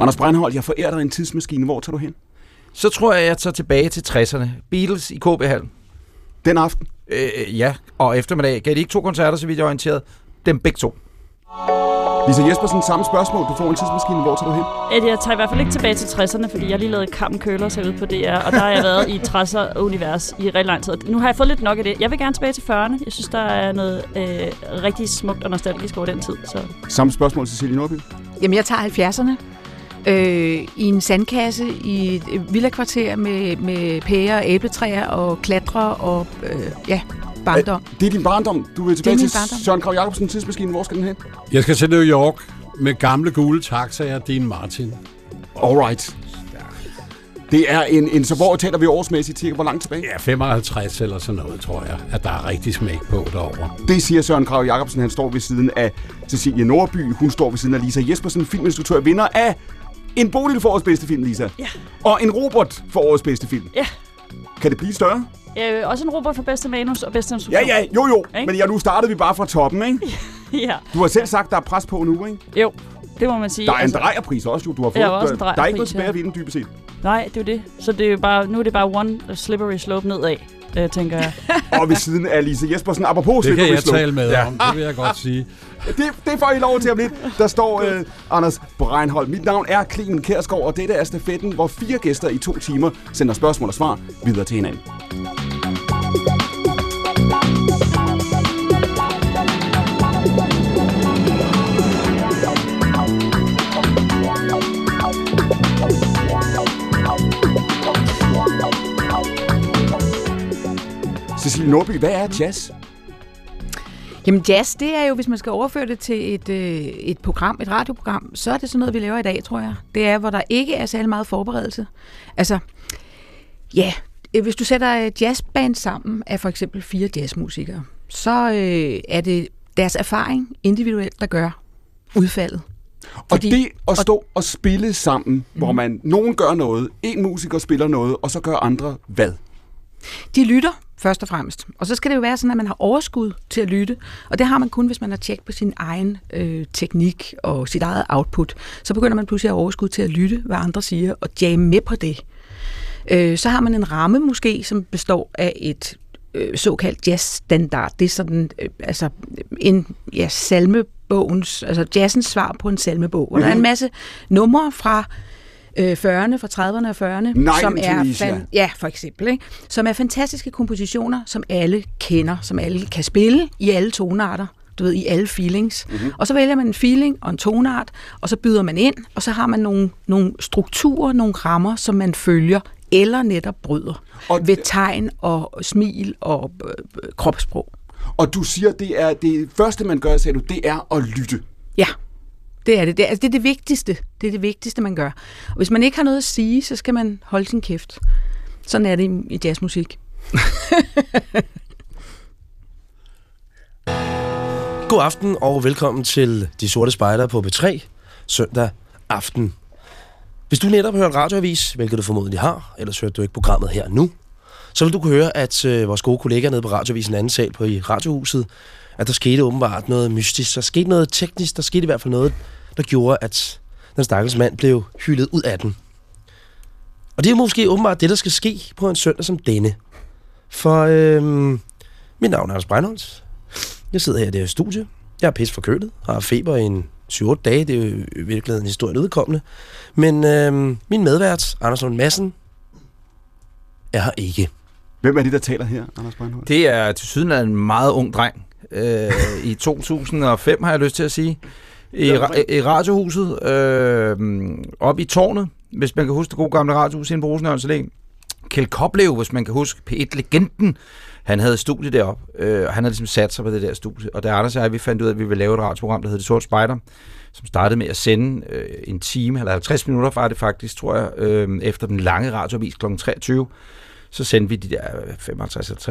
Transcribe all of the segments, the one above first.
Anders Breinholt, jeg forærer dig en tidsmaskine. Hvor tager du hen? Så tror jeg, jeg tager tilbage til 60'erne. Beatles i KB Hallen. Den aften? Øh, ja, og eftermiddag. Gav de ikke to koncerter, så vidt jeg er orienteret? Dem begge to. Lisa Jespersen, samme spørgsmål. Du får en tidsmaskine. Hvor tager du hen? Eddie, jeg tager i hvert fald ikke tilbage til 60'erne, fordi jeg har lige lavet Kampen Køler sig ud på DR, og der har jeg været i 60'er-univers i rigtig lang tid. Nu har jeg fået lidt nok af det. Jeg vil gerne tilbage til 40'erne. Jeg synes, der er noget øh, rigtig smukt og nostalgisk over den tid. Så. Samme spørgsmål, Cecilie Norby. Jamen, jeg tager 70'erne. Øh, I en sandkasse i et villakvarter med, med pærer og æbletræer og klatre og øh, ja, barndom. Det er din barndom. Du vil tilbage min til barndom. Søren Krav Jacobsen tidsmaskine. Hvor skal den hen? Jeg skal til New York med gamle gule taxaer, Dean Martin. Alright. Det er en, en så hvor taler vi årsmæssigt cirka hvor langt tilbage? Ja, 55 eller sådan noget, tror jeg, at der er rigtig smæk på derovre. Det siger Søren Krav Jacobsen. Han står ved siden af Cecilie Nordby. Hun står ved siden af Lisa Jespersen, filminstruktør, vinder af en Bodil for årets bedste film, Lisa. Ja. Og en Robert for årets bedste film. Ja. Kan det blive større? Øh, også en Robert for bedste manus og bedste Ja, instruktion. ja, jo, jo. Ikke? Men ja, nu startede vi bare fra toppen, ikke? ja. Du har selv sagt, der er pres på nu, ikke? Jo, det må man sige. Der er en drejerpris også, jo. Du har fået, Ja, også en der, der er ikke noget tilbage ja. at vinde, dybest set. Nej, det er jo det. Så det er jo bare, nu er det bare one slippery slope nedad, øh, tænker jeg. Og ved siden af Lisa Jespersen. Apropos Det kan jeg Slope. tale med Ja. om, det vil jeg godt sige. Det, det får I lov til om lidt. Der står øh, Anders Breinholt. Mit navn er Clemen Kærsgaard, og dette er stafetten, hvor fire gæster i to timer sender spørgsmål og svar videre til hinanden. Cecilie Norby, hvad er jazz? Jamen jazz, det er jo, hvis man skal overføre det til et, øh, et program, et radioprogram, så er det sådan noget, vi laver i dag, tror jeg. Det er, hvor der ikke er særlig meget forberedelse. Altså, ja, øh, hvis du sætter et jazzband sammen af for eksempel fire jazzmusikere, så øh, er det deres erfaring individuelt, der gør udfaldet. Og Fordi- det at stå og spille sammen, mm. hvor man nogen gør noget, en musiker spiller noget, og så gør andre hvad? De lytter først og fremmest. Og så skal det jo være sådan, at man har overskud til at lytte. Og det har man kun, hvis man har tjekket på sin egen øh, teknik og sit eget output. Så begynder man pludselig at have overskud til at lytte, hvad andre siger, og jamme med på det. Øh, så har man en ramme måske, som består af et øh, såkaldt jazzstandard. Det er sådan, øh, altså en ja, salmebogens, altså jazzens svar på en salmebog, mm-hmm. der er en masse numre fra øh, 40'erne, fra 30'erne og 40'erne, Night som er Tunisia. ja, for eksempel, ikke? som er fantastiske kompositioner, som alle kender, som alle kan spille i alle tonarter, du ved, i alle feelings. Mm-hmm. Og så vælger man en feeling og en tonart, og så byder man ind, og så har man nogle, nogle strukturer, nogle rammer, som man følger, eller netop bryder, Og- og ved tegn og smil og øh, øh, kropssprog. Og du siger, det er det første, man gør, sagde du, det er at lytte. Ja, det er det. Det er, altså, det er det vigtigste. Det er det vigtigste, man gør. Og hvis man ikke har noget at sige, så skal man holde sin kæft. Sådan er det i, i jazzmusik. God aften og velkommen til De Sorte Spejder på B3 søndag aften. Hvis du netop har hørt radioavis, hvilket du formodentlig har, ellers hørte du ikke programmet her nu, så vil du kunne høre, at øh, vores gode kollegaer nede på radioavisen anden sal på i radiohuset, at der skete åbenbart noget mystisk. Der skete noget teknisk, der skete i hvert fald noget, der gjorde, at den stakkels mand blev hyldet ud af den. Og det er måske åbenbart det, der skal ske på en søndag som denne. For øhm, mit navn er Anders Breinholt. Jeg sidder her i det her studie. Jeg er pis forkølet, har feber i en 7-8 dage. Det er jo i virkeligheden en historie udkommende. Men øhm, min medvært, Anders Lund Madsen, er her ikke. Hvem er det, der taler her, Anders Breinholt? Det er til syden af en meget ung dreng. Øh, I 2005 har jeg lyst til at sige. I, ra- i radiohuset, øh, op i tårnet, hvis man kan huske det gode gamle radiohus inde på Rosenørns Allé. Kjeld Koplev, hvis man kan huske P1-legenden, han havde et studie deroppe, øh, og han havde ligesom sat sig på det der studie. Og da Anders og jeg, vi fandt ud af, at vi ville lave et radioprogram, der hed Det Sorte Spejder, som startede med at sende øh, en time, eller 50 minutter var det faktisk, tror jeg, øh, efter den lange radioavis kl. 23, så sendte vi de der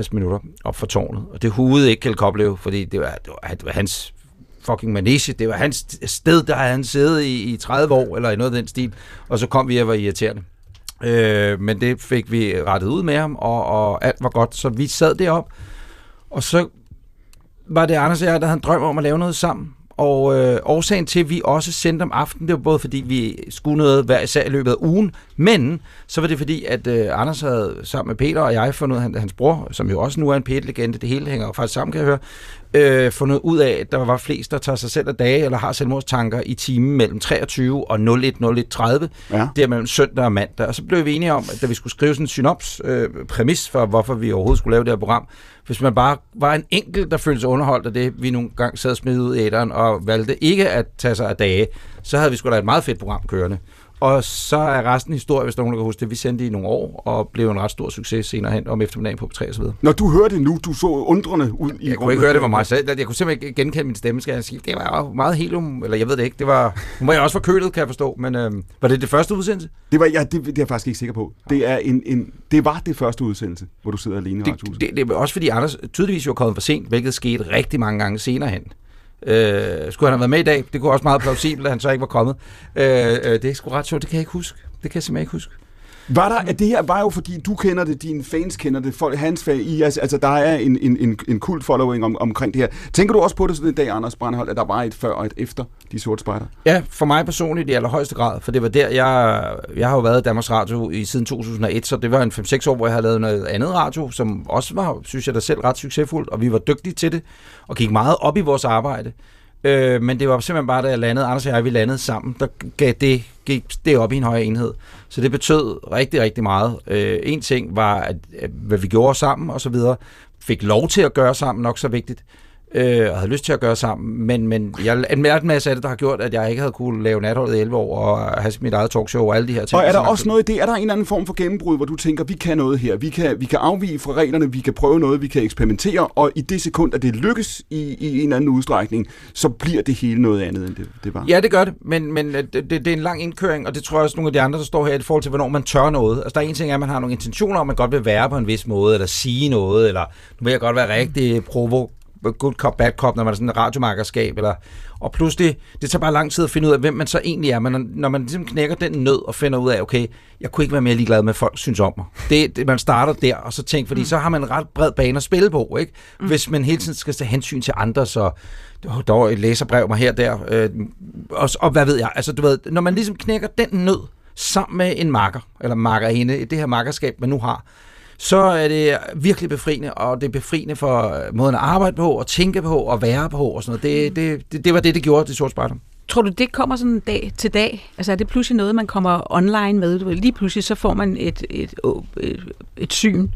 55-60 minutter op for tårnet. Og det hudede ikke Kjeld Koplev, fordi det var, det var, det var hans fucking manege. Det var hans sted, der havde han siddet i, i 30 år, eller i noget af den stil. Og så kom vi og var irriterende. Øh, men det fik vi rettet ud med ham, og, og alt var godt. Så vi sad derop, og så var det Anders og jeg, der havde en drøm om at lave noget sammen. og øh, årsagen til, at vi også sendte om aftenen, det var både fordi, vi skulle noget hver især i løbet af ugen, men så var det fordi, at øh, Anders havde sammen med Peter og jeg fundet ud af, hans bror, som jo også nu er en P1-legende, det hele hænger jo faktisk sammen, kan jeg høre, øh, fundet ud af, at der var flest, der tager sig selv af dage, eller har selvmordstanker i timen mellem 23 og 01, 01.30, Ja. der mellem søndag og mandag. Og så blev vi enige om, at da vi skulle skrive sådan en synops øh, præmis for, hvorfor vi overhovedet skulle lave det her program, hvis man bare var en enkelt, der følte sig underholdt af det, vi nogle gange sad og smidt ud i æderen, og valgte ikke at tage sig af dage, så havde vi sgu da et meget fedt program kørende. Og så er resten historie, hvis der er nogen, der kan huske det. Vi sendte det i nogle år, og blev en ret stor succes senere hen om eftermiddagen på P3 og så videre. Når du hører det nu, du så undrende ud i Jeg kunne ikke høre, det var mig selv. Jeg kunne simpelthen ikke genkende min stemme, skal jeg sige. Det var jo meget helium, eller jeg ved det ikke. Det var, nu var jeg også forkølet, kan jeg forstå. Men øhm, var det det første udsendelse? Det, var, ja, det, det er jeg faktisk ikke sikker på. Det, er en, en, det var det første udsendelse, hvor du sidder alene i Det, radiohuset. det, det er også fordi Anders tydeligvis var kommet for sent, hvilket skete rigtig mange gange senere hen. Øh, skulle han have været med i dag? Det kunne også meget plausibelt, at han så ikke var kommet. Øh, øh, det er sgu ret sjovt, det kan jeg ikke huske. Det kan jeg simpelthen ikke huske. Var der, at det her var jo fordi, du kender det, dine fans kender det, folk, hans fag, I, altså, altså, der er en, en, en, en kult following om, omkring det her. Tænker du også på det sådan en dag, Anders Brandhold, at der var et før og et efter de sorte spejder? Ja, for mig personligt i allerhøjeste grad, for det var der, jeg, jeg har jo været i Danmarks Radio i siden 2001, så det var en 5-6 år, hvor jeg havde lavet noget andet radio, som også var, synes jeg da selv, ret succesfuldt, og vi var dygtige til det, og gik meget op i vores arbejde. Øh, men det var simpelthen bare, da jeg landede, Anders og jeg, vi landede sammen, der gav det, gik det op i en højere enhed. Så det betød rigtig, rigtig meget. Øh, en ting var, at, at, hvad vi gjorde sammen og så videre, fik lov til at gøre sammen, nok så vigtigt øh, og havde lyst til at gøre sammen, men, men jeg, en en masse af det, der har gjort, at jeg ikke havde kunne lave natholdet i 11 år og have mit eget talkshow og alle de her ting. Og er der også noget i det? Er der en eller anden form for gennembrud, hvor du tænker, vi kan noget her, vi kan, vi kan afvige fra reglerne, vi kan prøve noget, vi kan eksperimentere, og i det sekund, at det lykkes i, i en eller anden udstrækning, så bliver det hele noget andet, end det, det var. Ja, det gør det, men, men øh, det, det, det er en lang indkøring, og det tror jeg også nogle af de andre, der står her, i forhold til, hvornår man tør noget. Altså, der er en ting, at man har nogle intentioner om, man godt vil være på en vis måde, eller sige noget, eller nu vil jeg godt være rigtig provo good cop, bad cop, når man er sådan en radiomarkerskab, eller, og pludselig, det tager bare lang tid at finde ud af, hvem man så egentlig er, men når, man ligesom knækker den nød og finder ud af, okay, jeg kunne ikke være mere ligeglad med, hvad folk synes om mig. Det, det, man starter der, og så tænker, fordi mm. så har man en ret bred bane at spille på, ikke? Mm. Hvis man hele tiden skal tage hensyn til andre, så der var et læserbrev mig her der, øh, og, og hvad ved jeg, altså du ved, når man ligesom knækker den nød, sammen med en makker, eller makkerinde, det her makkerskab, man nu har, så er det virkelig befriende, og det er befriende for øh, måden at arbejde på, og tænke på, og være på, og sådan noget. Det, det, det, det var det, det gjorde det sorte Spejder. Tror du, det kommer sådan dag til dag? Altså er det pludselig noget, man kommer online med? Lige pludselig så får man et, et, et, et syn.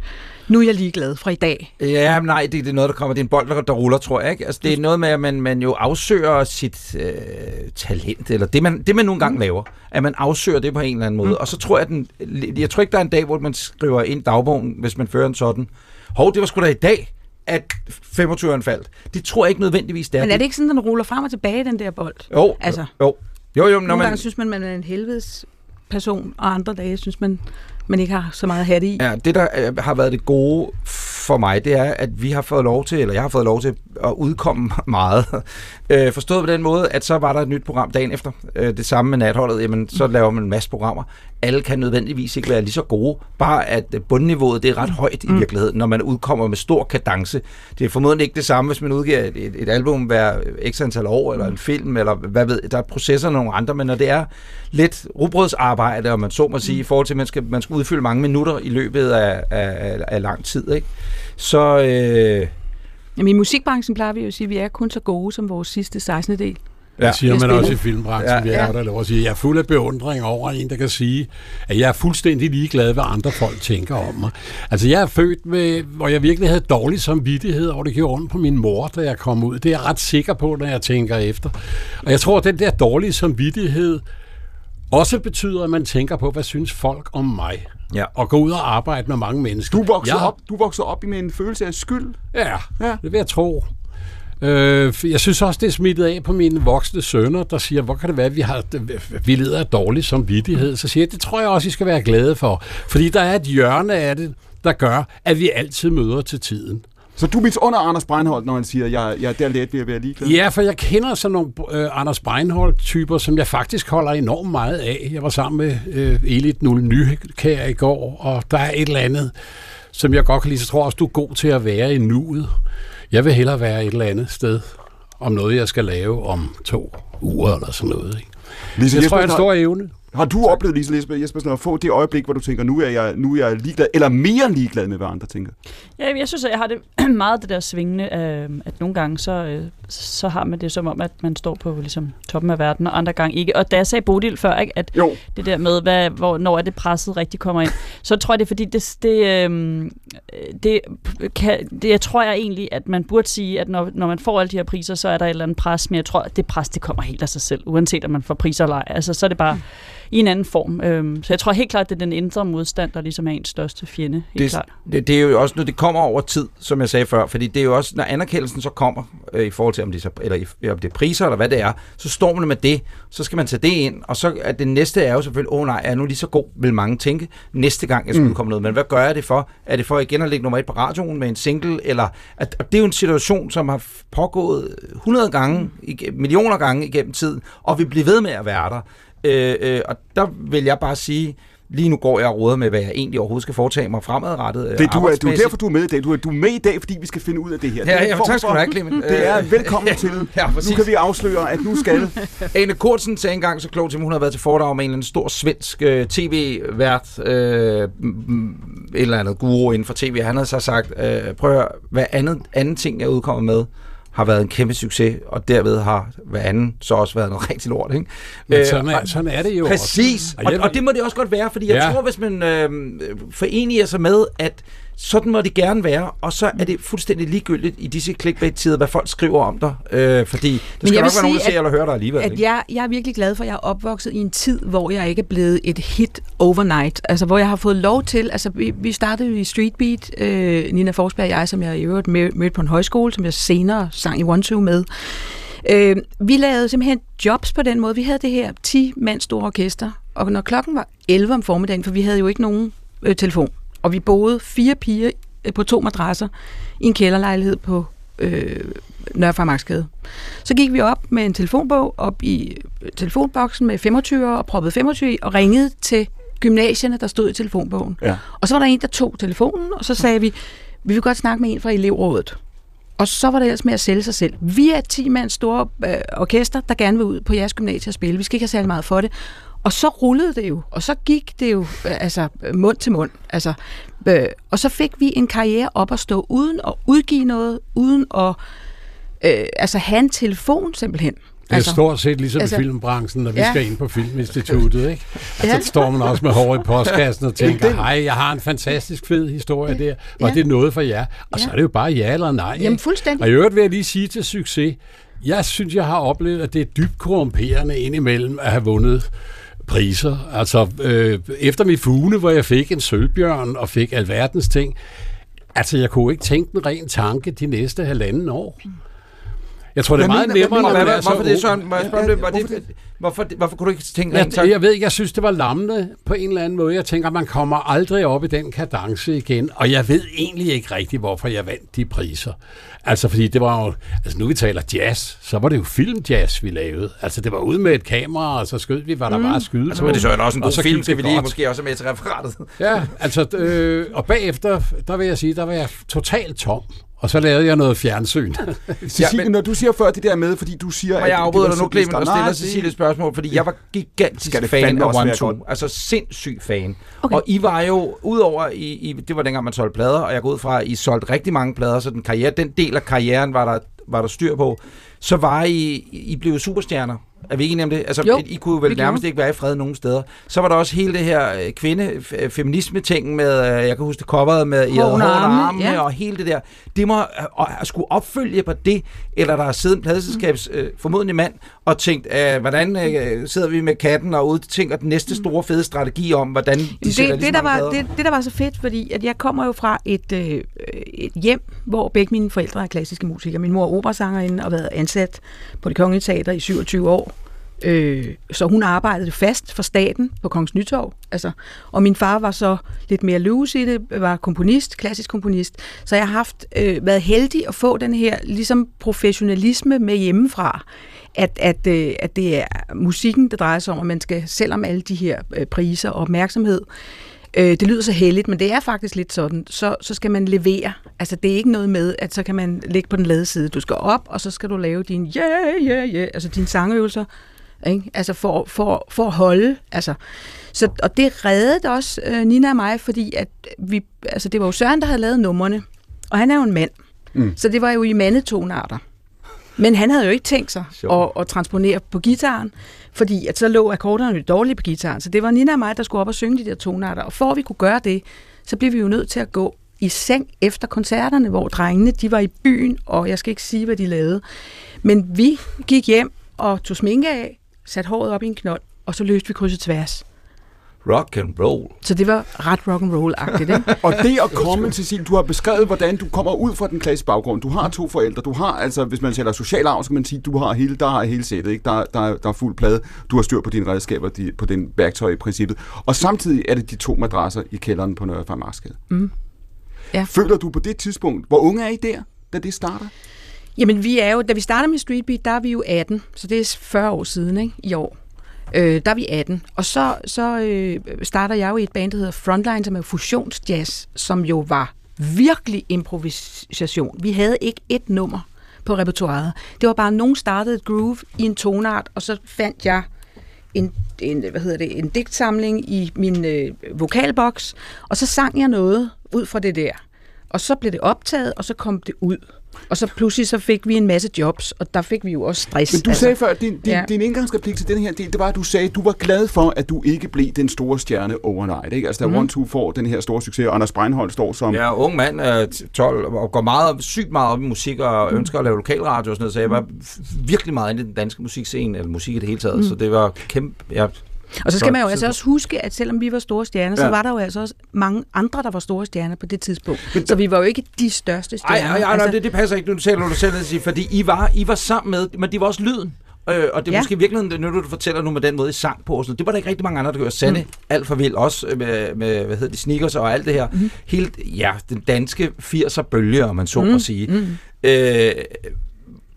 Nu er jeg ligeglad fra i dag. Ja, men nej, det, det er noget, der kommer. Det er en bold, der, der ruller, tror jeg. Ikke? Altså, det er noget med, at man, man jo afsøger sit øh, talent, eller det man, det, man nogle gange laver. At man afsøger det på en eller anden måde. Mm. Og så tror jeg, den, jeg tror ikke, der er en dag, hvor man skriver ind dagbogen, hvis man fører en sådan. Hov, det var sgu da i dag, at 25'eren faldt. Det tror jeg ikke nødvendigvis, det er. Men er det ikke sådan, den ruller frem og tilbage, den der bold? Jo, Altså, jo. Jo, jo, når nogle man, gange synes man, man er en helvedes person, og andre dage synes man, man ikke har så meget hat i. Ja, det der øh, har været det gode for mig, det er, at vi har fået lov til, eller jeg har fået lov til at udkomme meget. Øh, forstået på den måde, at så var der et nyt program dagen efter. Øh, det samme med natholdet, jamen så laver man en masse programmer. Alle kan nødvendigvis ikke være lige så gode, bare at bundniveauet det er ret højt i virkeligheden, når man udkommer med stor kadence. Det er formodentlig ikke det samme, hvis man udgiver et, et, et album hver x antal år, eller en film, eller hvad ved der er processer nogle andre, men når det er lidt rugbrødsarbejde, og man så må sige, i forhold til, at man skal, man skal udfylde mange minutter i løbet af, af, af lang tid, ikke? Så... Øh, Jamen, I musikbranchen plejer vi jo at sige, at vi er kun så gode som vores sidste 16. del. Ja, det siger man også i filmbranchen. Ja, Ja, vi er der lov at sige. Jeg er fuld af beundring over en, der kan sige, at jeg er fuldstændig ligeglad, hvad andre folk tænker om mig. Altså, jeg er født med, hvor jeg virkelig havde dårlig samvittighed over, det gjorde ondt på min mor, da jeg kom ud. Det er jeg ret sikker på, når jeg tænker efter. Og jeg tror, at den der dårlige samvittighed også betyder, at man tænker på, hvad synes folk om mig? Ja. Og gå ud og arbejde med mange mennesker. Du voksede, Jeg- op, du voksede op med en følelse af skyld. Ja, Ja. ja. det vil jeg tro. Øh, jeg synes også, det er smittet af på mine voksne sønner, der siger, hvor kan det være, at vi, har, vi lider af dårlig samvittighed? Så siger jeg, det tror jeg også, I skal være glade for. Fordi der er et hjørne af det, der gør, at vi altid møder til tiden. Så du er under Anders Breinholt, når han siger, at jeg, jeg er der let ved at være ligeglad? Ja, for jeg kender sådan nogle øh, Anders Breinholt-typer, som jeg faktisk holder enormt meget af. Jeg var sammen med øh, Elit Nulle Nykær i går, og der er et eller andet, som jeg godt kan lide. Så tror jeg også, du er god til at være i nuet. Jeg vil hellere være et eller andet sted om noget, jeg skal lave om to uger eller sådan noget. Ikke? Lise Det tror jeg er en stor evne. Har, du oplevet, Lise Jesper- Jespersen, at få det øjeblik, hvor du tænker, nu er jeg, nu er jeg ligeglad, eller mere ligeglad med, hvad andre tænker? Ja, jeg synes, at jeg har det meget det der svingende, øh, at nogle gange, så, øh, så har man det som om, at man står på ligesom, toppen af verden, og andre gange ikke. Og da jeg sagde Bodil før, ikke, at Jo, det der med, hvad, hvor, når er det presset rigtig kommer ind, så tror jeg, det er fordi, det, det, øh, det, kan, det jeg tror jeg egentlig, at man burde sige, at når, når man får alle de her priser, så er der et eller andet pres, men jeg tror, at det pres, det kommer helt af sig selv, uanset om man får priser eller ej. Altså, så er det bare mm. i en anden form. Øhm, så jeg tror helt klart, at det er den indre modstand, der ligesom er ens største fjende. Helt det, klart. det, det er jo også noget, det kommer over tid, som jeg sagde før, fordi det er jo også, når anerkendelsen så kommer, øh, i forhold til om det, så, eller om det er priser, eller hvad det er, så står man med det, så skal man tage det ind, og så er det næste er jo selvfølgelig, åh oh, nej, er jeg nu lige så god, vil mange tænke, næste gang jeg skulle mm. komme noget, men hvad gør jeg det for? Er det for igen at lægge nummer et på radioen med en single, eller, at, og det er jo en situation, som har pågået 100 gange, millioner gange igennem tiden, og vil blive ved med at være der. Øh, øh, og der vil jeg bare sige, lige nu går jeg og råder med, hvad jeg egentlig overhovedet skal foretage mig fremadrettet. øh, det, du, er, du er derfor, du er med i dag. Du er, du er med i dag, fordi vi skal finde ud af det her. Det er Ja, en ja, tak skal for- du have, Clement. Det er Øh, velkommen til. Ja, Nu præcis. kan vi afsløre, at nu skal... Ane Kortsen sagde engang så klogt mig, hun havde været til foredrag med en anden stor svensk øh, tv-vært, øh, mm, et eller andet guru inden for tv. Han havde så sagt, øh, prøv at høre, hvad andet, anden ting, jeg udkommer med, har været en kæmpe succes, og derved har hvad anden så også været noget rigtig lort. Ikke? Men Øh, sådan er, sådan er det jo Præcis, også. og, jeg- og det må det også godt være, fordi jeg Ja. tror, hvis man øh, forener sig med, at sådan må det gerne være, og så er det fuldstændig ligegyldigt i disse clickbait-tider, hvad folk skriver om dig, øh, fordi der skal nok være nogen, der ser eller hører dig alligevel. at ikke? jeg, jeg er virkelig glad for, at jeg er opvokset i en tid, hvor jeg ikke er blevet et hit overnight. Altså, hvor jeg har fået lov til... Altså, vi, vi startede i Streetbeat, øh, Nina Forsberg og jeg, som jeg i øvrigt mød- mødte på en højskole, som jeg senere sang i One Two med. Øh, vi lavede simpelthen jobs på den måde. Vi havde det her 10-mand store orkester, og når klokken var 11 om formiddagen, for vi havde jo ikke nogen øh, telefon, og vi boede fire piger øh, på to madrasser i en kælderlejlighed på øh, Nørrefarmarksgade. Så gik vi op med en telefonbog op i øh, telefonboksen med 25 og proppede 25 i, og ringede til gymnasierne, der stod i telefonbogen. Ja. Og så var der en, der tog telefonen, og så sagde vi, vi vil godt snakke med en fra elevrådet. Og så var det ellers med at sælge sig selv. Vi er 10 mands store øh, orkester, der gerne vil ud på jeres gymnasie og spille. Vi skal ikke have særlig meget for det. Og så rullede det jo, og så gik det jo øh, altså mund til mund. Altså, øh, og så fik vi en karriere op at stå uden at udgive noget, uden at øh, altså have en telefon simpelthen. Det er altså, stort set ligesom altså- i filmbranchen, når vi Ja. ja. skal ind på Filminstituttet, ikke? Altså, Ja. Så står man også med hår i postkassen og tænker, hej, jeg har en fantastisk fed historie der. Var Ja. det noget for jer? Og så Ja. er det jo bare ja eller nej. Jamen ikke? fuldstændig. Og i øvrigt vil jeg lige sige til succes, jeg synes, jeg har oplevet, at det er dybt korrumperende indimellem at have vundet priser. Altså, øh, efter mit fugene, hvor jeg fik en sølvbjørn og fik alverdens ting, altså, jeg kunne ikke tænke en ren tanke de næste halvanden år. Jeg tror, det er meget nemmere, når man er så hvorfor det. Søren? Må jeg spørge? Var det, hvorfor, hvorfor kunne du ikke tænke Jeg, rent sagt? jeg ved ikke, jeg synes, det var lammende på en eller anden måde. Jeg tænker, man kommer aldrig op i den kadence igen. Og jeg ved egentlig ikke rigtigt, hvorfor jeg vandt de priser. Altså, fordi det var jo... Altså, nu vi taler jazz, så var det jo filmjazz, vi lavede. Altså, det var ude med et kamera, og så skød vi, hvad der var at skyde Så på. var det så også en Og god så film, skal vi lige godt. måske også med til referatet. Ja, altså, øh, og bagefter, der vil jeg sige, der var jeg totalt tom. Og så lavede jeg noget fjernsyn. Cecilie, Ja, men- når du siger før det der med, fordi du siger... Må jeg afbryder dig nu, Clement, og stiller det- Cecilie et spørgsmål, fordi jeg var gigantisk Skal det fan af One Two. Altså sindssyg fan. Okay. Og I var jo, udover i, i, det var dengang man solgte plader, og jeg går ud fra, at I solgte rigtig mange plader, så den, karriere, den del af karrieren var der, var der styr på. Så var I, I blev superstjerner. Er vi ikke enige om det? Altså, Jo, I kunne jo vel nærmest ikke være i fred nogen steder. Så var der også hele det her øh, kvinde-feminisme-ting med, øh, jeg kan huske det coveret med I armene, armene, ja. og hele det der. Det må øh, at skulle opfølge på det, eller der har siddet en pladeselskabs øh, formodentlig mand og tænkt, øh, hvordan øh, sidder vi med katten og udtænker den næste store fede strategi om, hvordan de det, sælger det, lige så der var, det, det, der var så fedt, fordi at jeg kommer jo fra et, øh, et hjem, hvor begge mine forældre er klassiske musikere. Min mor er operasangerinde og har været ansat på det kongelige teater i 27 år. Øh, så hun arbejdede fast for staten på Kongens Nytorv. Altså, og min far var så lidt mere loose i det, var komponist, klassisk komponist. Så jeg har haft, øh, været heldig at få den her ligesom professionalisme med hjemmefra. At, at, øh, at det er musikken, der drejer sig om, at man skal, selvom alle de her øh, priser og opmærksomhed, Øh, det lyder så heldigt, men det er faktisk lidt sådan. Så, så skal man levere. Altså, det er ikke noget med, at så kan man ligge på den lade side. Du skal op, og så skal du lave din yeah, yeah, yeah, altså dine sangøvelser, ikke? Altså for, for, for at holde. Altså. Så, og det reddede også øh, Nina og mig, fordi at vi, altså det var jo Søren, der havde lavet numrene, og han er jo en mand. Mm. Så det var jo i mandetonarter. Men han havde jo ikke tænkt sig at, at transponere på gitaren, fordi at så lå akkorderne jo dårligt på gitaren. Så det var Nina og mig, der skulle op og synge de der tonarter. Og for at vi kunne gøre det, så blev vi jo nødt til at gå i seng efter koncerterne, hvor drengene de var i byen, og jeg skal ikke sige, hvad de lavede. Men vi gik hjem og tog sminke af, satte håret op i en knold, og så løste vi krydset tværs. Rock and roll. Så det var ret rock and roll-agtigt, ikke? Og det at komme, Cecil, du har beskrevet, hvordan du kommer ud fra den klassiske baggrund. Du har to forældre. Du har, altså, hvis man taler social arv, så kan man sige, du har hele, der har hele sættet, ikke? Der, der, der er fuld plade. Du har styr på dine redskaber, de, på den værktøj i princippet. Og samtidig er det de to madrasser i kælderen på Nørre Farmarksgade. Mm. Ja. Føler du på det tidspunkt, hvor unge er I der, da det starter? Jamen, vi er jo, da vi starter med Street Beat, der er vi jo 18, så det er 40 år siden, ikke? I år. Øh, der er vi 18. Og så, så øh, starter jeg jo i et band, der hedder Frontline, som er fusionsjazz, som jo var virkelig improvisation. Vi havde ikke et nummer på repertoireet. Det var bare, at nogen startede et groove i en tonart, og så fandt jeg en, en, hvad hedder det, en digtsamling i min øh, vokalboks, og så sang jeg noget ud fra det der. Og så blev det optaget, og så kom det ud. Og så pludselig så fik vi en masse jobs, og der fik vi jo også stress. Men du altså, sagde før, at din, din, ja. din indgangsreplik til den her del, det var, at du sagde, at du var glad for, at du ikke blev den store stjerne overnight. Ikke? Altså, da mm. One Two får den her store succes, og Anders Breinholt står som... Ja, ung mand, øh, 12, og går meget, sygt meget op i musik, og mm. ønsker at lave lokalradio og sådan noget, så jeg var virkelig meget inde i den danske musikscene, eller musik i det hele taget, mm. så det var kæmpe... Ja, og så skal man jo altså også huske, at selvom vi var store stjerner, ja. så var der jo altså også mange andre, der var store stjerner på det tidspunkt. Så vi var jo ikke de største stjerner. Nej, nej, altså... det, det passer ikke, nu taler du selv sige, fordi I var, I var sammen med, men det var også lyden. Øh, og det er ja. måske virkelig, når du fortæller nu med den måde, I sang på. Så det var der ikke rigtig mange andre, der gjorde. Sande mm. alt for vild, også med, med, hvad hedder det, sneakers og alt det her. Mm. Helt, ja, den danske 80'er bølge, om man så mm. at sige. Mm. Øh,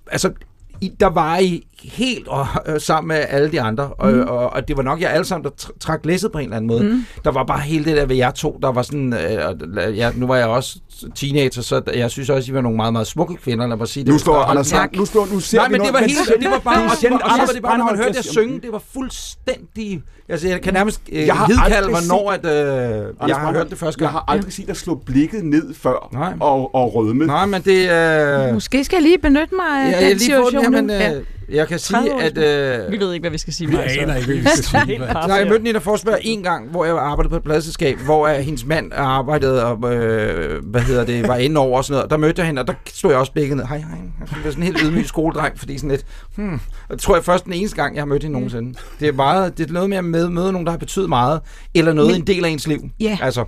altså, i, der var I helt og, øh, sammen med alle de andre, og, mm. og, og det var nok jer alle sammen, der trak læsset på en eller anden måde. Mm. Der var bare hele det der ved jer to, der var sådan, øh, ja, nu var jeg også teenager, så jeg synes også, I var nogle meget, meget smukke kvinder, lad mig sige det. Nu står Anders Sand, nu, står, nu ser Nej, men det var helt, det var bare, og, og, og, og det bare, når man hørte jer synge, det var fuldstændig, altså jeg kan nærmest øh, hidkalde, hvornår at, øh, jeg har hørt det første gang. Jeg har aldrig set dig slå blikket ned før, Nej. og, og rødme. Nej, men det... Øh, Måske skal jeg lige benytte mig af ja, den situation. Jamen, øh, jeg kan sige, at... Øh, vi ved ikke, hvad vi skal sige. Vi aner ikke, hvad vi skal sige. Nej, jeg mødte Nina Forsberg en gang, hvor jeg arbejdede på et pladselskab, hvor uh, hendes mand arbejdede og, øh, hvad hedder det, var inde over og sådan noget. Der mødte jeg hende, og der stod jeg også begge ned. Hej, hej. Jeg var sådan en helt ydmyg skoledreng, fordi sådan lidt... Hmm, det tror jeg først den eneste gang, jeg har mødt hende nogensinde. Det er, meget, det er noget med at møde, møde nogen, der har betydet meget, eller noget, Men, en del af ens liv. Ja. Altså,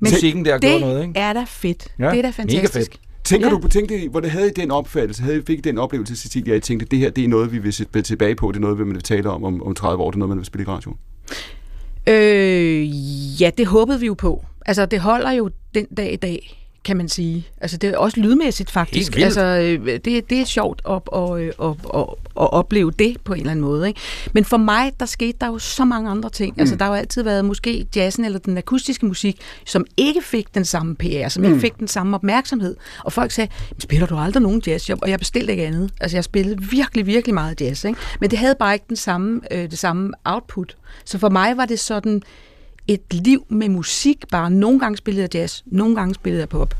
Men musikken der det noget, ikke? er da fedt. Ja, det er da fantastisk. Mega fedt. Tænker ja. du på, tænkte, hvor det havde I den opfattelse, havde I fik den oplevelse, Cecilia, at I tænkte, det her det er noget, vi vil se tilbage på, det er noget, vi vil tale om, om om 30 år, det er noget, man vil spille i radio? Øh, ja, det håbede vi jo på. Altså, det holder jo den dag i dag kan man sige. Altså det er også lydmæssigt faktisk. Altså øh, det, det er sjovt at, at, at, at, at, at opleve det på en eller anden måde. Ikke? Men for mig, der skete der jo så mange andre ting. Mm. Altså der har jo altid været måske jazzen eller den akustiske musik, som ikke fik den samme PR, som mm. ikke fik den samme opmærksomhed. Og folk sagde, spiller du aldrig nogen jazz? Og jeg bestilte ikke andet. Altså jeg spillede virkelig, virkelig meget jazz. Ikke? Men det havde bare ikke den samme, øh, det samme output. Så for mig var det sådan et liv med musik bare. Nogle gange spillede jeg jazz, nogle gange spillede jeg pop.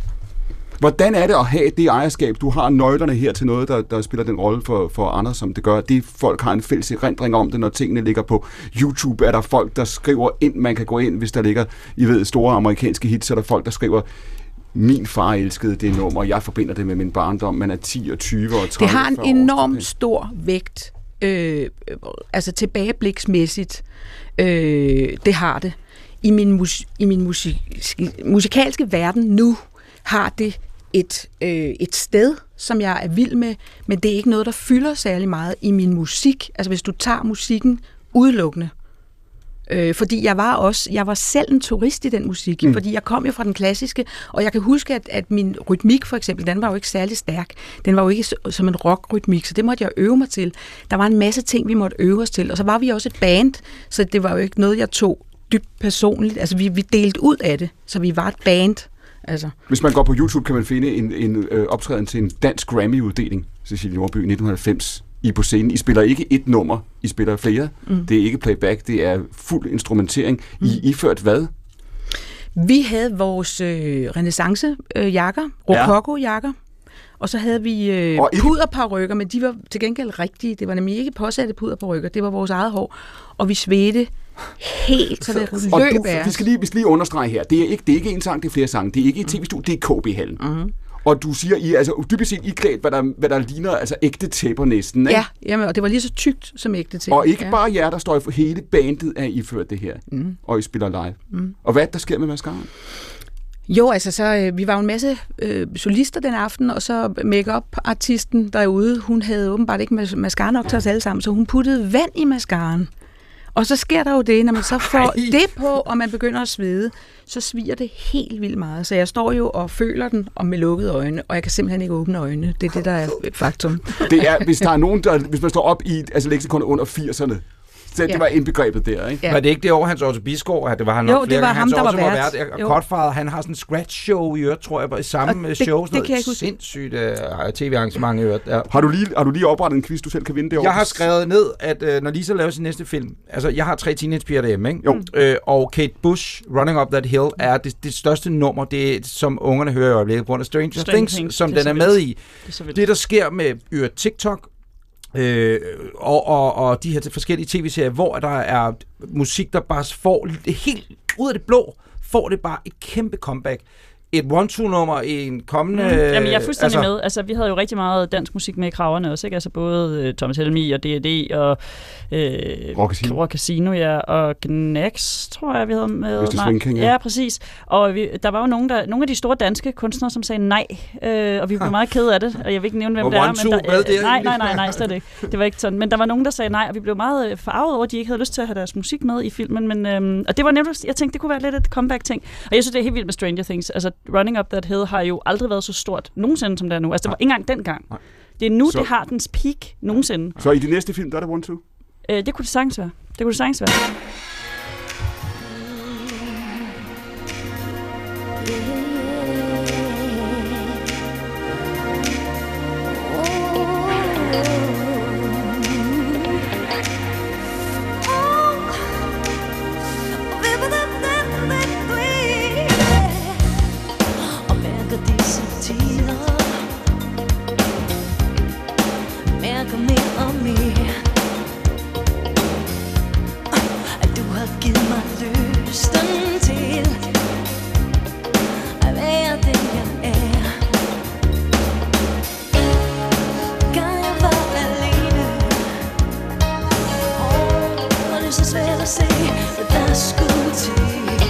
Hvordan er det at have det ejerskab? Du har nøglerne her til noget, der, der spiller den rolle for, for andre, som det gør. Det folk har en fælles erindring om det, når tingene ligger på YouTube. Er der folk, der skriver ind, man kan gå ind, hvis der ligger, I ved, store amerikanske hits, så er der folk, der skriver, min far elskede det nummer, og jeg forbinder det med min barndom. Man er 10 og 20 og 30 Det har en enorm stor vægt, øh, altså tilbagebliksmæssigt. Øh, det har det i min, mus, i min musik, musikalske verden nu har det et, øh, et sted, som jeg er vild med, men det er ikke noget, der fylder særlig meget i min musik. Altså hvis du tager musikken udelukkende. Øh, fordi jeg var også, jeg var selv en turist i den musik, mm. fordi jeg kom jo fra den klassiske, og jeg kan huske, at, at min rytmik for eksempel, den var jo ikke særlig stærk. Den var jo ikke som en rockrytmik, så det måtte jeg øve mig til. Der var en masse ting, vi måtte øve os til, og så var vi også et band, så det var jo ikke noget, jeg tog dybt personligt. Altså, vi, vi delte ud af det, så vi var et band. Altså, Hvis man går på YouTube, kan man finde en, en øh, optræden til en dansk Grammy-uddeling, Cecilie Nordby, 1990. I på scenen. I spiller ikke et nummer, I spiller flere. Mm. Det er ikke playback, det er fuld instrumentering. I Mm. I ført hvad? vi havde vores øh, renaissance-jakker, rococo-jakker, og så havde vi øh, Og puderparrykker, men de var til gengæld rigtige. Det var nemlig ikke påsatte puderparrykker, det var vores eget hår. Og vi svedte helt, så det Og løb du, vi skal lige, vi skal lige understrege her. Det er ikke, det er ikke en sang, det er flere sange. Det er ikke et tv-studie, det er KB-hallen. Mm. Og du siger, I altså dybest set I er klædt, hvad der, hvad der ligner altså ægte tæpper næsten. Ikke? Ja, jamen, og det var lige så tykt som ægte til. Og ikke ja. bare jer, der står i for hele bandet, er I ført det her. Mm. Og I spiller live. Mm. Og hvad er der sker med mascaraen? Jo, altså så, øh, vi var jo en masse øh, solister den aften, og så make-up-artisten derude, hun havde åbenbart ikke mas- mascara nok til os alle sammen, så hun puttede vand i mascaraen. Og så sker der jo det, når man så får Ej. det på, og man begynder at svede, så sviger det helt vildt meget. Så jeg står jo og føler den og med lukkede øjne, og jeg kan simpelthen ikke åbne øjnene. Det er det, der er faktum. Det er, hvis der er nogen, der, hvis man står op i altså leksikon under 80'erne, så det Ja. var indbegrebet der, ikke? Ja. Var det ikke det år, Hans Otto Bisgaard? at Det var han nok Jo, det flere var gange. ham, Hans der var Otto vært. vært. Godfather, han har sådan en scratch show i øvrigt, tror jeg, i samme Og show. det- sådan det noget kan jeg. Sindssygt uh, tv-arrangement i øvrigt. Ja. Har du, lige, har du lige oprettet en quiz, du selv kan vinde det år? Jeg har skrevet ned, at øh, når Lisa laver sin næste film, altså jeg har tre teenagepiger derhjemme, ikke? Jo. Øh, og Kate Bush, Running Up That Hill, er det, det største nummer, det er, som ungerne hører i øjeblikket på grund af Stranger, Stranger Things, Things, som det er den er med i. Det er. Det, der sker med øh, TikTok, øh, og, og, og de her forskellige tv-serier, hvor der er musik, der bare får helt ud af det blå, får det bare et kæmpe comeback. Et one-two-nummer i en kommende... Mm. Jamen, jeg er fuldstændig altså, med. Altså, vi havde jo rigtig meget dansk musik med i kraverne også, ikke? Altså både øh, Thomas Helmi og D&D og øh, Rock Casino. Rock Casino, ja, og Gnax, tror jeg, vi havde med. Mr. Nej. Swing King, ja. ja. præcis. Og vi, der var jo nogle, der, nogle af de store danske kunstnere, som sagde nej, øh, og vi blev meget kede af det, og jeg vil ikke nævne, hvem Og det er. Two, der, hvad det nej, nej, nej, nej, slet ikke. Det var ikke sådan. Men der var nogen, der sagde nej, og vi blev meget øh, farvet over, at de ikke havde lyst til at have deres musik med i filmen. Men, øhm, og det var nemlig, jeg tænkte, det kunne være lidt et comeback-ting. Og jeg synes, det er helt vildt med Stranger Things. Altså, Running Up That Hill har jo aldrig været så stort nogensinde, som det er nu. Altså, det var ikke engang dengang. Nej. Det er nu, Så- det har dens peak nogensinde. Så i de næste film, der er det one, two? Øh, det kunne det sagtens være. Det kunne det sagtens være. Det så svært at se Hvad der skulle til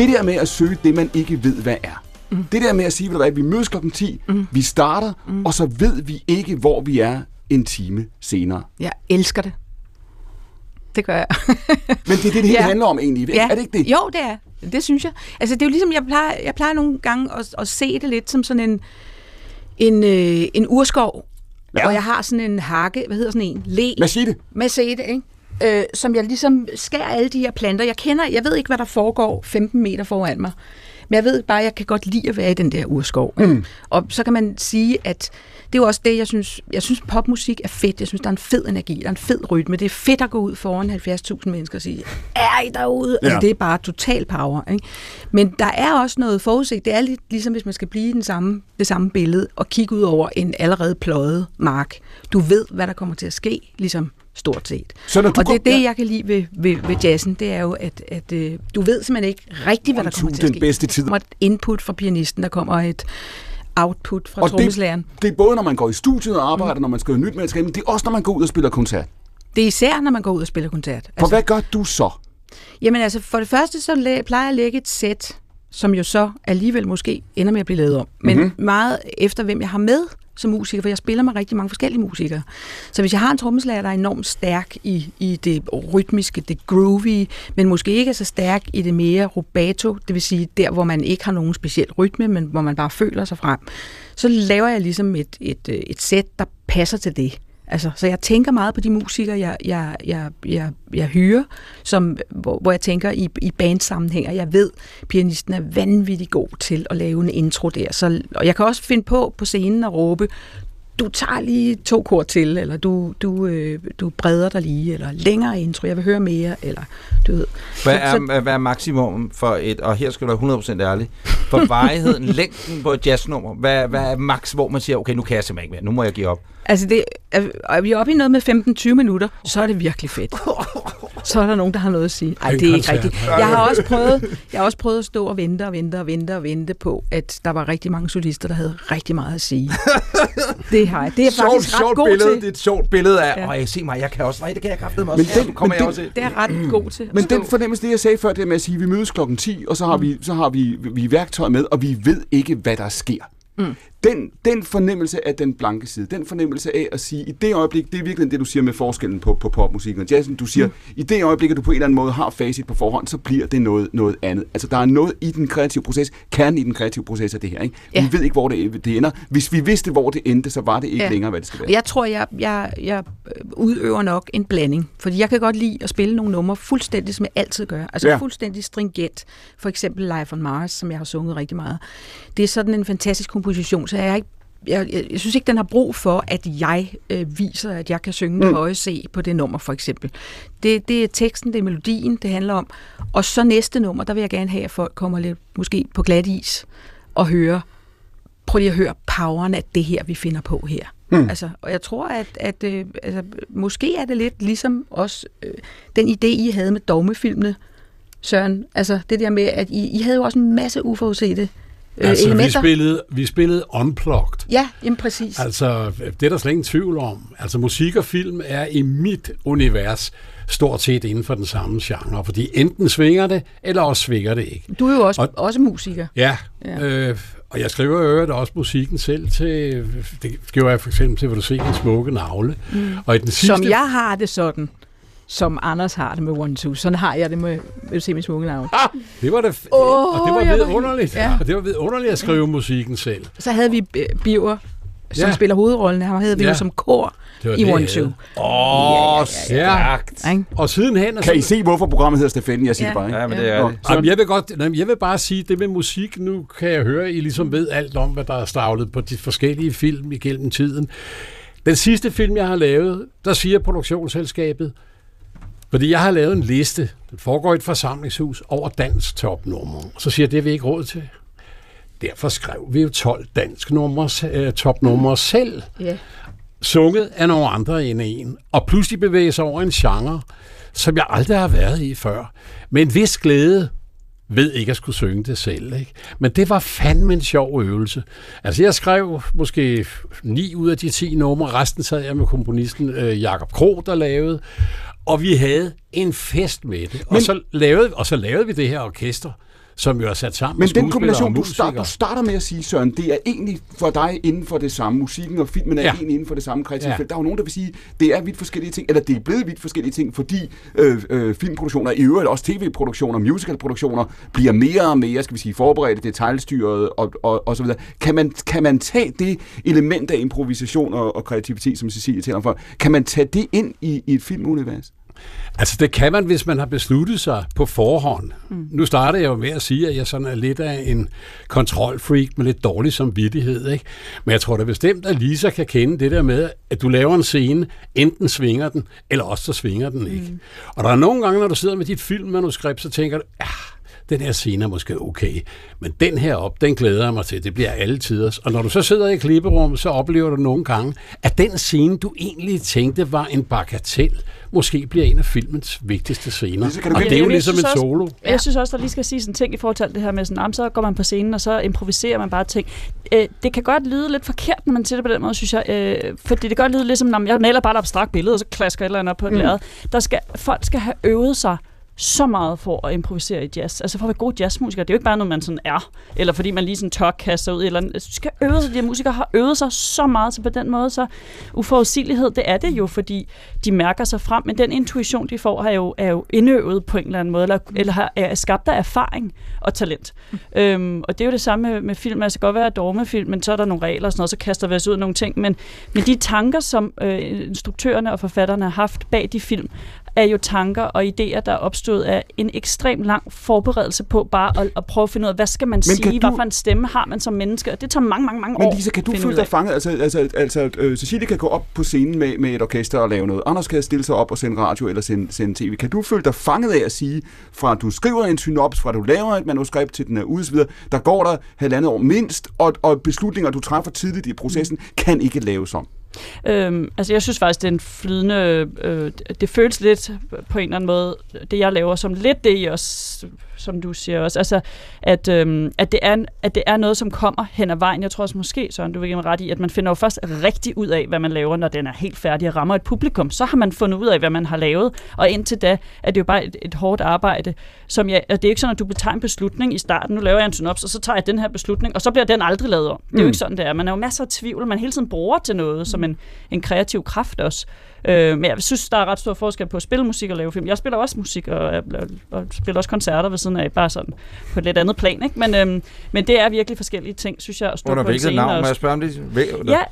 Det der med at søge det, man ikke ved, hvad er. Mm. Det der med at sige, ved du hvad, vi mødes klokken 10, mm. vi starter, mm. og så ved vi ikke, hvor vi er en time senere. Jeg elsker det. Det gør jeg. Men det er det, det hele Ja. handler om egentlig. Ja. Er det ikke det? Jo, det er. Det synes jeg. Altså, det er jo ligesom, jeg plejer, jeg plejer nogle gange at, at se det lidt som sådan en, en, øh, en urskov, Ja. hvor jeg har sådan en hakke, hvad hedder sådan en? Le. Machete. Macete, ikke? Øh, som jeg ligesom skærer alle de her planter. Jeg kender, jeg ved ikke, hvad der foregår 15 meter foran mig. Men jeg ved bare, at jeg kan godt lide at være i den der urskov. Mm. Og så kan man sige, at det er jo også det, jeg synes, jeg synes popmusik er fedt. Jeg synes, der er en fed energi, der er en fed rytme. Det er fedt at gå ud foran 70.000 mennesker og sige, er I derude? Ja. Altså, Ja. det er bare total power. Ikke? Men der er også noget forudsigt. Det er lidt ligesom, hvis man skal blive i den samme, det samme billede og kigge ud over en allerede pløjet mark. Du ved, hvad der kommer til at ske, ligesom stort set. Så når du og det er det, jeg kan lide ved, ved, ved jazzen, det er jo, at, at øh, du ved simpelthen ikke rigtigt, hvad der kommer til at den ske. bedste tid. Der kommer et input fra pianisten, der kommer et output fra Og det, er både, når man går i studiet og arbejder, mm. når man skriver nyt materiale, men det er også, når man går ud og spiller koncert. Det er især, når man går ud og spiller koncert. For hvad gør du så? Jamen altså, for det første, så plejer jeg at lægge et sæt, som jo så alligevel måske ender med at blive lavet om. Men Mhm. mm-hmm. meget efter, hvem jeg har med som musiker, for jeg spiller med rigtig mange forskellige musikere. Så hvis jeg har en trommeslager, der er enormt stærk i, i det rytmiske, det groovy, men måske ikke er så stærk i det mere rubato, det vil sige der, hvor man ikke har nogen speciel rytme, men hvor man bare føler sig frem, så laver jeg ligesom et, et, øh, et sæt, der passer til det. Altså, så jeg tænker meget på de musikere, jeg, jeg, jeg, jeg, jeg hyrer, som, hvor, hvor jeg tænker i, i bandsammenhæng, og jeg ved, pianisten er vanvittig god til at lave en intro der. Så, og jeg kan også finde på på scenen at råbe, du tager lige to kort til, eller du, du, øh, du breder dig lige, eller længere intro, jeg vil høre mere, eller du ved. Hvad Så- så- er, hvad er maksimum for et, og her skal du være 100% ærlig, for varigheden, længden på et jazznummer? Hvad, hvad er max, hvor man siger, okay, nu kan jeg simpelthen ikke mere, nu må jeg give op? Altså, det, er, er vi oppe i noget med 15-20 minutter, så er det virkelig fedt. Så er der nogen, der har noget at sige. Ej, En det er ikke rigtigt. Jeg har også prøvet, jeg har også prøvet at stå og vente og vente og vente og vente på, at der var rigtig mange solister, der havde rigtig meget at sige. Det har jeg. Det er jeg faktisk ret god billede, til. det er et sjovt billede af, Ja. og jeg se mig, jeg kan også, nej, det kan jeg kraftedeme Men også. den- Nu kommer men jeg den- også. Det er ret god til. Men den fornemmelse, det jeg sagde før, det med at sige, at vi mødes klokken 10, og så har, vi, så har vi, vi værktøj med, og vi ved ikke, hvad der sker. Mm. Den, den fornemmelse af den blanke side, den fornemmelse af at sige, i det øjeblik, det er virkelig det, du siger med forskellen på, på popmusikken og jazzen, du siger, mm. i det øjeblik, at du på en eller anden måde har facit på forhånd, så bliver det noget, noget andet. Altså, der er noget i den kreative proces, kernen i den kreative proces af det her. Ikke? Ja. Vi ved ikke, hvor det, det ender. Hvis vi vidste, hvor det endte, så var det ikke Ja. længere, hvad det skal være. Jeg tror, jeg, jeg, jeg udøver nok en blanding. Fordi jeg kan godt lide at spille nogle numre fuldstændig, som jeg altid gør. Altså ja. fuldstændig stringent. For eksempel Life on Mars, som jeg har sunget rigtig meget. Det er sådan en fantastisk komposition, så jeg er ikke jeg, jeg, jeg synes ikke, den har brug for, at jeg øh, viser, at jeg kan synge mm. det høje C på det nummer, for eksempel. Det, det er teksten, det er melodien, det handler om. Og så næste nummer, der vil jeg gerne have, at folk kommer lidt måske på glat is og hører prøv lige at høre poweren af det her, vi finder på her. Mm. Altså, og jeg tror, at, at øh, altså, måske er det lidt ligesom også øh, den idé, I havde med dogmefilmene, Søren. Altså det der med, at I, I havde jo også en masse uforudsete øh, Altså, vi elementer. spillede, vi spillede unplugged. Ja, jamen præcis. Altså, det er der slet ingen tvivl om. Altså, musik og film er i mit univers stort set inden for den samme genre, fordi enten svinger det, eller også svinger det ikke. Du er jo også, Og- også musiker. Ja, Ja. Øh, og jeg skriver øvrigt også musikken selv til, det gjorde jeg for eksempel til, hvor du ser en smukke navle. Mm. Og i den sidste... Som jeg har det sådan, som Anders har det med One Two. Sådan har jeg det med, vil du se min smukke navn. Det var det, Åh, og det var vidunderligt. ja. Og det var vidunderligt at skrive musikken selv. Så havde vi øh, Biver, som Ja. spiller hovedrollen. Ham havde vi Ja. jo som kor Det var i det, One Two. Åh, stærkt. Ikke? Og sidenhen... Kan I se, hvorfor programmet hedder Stefan? Jeg siger Ja. det bare, ikke? Ja, men det er det. Jamen, jeg vil godt, nej, jeg vil bare sige, det med musik, nu kan jeg høre, I ligesom ved alt om, hvad der er stavlet på de forskellige film igennem tiden. Den sidste film, jeg har lavet, der siger produktionsselskabet, fordi jeg har lavet en liste, den foregår i et forsamlingshus, over dansk topnummer. Så siger jeg, det har vi ikke råd til. Derfor skrev vi jo 12 dansk nummer, øh, topnumre selv Ja. sunget af nogle andre end en, og pludselig bevæge sig over en genre, som jeg aldrig har været i før. Med en vis glæde ved ikke at skulle synge det selv. Ikke? Men det var fandme en sjov øvelse. Altså jeg skrev måske 9 ud af de 10 numre, resten sad jeg med komponisten øh, Jakob Kro, der lavede, og vi havde en fest med det. Men... Og, så lavede, og så lavede vi det her orkester, som jo er sat sammen Men med den kombination, du, start, du starter med at sige, Søren, det er egentlig for dig inden for det samme. Musikken og filmen er ja. Egentlig inden for det samme kreative Ja. felt. Der er jo nogen, der vil sige, det er vidt forskellige ting, eller det er blevet vidt forskellige ting, fordi øh, øh, filmproduktioner, i øvrigt også tv-produktioner, musicalproduktioner, bliver mere og mere, skal vi sige, forberedte, detaljstyret og, og, og så videre. Kan man, kan man tage det element af improvisation og, og kreativitet, som Cecilie taler om for, kan man tage det ind i, i et filmunivers? Altså det kan man, hvis man har besluttet sig på forhånd. Mm. Nu starter jeg jo med at sige, at jeg sådan er lidt af en kontrolfreak med lidt dårlig samvittighed. Ikke? Men jeg tror da bestemt, at Lisa kan kende det der med, at du laver en scene, enten svinger den, eller også så svinger den ikke. Mm. Og der er nogle gange, når du sidder med dit filmmanuskript, så tænker du, ja, den her scene er måske okay, men den her op, den glæder jeg mig til. Det bliver alle tiders. Og når du så sidder i klipperummet, så oplever du nogle gange, at den scene, du egentlig tænkte var en bagatel, måske bliver en af filmens vigtigste scener. Du og det er jo ligesom en også- solo. Ja. Jeg synes også, der lige skal sige sådan en ting i forhold til det her med sådan, "Jamen, så går man på scenen, og så improviserer man bare ting. Øh, det kan godt lyde lidt forkert, når man siger det på den måde, synes jeg. Øh, fordi det kan godt lyde lidt som, "Nå, men jeg maler bare et abstrakt billede, og så klasker et eller andet op på et mm. lærred. Der skal, folk skal have øvet sig så meget for at improvisere i jazz. Altså for at være god jazzmusiker, det er jo ikke bare noget, man sådan er, eller fordi man lige sådan tør kaste sig ud eller andet. Altså, Du skal øve sig, de her musikere har øvet sig så meget, så på den måde, så uforudsigelighed, det er det jo, fordi de mærker sig frem, men den intuition, de får, er jo, er jo indøvet på en eller anden måde, eller, eller har, er skabt af erfaring og talent. Mm. Øhm, og det er jo det samme med, med film. Altså, det kan godt være dogmefilm, men så er der nogle regler og sådan noget, så kaster vi os ud af nogle ting. Men, men de tanker, som øh, instruktørerne og forfatterne har haft bag de film, er jo tanker og idéer, der er opstået af en ekstrem lang forberedelse på bare at, at prøve at finde ud af, hvad skal man kan sige, du- hvad for en stemme har man som menneske, og det tager mange, mange, mange år. Men Lisa, kan du føle dig fanget? Altså, altså, altså øh, Cecilie kan gå op på scenen med, med et orkester og lave noget. Anders kan stille sig op og sende radio eller sende, sende tv. Kan du føle dig fanget af at sige, fra du skriver en synops, fra du laver et manuskript til den er ude, videre, der går der halvandet år mindst, og, og beslutninger, du træffer tidligt i processen, kan ikke laves om. Øhm, altså jeg synes faktisk, det er en flydende... Øh, det føles lidt på en eller anden måde, det jeg laver, som lidt det, I også, som du siger også. Altså, at, øhm, at, det er, at det er noget, som kommer hen ad vejen. Jeg tror også måske, Søren, du vil give mig ret i, at man finder jo først rigtig ud af, hvad man laver, når den er helt færdig og rammer et publikum. Så har man fundet ud af, hvad man har lavet. Og indtil da er det jo bare et, et hårdt arbejde. Som jeg, og det er jo ikke sådan, at du tager en beslutning i starten. Nu laver jeg en synops, og så tager jeg den her beslutning, og så bliver den aldrig lavet om. Det er jo Mm. ikke sådan, det er. Man har jo masser af tvivl, man hele tiden bruger til noget, som en, en kreativ kraft også. Øh, men jeg synes, der er ret stor forskel på at spille musik og lave film. Jeg spiller også musik og, og, og spiller også koncerter ved siden af, bare sådan på et lidt andet plan. Ikke? Men, øhm, men det er virkelig forskellige ting, synes jeg, at stå Under på hvilket navn? og- Må jeg spørge om det?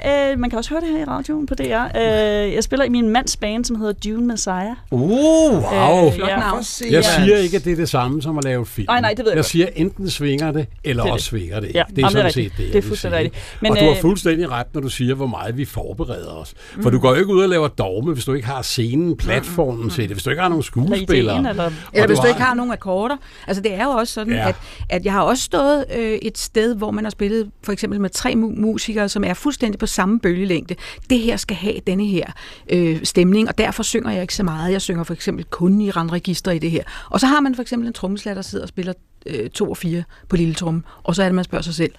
Ja, øh, man kan også høre det her i radioen på DR. Øh, jeg spiller i min mands band, som hedder Dune Messiah. Uh, Wow. Øh, Flot ja. navn. Jeg siger ikke, at det er det samme som at lave film. Nej, nej, det ved jeg Jeg siger, enten svinger det, eller Det også det. svinger det ikke. Ja, det er jamen, det er sådan set det, Det er jeg fuldstændig rigtigt. Men, og du har øh, fuldstændig ret, når du siger, hvor meget vi forbereder os. For du går jo ikke ud og laver dogme, hvis du ikke har scenen, platformen til det, hvis du ikke har nogen Eller skuespillere. eller... Eller Og hvis du har- ikke har nogen akkorder. Altså det er jo også sådan, Ja. at, at jeg har også stået øh, et sted, hvor man har spillet for eksempel med tre mu- musikere, som er fuldstændig på samme bølgelængde. Det her skal have denne her øh, stemning, og derfor synger jeg ikke så meget. Jeg synger for eksempel kun i randregister i det her. Og så har man for eksempel en trommeslager, der sidder og spiller øh, to og fire på lille tromme, og så er det, man spørger sig selv,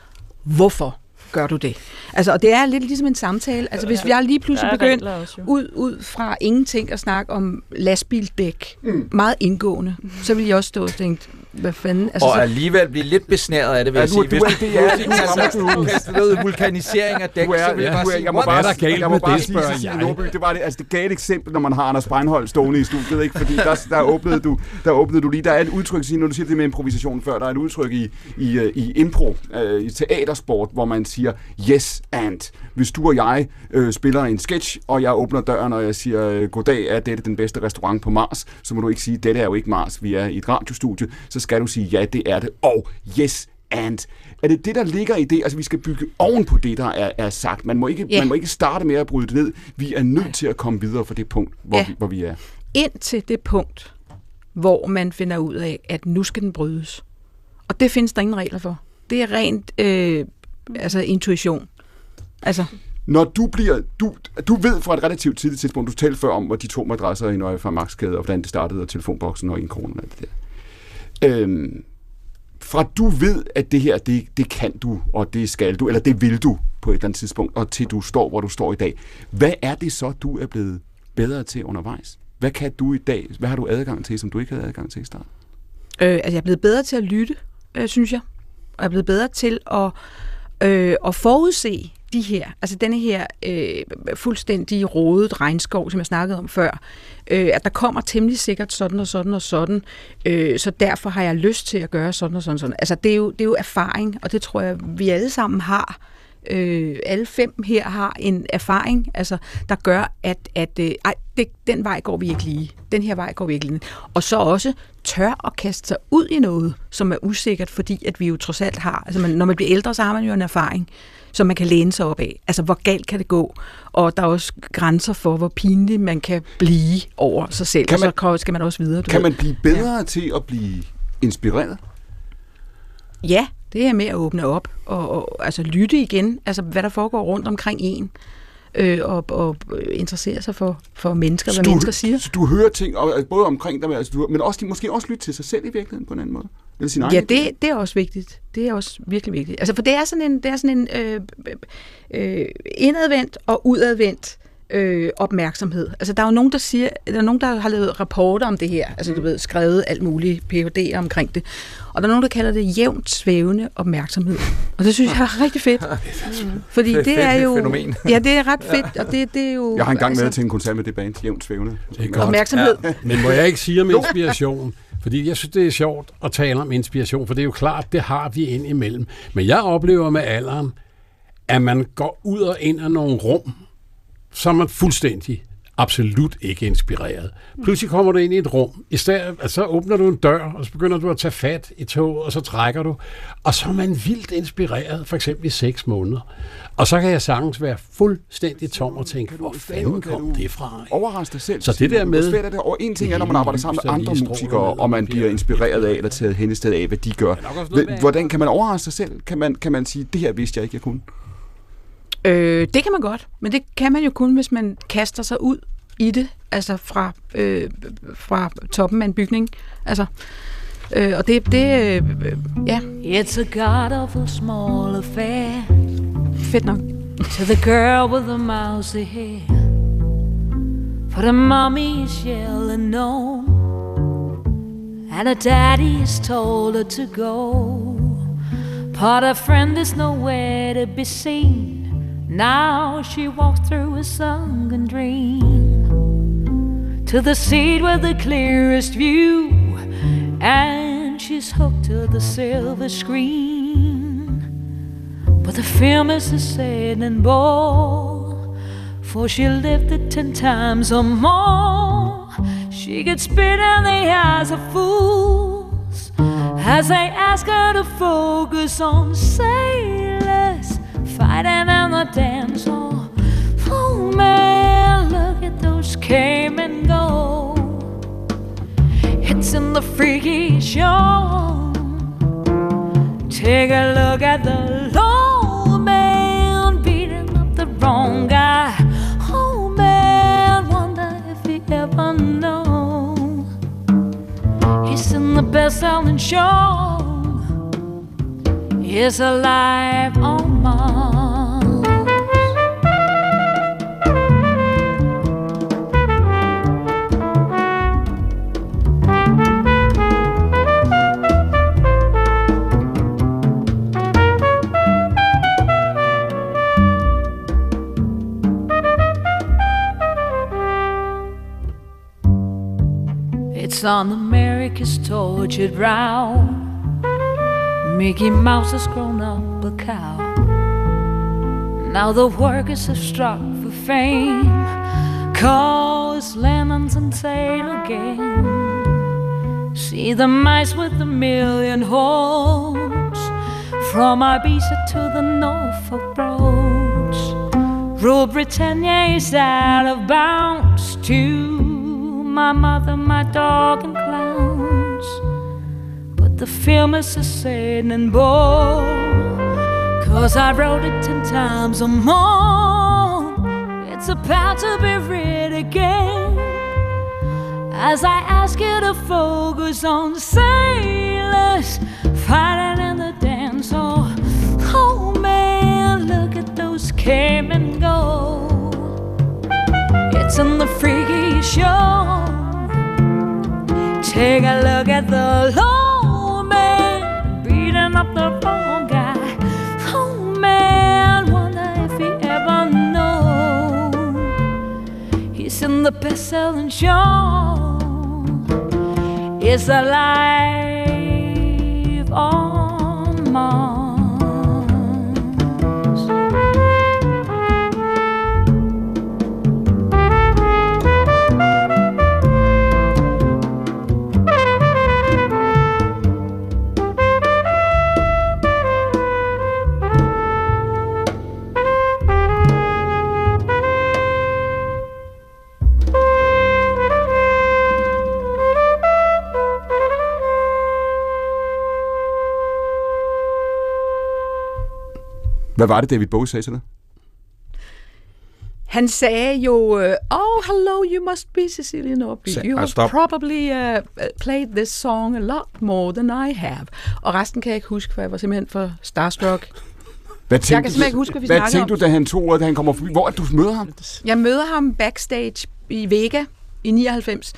hvorfor gør du det? Altså, og det er lidt ligesom en samtale. Altså, hvis jeg lige pludselig er begyndt ud, ud fra ingenting at snakke om lastbildæk, mm. meget indgående, så vil jeg også stå og tænke, hvad fanden? Altså, Og alligevel blive lidt besnæret af det, vil Ja, jeg du- sige. du Hvis du, det er- det er- altså, du du ved, vulkanisering af dæk, Du er, så vil jeg bare du sige, jeg må bare, Hvad er der galt jeg må bare det, sige, jeg? Nordby, det var det, altså det gav et eksempel, når man har Anders Breinholt stående i studiet, ikke? fordi der, der, åbnede du, der åbnede du lige, der er et udtryk, når du siger det med improvisation før, der er et udtryk i, i, øh, i impro, øh, i teatersport, hvor man siger, yes and. Hvis du og jeg øh, spiller en sketch, og jeg åbner døren, og jeg siger, goddag, er dette den bedste restaurant på Mars, så må du ikke sige, dette er jo ikke Mars, vi er i et radiostudie, så skal du sige, ja, det er det, og yes and. Er det det, der ligger i det? Altså, vi skal bygge oven på det, der er, er sagt. Man må, ikke, Ja. man må ikke starte med at bryde det ned. Vi er nødt til at komme videre fra det punkt, hvor, Ja. vi, hvor vi er. ind til det punkt, hvor man finder ud af, at nu skal den brydes. Og det findes der ingen regler for. Det er rent øh, altså intuition. Altså, Når du bliver... Du, du ved fra et relativt tidligt tidspunkt, du talte før om, hvor de to madrasser i Nøje fra Maxkade, og hvordan det startede, og telefonboksen og en krone og alt det der. Øhm, fra du ved, at det her, det, det kan du, og det skal du, eller det vil du på et eller andet tidspunkt, og til du står, hvor du står i dag. Hvad er det så, du er blevet bedre til undervejs? Hvad kan du i dag? Hvad har du adgang til, som du ikke havde adgang til i starten? øh, altså, jeg er blevet bedre til at lytte. øh, synes jeg, og jeg er blevet bedre til at, øh, at forudse de her, altså denne her øh, fuldstændig rodet regnskov, som jeg snakkede om før, øh, at der kommer temmelig sikkert sådan og sådan og sådan, øh, så derfor har jeg lyst til at gøre sådan og sådan og sådan. Altså det er jo, det er jo erfaring, og det tror jeg, vi alle sammen har. Øh, alle fem her har en erfaring, altså, der gør, at, at øh, ej, det, den vej går vi ikke lige. Den her vej går vi ikke lige. Og så også tør at kaste sig ud i noget, som er usikkert, fordi at vi jo trods alt har, altså man, når man bliver ældre, så har man jo en erfaring, som man kan læne sig op af. Altså, hvor galt kan det gå? Og der er også grænser for, hvor pinlig man kan blive over sig selv. Kan man- man, og så skal man også videre. Du Kan ved. man blive bedre ja. til at blive inspireret? Ja, det er med at åbne op og, og altså lytte igen, altså hvad der foregår rundt omkring en, øh, og, og øh, interessere sig for, for mennesker, hvad du, mennesker siger. Så du hører ting, og, altså, både omkring dig, men altså, du, men også, måske også lytte til sig selv i virkeligheden på en anden måde? Eller sin egen Ja, det, det er også vigtigt. Det er også virkelig vigtigt. Altså, for det er sådan en, det er sådan en øh, øh, indadvendt og udadvendt øh, opmærksomhed. Altså, der er jo nogen, der siger, der er nogen, der har lavet rapporter om det her, altså, du ved, skrevet alt muligt PhD'er omkring det. Og der er nogen, der kalder det jævnt svævende opmærksomhed. Og det synes jeg er rigtig fedt. Fordi Det er jo... fænomen. Ja, det er ret fedt, og det, det er jo... Jeg har engang altså, været til en koncert med det band, jævnt svævende. Det er. Opmærksomhed. Ja. Men må jeg ikke sige om inspiration? Fordi jeg synes, det er sjovt at tale om inspiration, for det er jo klart, det har vi ind imellem. Men jeg oplever med alderen, at man går ud og ind af nogle rum, så er man fuldstændig absolut ikke inspireret. Pludselig kommer du ind i et rum, i stedet, altså, så åbner du en dør, og så begynder du at tage fat i toget, og så trækker du, og så er man vildt inspireret, for eksempel i seks måneder. Og så kan jeg sagtens være fuldstændig tom og tænke, hvor fanden kom det fra? Overraske dig selv. Så det der med- svært er det? Og en ting er, når man arbejder sammen med andre musikere, og man bliver inspireret af, eller taget hen i stedet af, hvad de gør. Hvordan kan man overraske sig selv? Kan man, kan man sige, det her vidste jeg ikke, jeg kunne? Øh, det kan man godt, men det kan man jo kun, hvis man kaster sig ud i det, altså fra, øh, fra toppen af en bygning. Altså, øh, og det, det øh, ja, It's a god awful small affair fedt nok. to the girl with the mousy hair. For the mommy yelling no, and her daddy has told her to go. But her friend is nowhere to be seen. Now she walks through a sunken dream to the seat with the clearest view, and she's hooked to the silver screen. But the film is a sad and bore, for she lived it ten times or more. She gets spit in the eyes of fools as they ask her to focus on sailors fighting in the dance hall. Oh man, look at those came and go. It's in the freaky show. Take a look at the low man beating up the wrong guy. Oh man, wonder if he ever know. He's in the best-selling show. He's alive on It's on America's tortured brow. Mickey Mouse has grown up. Now the workers have struck for fame. Cause Lennon's on sale again. See the mice with the million holes. From Ibiza to the Norfolk Broads. Rule Britannia is out of bounds to my mother, my dog, and clowns. But the film is a sad and bore. Cause I wrote it ten times or more. It's about to be read again. As I ask you to focus on sailors fighting in the dance hall. Oh man, look at those came and go. It's in the freaky show. Take a look at the low man beating in the best-selling show. It's alive Hvad var det, David Bowie sagde til dig? Han sagde jo, øh, oh, hello, you must be Cecilia Norby. Sa- You have stop. probably uh, played this song a lot more than I have. Og resten kan jeg ikke huske, for jeg var simpelthen for starstruck. Hvad Jeg kan simpelthen ikke huske, hvad vi hvad snakkede tænkte om. du, da han tog ordet, da han kommer forbi? Hvor er du møder ham? Jeg møder ham backstage i Vega i 99.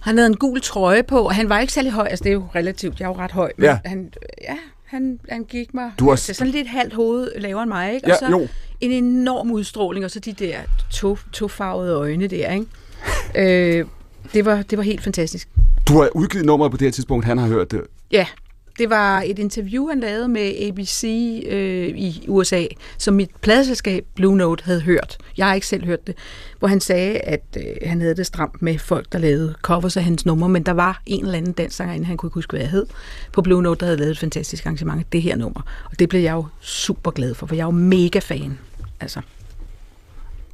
Han havde en gul trøje på, og han var ikke særlig høj. Altså, det er jo relativt. Jeg er jo ret høj. Men Ja. han, ja, han, han gik mig Du har- til sådan lidt halvt hoved lavere end mig, ikke? Ja, og så jo. en enorm udstråling, og så de der to, tofarvede øjne der, ikke? øh, det, var, det var helt fantastisk. Du har udgivet nummeret på det her tidspunkt, han har hørt det. Ja, det var et interview, han lavede med ABC øh, i USA, som mit pladeselskab Blue Note havde hørt. Jeg har ikke selv hørt det. Hvor han sagde, at øh, han havde det stramt med folk, der lavede covers af hans numre, men der var en eller anden dansangerinde, han kunne ikke huske, hvad jeg hed, på Blue Note, der havde lavet et fantastisk arrangement af det her nummer. Og det blev jeg jo super glad for, for jeg er jo mega fan. Altså.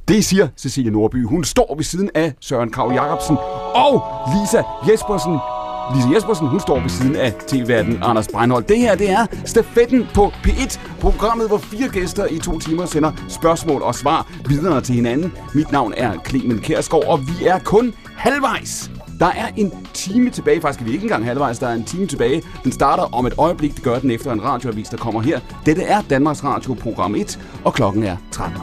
Det siger Cecilie Nordby. Hun står ved siden af Søren Krav Jacobsen og Lisa Jespersen. Lise Jespersen, hun står ved siden af tv-verden Anders Breinholt. Det her, det er stafetten på P1, programmet, hvor fire gæster i to timer sender spørgsmål og svar videre til hinanden. Mit navn er Clemen Kærsgaard, og vi er kun halvvejs. Der er en time tilbage, faktisk er vi ikke engang halvvejs, der er en time tilbage. Den starter om et øjeblik, det gør den efter en radioavis, der kommer her. Dette er Danmarks Radio program 1, og klokken er 13.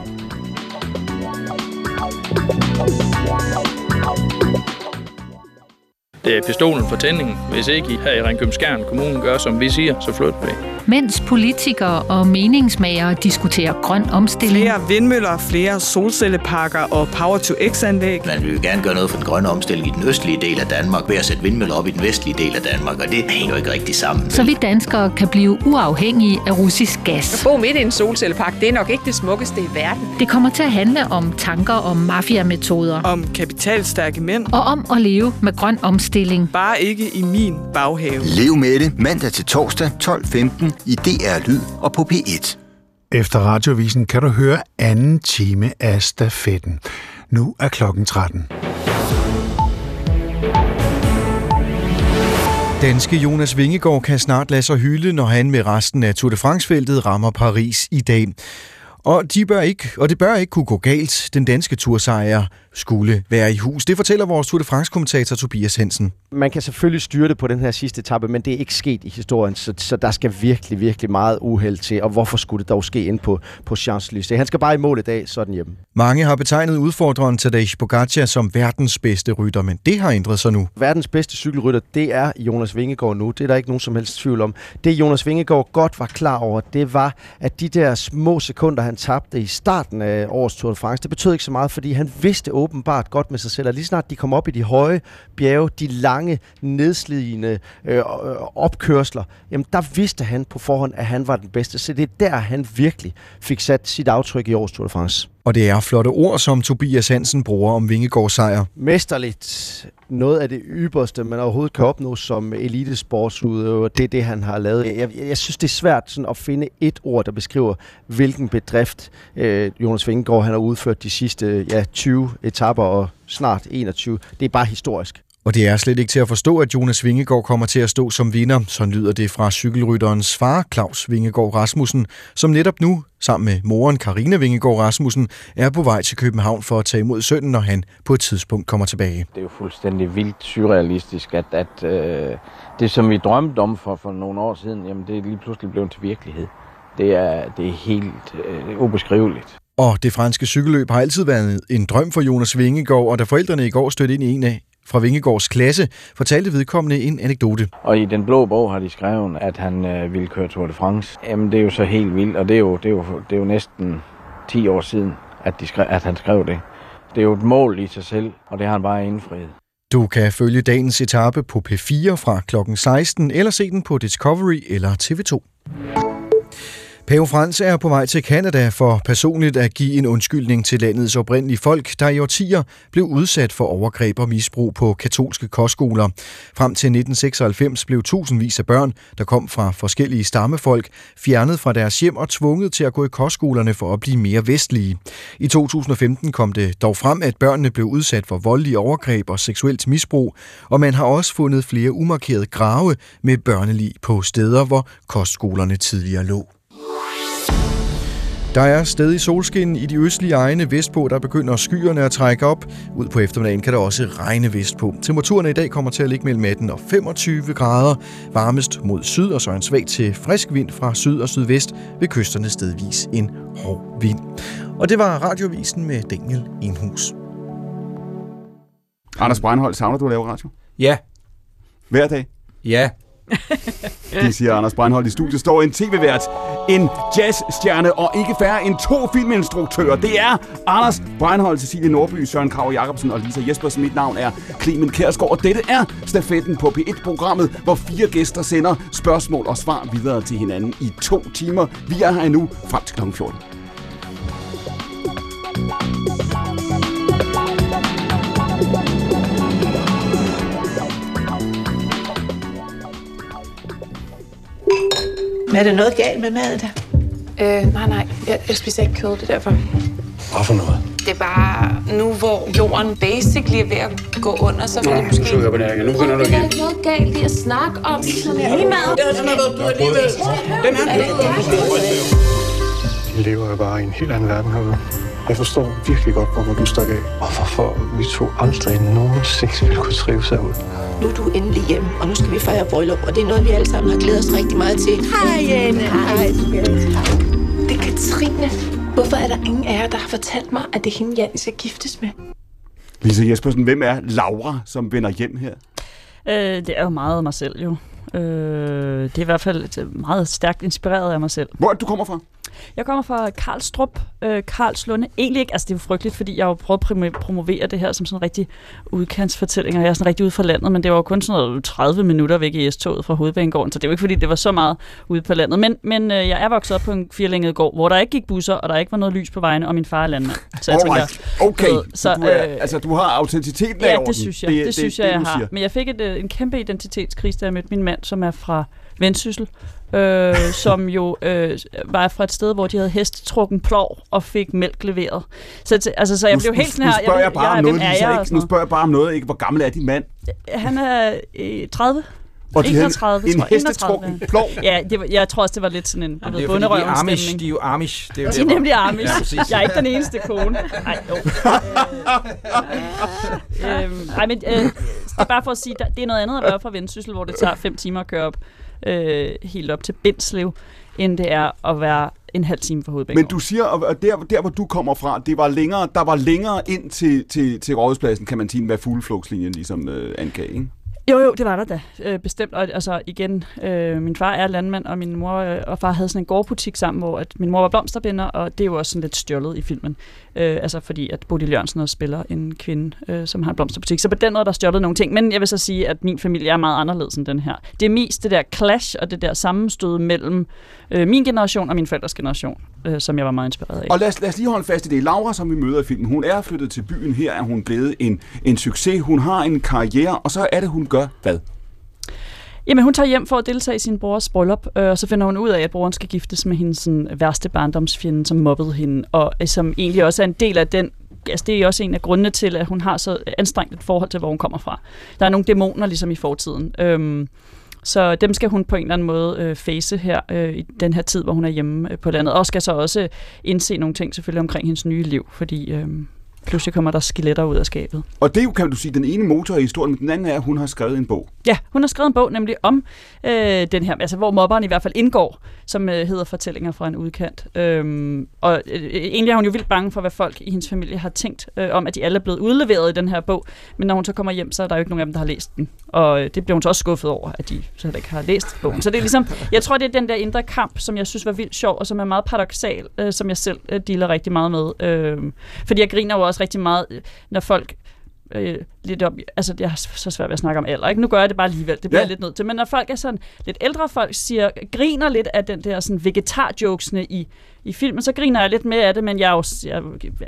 Det er pistolen for tændingen. Hvis ikke I her i Ringkøbing Skjern Kommunen gør, som vi siger, så flyt vi. Mens politikere og meningsmagere diskuterer grøn omstilling, Flere vindmøller, flere solcelleparker og Power-to-X-anlæg. Man vil jo gerne gøre noget for den grønne omstilling i den østlige del af Danmark ved at sætte vindmøller op i den vestlige del af Danmark, og det hænger jo ikke rigtig sammen. så vi danskere kan blive uafhængige af russisk gas. Bo midt i en solcellepark, det er nok ikke det smukkeste i verden. Det kommer til at handle om tanker om mafiametoder Om kapitalstærke mænd. og om at leve med grøn omstilling. Bare ikke i min baghave. Lev med det mandag til torsdag 12.15 i DR Lyd og på P1. Efter radiovisen kan du høre anden time af stafetten. Nu er klokken 13. Danske Jonas Vingegaard kan snart lade sig hylde, når han med resten af Tour de France-feltet rammer Paris i dag. Og, de bør ikke, og det bør ikke kunne gå galt. Den danske tursejr skulle være i hus. Det fortæller vores Tour de France-kommentator Tobias Hansen. Man kan selvfølgelig styre det på den her sidste etape, men det er ikke sket i historien, så, så der skal virkelig, virkelig meget uheld til. Og hvorfor skulle det dog ske ind på, på Champs-Élysées? Han skal bare i mål i dag, så den hjemme. Mange har betegnet udfordreren Tadej Pogacar som verdens bedste rytter, men det har ændret sig nu. Verdens bedste cykelrytter, det er Jonas Vingegaard nu. Det er der ikke nogen som helst tvivl om. Det Jonas Vingegaard godt var klar over, det var, at de der små sekunder, han tabte i starten af årets Tour de France, det betød ikke så meget, fordi han vidste åbenbart godt med sig selv, og lige snart de kom op i de høje bjerge, de lange, nedslidende øh, øh, opkørsler, jamen der vidste han på forhånd, at han var den bedste. Så det er der, han virkelig fik sat sit aftryk i årets Tour de France. Og det er flotte ord, som Tobias Hansen bruger om Vingegaards sejr. mesterligt. Noget af det ypperste, man overhovedet kan opnå som elitesportsudøver, det er det, han har lavet. Jeg, jeg, synes, det er svært sådan, at finde et ord, der beskriver, hvilken bedrift øh, Jonas Vingegaard han har udført de sidste ja, 20 etapper og snart 21. Det er bare historisk. Og det er slet ikke til at forstå, at Jonas Vingegaard kommer til at stå som vinder. Sådan lyder det fra cykelrytterens far, Claus Vingegaard Rasmussen, som netop nu, sammen med moren Karina Vingegaard Rasmussen, er på vej til København for at tage imod sønnen, når han på et tidspunkt kommer tilbage. Det er jo fuldstændig vildt surrealistisk, at, at øh, det, som vi drømte om for, for nogle år siden, jamen det er lige pludselig blevet til virkelighed. Det er, det er helt øh, ubeskriveligt. Og det franske cykelløb har altid været en drøm for Jonas Vingegaard, og da forældrene i går stødte ind i en af fra Vingegaards klasse, fortalte vedkommende en anekdote. Og i den blå bog har de skrevet, at han øh, ville køre Tour de France. Jamen det er jo så helt vildt, og det er jo, det er jo, det er jo næsten 10 år siden, at, de skrev, at han skrev det. det er jo et mål i sig selv, og det har han bare indfriet. Du kan følge dagens etape på P4 fra kl. 16, eller se den på Discovery eller TV2. Pave Frans er på vej til Kanada for personligt at give en undskyldning til landets oprindelige folk, der i årtier blev udsat for overgreb og misbrug på katolske kostskoler. Frem til 1996 blev tusindvis af børn, der kom fra forskellige stammefolk, fjernet fra deres hjem og tvunget til at gå i kostskolerne for at blive mere vestlige. I 2015 kom det dog frem, at børnene blev udsat for voldelige overgreb og seksuelt misbrug, og man har også fundet flere umarkerede grave med børnelig på steder, hvor kostskolerne tidligere lå. Der er stadig solskin i de østlige egne vestpå, der begynder skyerne at trække op. Ud på eftermiddagen kan der også regne vestpå. Temperaturen i dag kommer til at ligge mellem 18 og 25 grader. Varmest mod syd, og så en svag til frisk vind fra syd og sydvest ved kysterne stedvis en hård vind. Og det var radiovisen med Daniel Enhus. Anders Breinholt, savner du at lave radio? Ja. Hver dag? Ja. Det siger Anders Breinholt i studiet. Står en tv-vært, en jazzstjerne og ikke færre end to filminstruktører. Det er Anders Breinholt, Cecilie Nordby, Søren Krav Jacobsen og Lisa Jespersen. Mit navn er Clemen Kærsgaard, og dette er stafetten på P1-programmet, hvor fire gæster sender spørgsmål og svar videre til hinanden i to timer. Vi er her nu frem til kl. 14. Men er der noget galt med maden der? Øh, nej, nej. Jeg, jeg spiser ikke kød, det er derfor. Hvad for noget? Det er bare nu, hvor jorden basically er ved at gå under, så vil det Nu måske... her igen. Nu begynder du igen. ikke noget galt i at snakke om meget. Den har været du alligevel. Den De lever jo bare i en helt anden verden herude. Jeg forstår virkelig godt, hvorfor du stak af. Og hvorfor vi to aldrig nogensinde ville kunne trives herude. Nu er du endelig hjemme, og nu skal vi fejre bryllup, og det er noget, vi alle sammen har glædet os rigtig meget til. Hej, Jane. Hej. Det er Katrine. Hvorfor er der ingen af jer, der har fortalt mig, at det er hende, Jan skal giftes med? Lisa Jespersen, hvem er Laura, som vender hjem her? Øh, det er jo meget mig selv, jo. Øh, det er i hvert fald et- meget stærkt inspireret af mig selv. Hvor er det, du kommer fra? Jeg kommer fra Karlstrup, øh, Karlslunde. Egentlig ikke, altså det er jo frygteligt, fordi jeg har jo prøvet at promo- promovere det her som sådan en rigtig udkantsfortælling, og jeg er sådan rigtig ude fra landet, men det var jo kun sådan noget 30 minutter væk i S-toget fra Hovedbanegården, så det er jo ikke, fordi det var så meget ude på landet. Men, men øh, jeg er vokset op på en firlænget gård, hvor der ikke gik busser, og der ikke var noget lys på vejene, og min far er landmand. Så jeg Alright. tænker, Okay, ved, så du, er, altså, du har autenticiteten af Ja, det synes jeg. Det, det synes jeg, jeg du har. siger. Men jeg fik et, øh, en kæmpe identitetskrise, da jeg mødte min mand, som er fra Vendsyssel, øh, som jo øh, var fra et sted, hvor de havde hestetrukken plov og fik mælk leveret. Så, altså, så jeg Nu- blev helt sådan nu her, spørger jeg, ved- bare om hvem noget, Lisa, jeg? og ikke? Nu spørger jeg bare om noget, ikke? Hvor gammel er din mand? Han er øh, 30. Og de havde 31, en jeg. hestetrukken 31. plov? Ja, det var, jeg tror også, det var lidt sådan en det ved, er fordi, de er Amish. stemning. De er jo Amish. Det er jo De er derfor. nemlig Amish. Ja, jeg er ikke den eneste kone. Ej, jo. Øh, øhm, ej, men øh, er bare for at sige, der, det er noget andet at være fra Vendsyssel, hvor det tager fem timer at køre op, øh, helt op til Bindslev, end det er at være en halv time fra hovedbanen. Men du siger, at der, der hvor du kommer fra, det var længere, der var længere ind til, til, til rådhuspladsen, kan man sige, hvad fugleflugtslinjen ligesom øh, angav, ikke? Jo, jo, det var der da, øh, bestemt. Og altså igen, øh, min far er landmand, og min mor øh, og far havde sådan en gårdbutik sammen, hvor at min mor var blomsterbinder, og det er jo også sådan lidt stjålet i filmen. Øh, altså fordi, at Bodil Jørgensen også spiller en kvinde, øh, som har en blomsterbutik. Så på den måde er der stjålet nogle ting. Men jeg vil så sige, at min familie er meget anderledes end den her. Det er mest det der clash og det der sammenstød mellem øh, min generation og min forældres generation, øh, som jeg var meget inspireret af. Og lad os, lad os lige holde fast i det. Laura, som vi møder i filmen, hun er flyttet til byen. Her er hun blevet en, en succes. Hun har en karriere, og så er det, hun gør hvad? Jamen, hun tager hjem for at deltage i sin brors bryllup, øh, og så finder hun ud af, at broren skal giftes med hendes sådan, værste barndomsfjende, som mobbede hende, og øh, som egentlig også er en del af den Altså, det er også en af grundene til, at hun har så anstrengt et forhold til, hvor hun kommer fra. Der er nogle dæmoner ligesom i fortiden. Øhm, så dem skal hun på en eller anden måde øh, face her øh, i den her tid, hvor hun er hjemme øh, på landet. Og skal så også indse nogle ting selvfølgelig omkring hendes nye liv, fordi øh, pludselig kommer der skeletter ud af skabet. Og det er jo, kan du sige, den ene motor i historien, men den anden er, at hun har skrevet en bog. Ja, hun har skrevet en bog nemlig om øh, den her, altså hvor mobberen i hvert fald indgår, som øh, hedder Fortællinger fra en udkant. Øhm, og øh, egentlig er hun jo vildt bange for, hvad folk i hendes familie har tænkt øh, om, at de alle er blevet udleveret i den her bog. Men når hun så kommer hjem, så er der jo ikke nogen af dem, der har læst den. Og øh, det bliver hun så også skuffet over, at de så ikke har læst bogen. Så det er ligesom, jeg tror, det er den der indre kamp, som jeg synes var vildt sjov, og som er meget paradoxal, øh, som jeg selv øh, dealer rigtig meget med. Øh, fordi jeg griner jo også rigtig meget, øh, når folk øh, lidt op, altså jeg har så svært ved at snakke om alder, ikke? Nu gør jeg det bare alligevel, det bliver Ja. ja. lidt nødt til, men når folk er sådan, lidt ældre folk siger, griner lidt af den der sådan vegetar-jokesene i, i filmen, så griner jeg lidt mere af det, men jeg er jo, jeg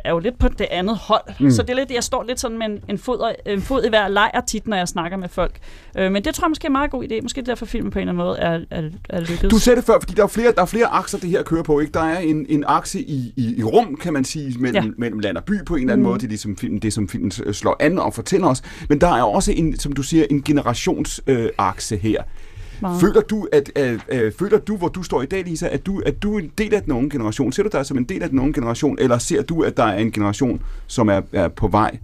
er jo lidt på det andet hold, Mm. mm. så det er lidt, jeg står lidt sådan med en, en, fod, en fod i hver lejr tit, når jeg snakker med folk. Øh, men det tror jeg måske er en meget god idé, måske derfor filmen på en eller anden måde er, er, er lykkedes. Du sagde det før, fordi der er flere, der er flere akser, det her kører på. Ikke? Der er en, en akse i, i, i rum, kan man sige, mellem, ja. Mellem land og by på en eller anden Mhm. måde. Det er ligesom filmen, det, som filmen øh, slår an og fortæller os. Men der er også, en, som du siger, en generationsakse øh, akse her. Meget. Føler du, at, øh, øh, føler du, hvor du står i dag, Lisa, at du, at du er en del af den unge generation? Ser du dig som en del af den unge generation, eller ser du, at der er en generation, som er, er på vej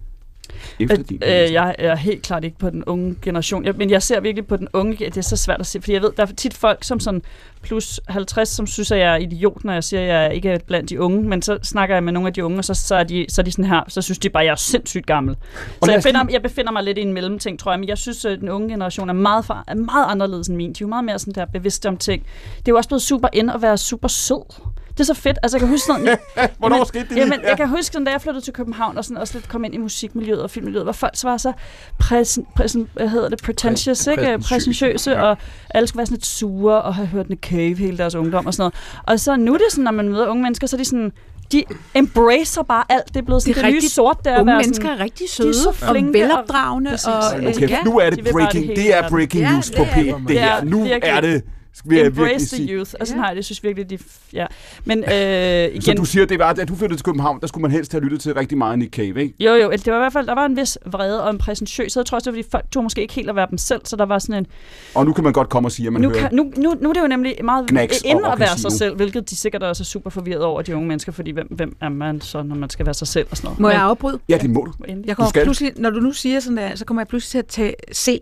efter at, din? øh, jeg er helt klart ikke på den unge generation, jeg, men jeg ser virkelig på den unge, det er så svært at se, fordi jeg ved, der er tit folk som sådan plus 50, som synes, at jeg er idiot, når jeg siger, at jeg ikke er blandt de unge, men så snakker jeg med nogle af de unge, og så, så, er, de, så er de sådan her, så synes de bare, at jeg er sindssygt gammel. Og Så jeg, finder, jeg befinder mig lidt i en mellemting, tror jeg, men jeg synes, at den unge generation er meget, for, er meget anderledes end min. De er jo meget mere sådan der bevidste om ting. Det er jo også blevet super ind at være super sød. Det er så fedt. Altså, jeg kan huske sådan... Hvornår jamen, skete det? Jamen, Ja. jeg kan huske, sådan, da jeg flyttede til København, og sådan, også lidt kom ind i musikmiljøet og filmmiljøet, hvor folk så var så præsen, præsen, hvad hedder det, pretentious, ikke? præsentøse. Præsentøse, Ja. og alle skulle være sådan lidt sure og have hørt Cave hele deres ungdom og sådan noget. Og så nu er det sådan, når man møder unge mennesker, så er de sådan, de embracer bare alt. Det er blevet sådan, Det er det, nye rigtigt. sort, der Unge at være mennesker sådan, er rigtig De er så søde og flinke velopdragende og, nu kæft, ja. nu er det de breaking, det det er breaking Ja, news det på P1, det. det her. er Nu virkelig- er det, vil jeg virkelig Embrace the sige. youth. Og sådan Ja. har jeg det. Synes virkelig, de... Ja. Men øh, igen... Så du siger, det var, at du flyttede til København, der skulle man helst have lyttet til rigtig meget Nick Cave, ikke? Jo, jo, det var i hvert fald, der var en vis vrede og en præsentøs. Jeg tror også, det var, fordi folk tog måske ikke helt at være dem selv, så der var sådan en... Og nu kan man godt komme og sige, at man Nu, hører... kan, nu, nu, nu er det jo nemlig meget Knacks inde og at være sig selv, hvilket de sikkert også er super forvirret over, de unge mennesker, fordi hvem, hvem er man så, når man skal være sig selv og sådan noget. Må jeg afbryde? Ja, det må du. Jeg Du kommer skal. pludselig, når du nu siger sådan der, så kommer jeg pludselig til at tage, se,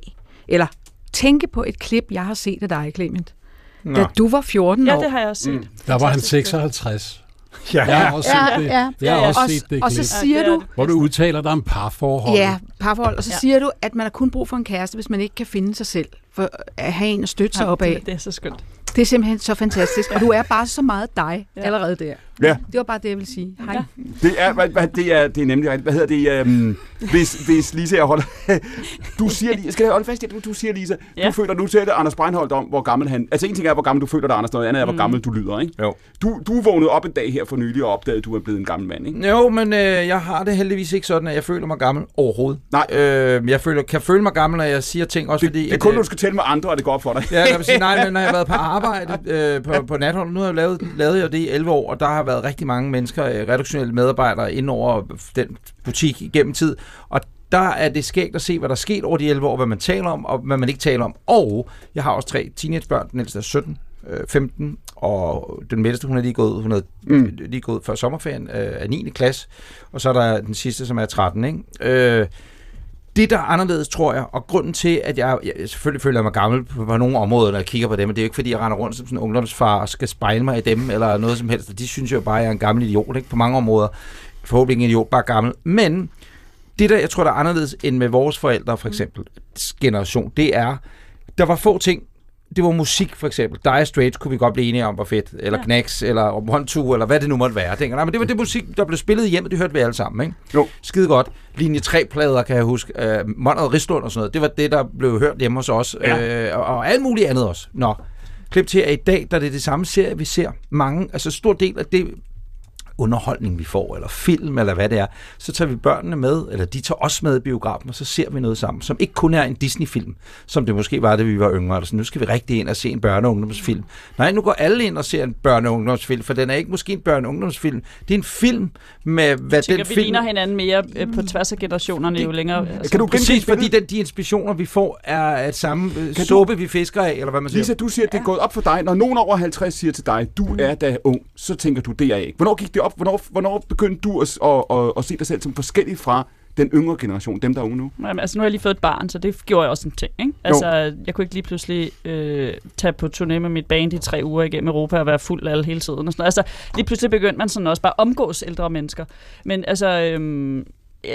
eller tænke på et klip, jeg har set af dig, Clement. Nå. Da du var 14 Ja, år. det har jeg også set. Mm. Der var han Fantastisk. 56. Ja. Jeg har også Ja, set det. ja. Jeg har Ja, ja. også og, set det og så klip, siger Ja, det er du, hvor du udtaler dig om parforhold. ja, parforhold, og så Ja. siger du, at man har kun brug for en kæreste, hvis man ikke kan finde sig selv, for at have en at støtte sig Ja, op af. det, det er så skønt. Det er simpelthen så fantastisk, og du er bare så meget dig Ja. allerede der. Ja. Det var bare det, jeg ville sige. Hej. Ja. Det er, hvad, hvad, det er, det er nemlig rigtigt. Hvad hedder det? Um, hvis, hvis Lisa, jeg holder... du siger, Lisa, skal jeg holde fast i, at du, du siger, Lisa, ja. Du føler, nu taler Anders Breinholt om, hvor gammel han... Altså en ting er, hvor gammel du føler dig, Anders, noget andet er, hvor Mm. gammel du lyder, ikke? Jo. Du, du vågnede op en dag her for nylig og opdagede, at du er blevet en gammel mand, ikke? Jo, men øh, jeg har det heldigvis ikke sådan, at jeg føler mig gammel overhovedet. Nej. Øh, jeg føler, kan føle mig gammel, når jeg siger ting, også Det, fordi... det er at, kun, når du skal tale med andre, og det går op for dig. Ja, jeg kan sige, nej, men når jeg har været på arbejde øh, på, på natholdet, nu har jeg lavet, lavet jeg det i 11 år, og der har været rigtig mange mennesker, øh, redaktionelle medarbejdere, ind over den butik igennem tid, og der er det skægt at se, hvad der er sket over de 11 år, hvad man taler om, og hvad man ikke taler om. Og jeg har også tre teenagebørn, den ældste er 17, øh, 15, og den midterste, hun er lige gået, hun er mm. lige gået før sommerferien øh, af 9. klasse, og så er der den sidste, som er 13, ikke? Øh, det, der er anderledes, tror jeg, og grunden til, at jeg, jeg selvfølgelig føler mig gammel på, på nogle områder, når jeg kigger på dem, og det er jo ikke, fordi jeg render rundt som sådan en ungdomsfar og skal spejle mig i dem, eller noget som helst. De synes jo bare, at jeg er en gammel idiot, ikke? På mange områder. Forhåbentlig ikke en idiot, bare gammel. Men det, der jeg tror, der er anderledes end med vores forældre, for eksempel, generation, det er, der var få ting, det var musik for eksempel. Dire Straits kunne vi godt blive enige om var fedt. Eller ja. Knacks, eller One Two, eller hvad det nu måtte være. Tænker, nej, men det var det musik, der blev spillet i hjemmet, det hørte vi alle sammen. Ikke? Jo. Skide godt. Linje 3-plader, kan jeg huske. Uh, Monrad Rislund og sådan noget. Det var det, der blev hørt hjemme hos os. Ja. Uh, og, og alt muligt andet også. Nå. Klip til, at i dag, der er det det samme serie, vi ser. Mange, altså stor del af det underholdning, vi får, eller film, eller hvad det er, så tager vi børnene med, eller de tager os med i biografen, og så ser vi noget sammen, som ikke kun er en Disney-film, som det måske var, da vi var yngre. Altså, nu skal vi rigtig ind og se en børne- og ungdomsfilm. Nej, nu går alle ind og ser en børne- og ungdomsfilm, for den er ikke måske en børne- og ungdomsfilm. Det er en film med, hvad Jeg tænker, den vi film... ligner hinanden mere øh, på tværs af generationerne jo længere. Altså. Kan du Præcis, fordi den, de inspirationer, vi får, er at samme øh, du- suppe, vi fisker af, eller hvad man siger. Lisa, du siger, at det er gået op for dig. Når nogen over 50 siger til dig, du er da ung, så tænker du, det er jeg ikke. Hvornår gik det op? Hvornår, hvornår begyndte du at, at, at, at se dig selv som forskellig fra den yngre generation, dem der er unge nu? Jamen, altså, nu har jeg lige fået et barn, så det gjorde jeg også en ting. Ikke? Altså, jeg kunne ikke lige pludselig øh, tage på turné med mit band i tre uger igennem Europa og være fuld alle hele tiden. Og sådan noget. Altså, lige pludselig begyndte man sådan også bare at omgås ældre mennesker. Men altså, øhm, øh,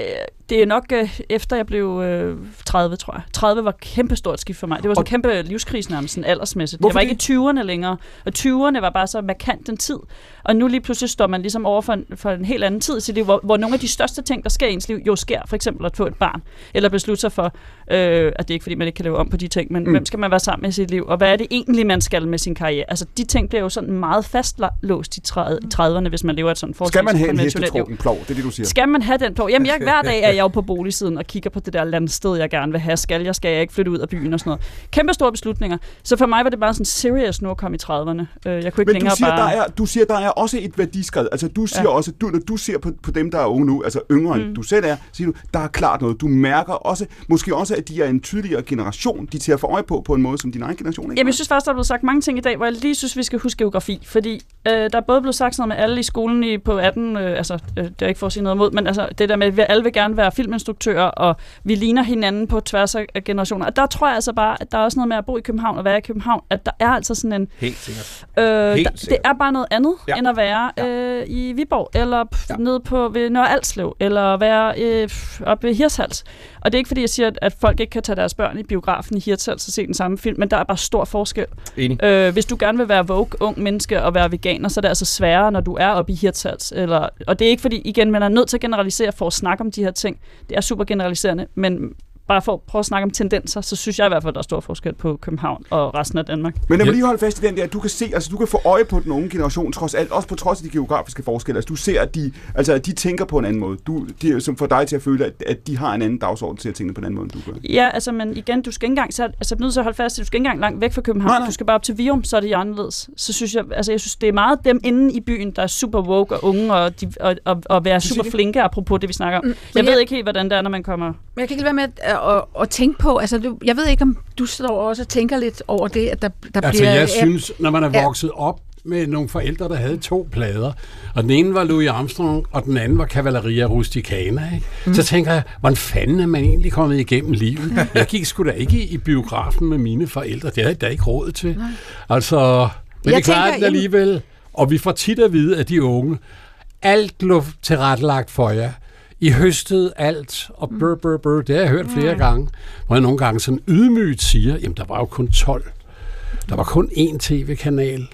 det er nok øh, efter jeg blev øh, 30, tror jeg. 30 var et kæmpe stort skift for mig. Det var sådan en kæmpe livskrise nærmest, sådan aldersmæssigt. Hvorfor jeg var ikke i 20'erne længere, og 20'erne var bare så markant den tid. Og nu lige pludselig står man ligesom over for en, for en helt anden tid i sit liv, hvor, hvor nogle af de største ting, der sker i ens liv, jo sker. For eksempel at få et barn, eller beslutte sig for, øh, at det er ikke fordi, man ikke kan leve om på de ting, men Mm. mm. hvem skal man være sammen med i sit liv, og hvad er det egentlig, man skal med sin karriere? Altså, de ting bliver jo sådan meget fastlåst i 30'erne, hvis man lever et sådan Skal man have en hestetrukken plov? Det er det, du siger. Skal man have den på? Jamen, jeg, hver dag jeg jo på boligsiden og kigger på det der landsted, jeg gerne vil have. Skal jeg, skal jeg ikke flytte ud af byen og sådan noget. Kæmpe store beslutninger. Så for mig var det bare sådan serious nu at komme i 30'erne. Øh, Jeg kunne ikke Men du længere siger, bare... der er, du siger, der er også et værdiskred. Altså, du siger ja. Også, du, når du ser på, på dem, der er unge nu, altså yngre end Mm. du selv er, siger du, der er klart noget. Du mærker også, måske også, at de er en tydeligere generation, de til at få øje på, på en måde, som din egen generation ikke Jamen, jeg synes faktisk, der er blevet sagt mange ting i dag, hvor jeg lige synes, vi skal huske geografi. Fordi øh, der er både blevet sagt sådan noget med alle i skolen i, på 18, øh, altså øh, det er ikke for at sige noget imod, men altså det der med, at vi alle vil gerne være filminstruktører, og vi ligner hinanden på tværs af generationer. Og der tror jeg altså bare, at der er også noget med at bo i København og være i København, at der er altså sådan en... Helt sikkert. Øh, Helt der, det er bare noget andet, Ja. end at være øh, i Viborg, eller ja. nede på ved Nørre Alslev, eller være øh, oppe ved Hirtshals. Og det er ikke fordi, jeg siger, at- at folk ikke kan tage deres børn i biografen i Hirtshals og se den samme film, men der er bare stor forskel. Enig. Øh, hvis du gerne vil være vogue, ung menneske og være veganer, så er det altså sværere, når du er oppe i Hirtshals. Eller, og det er ikke fordi, igen, man er nødt til at generalisere for at snakke om de her ting. Det er super generaliserende, men bare for at prøve at snakke om tendenser, så synes jeg i hvert fald, at der er stor forskel på København og resten af Danmark. Men lad mig lige holde fast i den der, at du kan se, altså du kan få øje på den unge generation, trods alt, også på trods af de geografiske forskelle. Altså du ser, at de, altså, at de tænker på en anden måde. Du, de, som får dig til at føle, at, at de har en anden dagsorden til at tænke på en anden måde, end du gør. Ja, altså, men igen, du skal ikke engang, så, altså, jeg nødt til at holde fast, i, du skal ikke engang langt væk fra København. Nej, Nej. Du skal bare op til Virum, så er det anderledes. Så synes jeg, altså, jeg synes, det er meget dem inde i byen, der er super woke og unge, og, de, og, og, og være super flinke, apropos det, vi snakker om. Mm, Jeg men ved jeg- ikke helt, hvordan det er, når man kommer... Men jeg kan ikke være med at, at, at tænke på, altså du, jeg ved ikke, om du står også og tænker lidt over det, at der, der Altså, bliver... jeg synes, når man er vokset op med nogle forældre, der havde to plader, og den ene var Louis Armstrong, og den anden var Cavalleria Rusticana, ikke? Mm. så tænker jeg, hvordan fanden er man egentlig kommet igennem livet? Jeg gik sgu da ikke i biografen med mine forældre, det havde jeg da ikke råd til. Nej. Altså, men Jeg det klarer den alligevel, og vi får tit at vide, at de unge, alt lå tilrettelagt for jer. I høstede alt, og bør, bør, bør, det har jeg hørt flere gange, hvor jeg nogle gange sådan ydmygt siger, jamen der var jo kun 12. Der var kun én tv-kanal,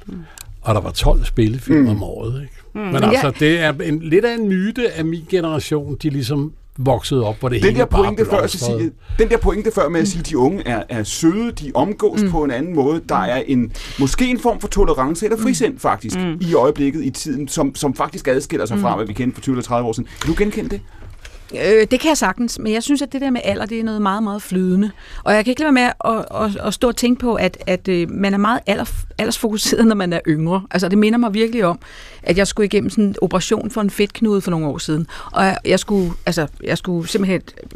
og der var 12 spillefilm mm. om året. Ikke? Mm. Men altså, jeg- det er en, lidt af en myte af min generation, de ligesom voksede op, hvor det Den hele der, bare pointe før. Cecilie, den der pointe før med at sige, at de unge er, er søde, de omgås mm. på en anden måde. Der er en måske en form for tolerance eller frisind faktisk mm. i øjeblikket i tiden, som, som faktisk adskiller sig fra, Mm. hvad vi kendte for 20 eller 30 år siden. Kan du genkende det? Øh, det kan jeg sagtens, men jeg synes, at det der med alder, det er noget meget, meget flydende. Og jeg kan ikke lade være med at, at, at stå og tænke på, at, at øh, man er meget alder, aldersfokuseret, når man er yngre. Altså, det minder mig virkelig om, at jeg skulle igennem sådan en operation for en fedtknude for nogle år siden. Og jeg, jeg skulle, altså, jeg skulle simpelthen, øh,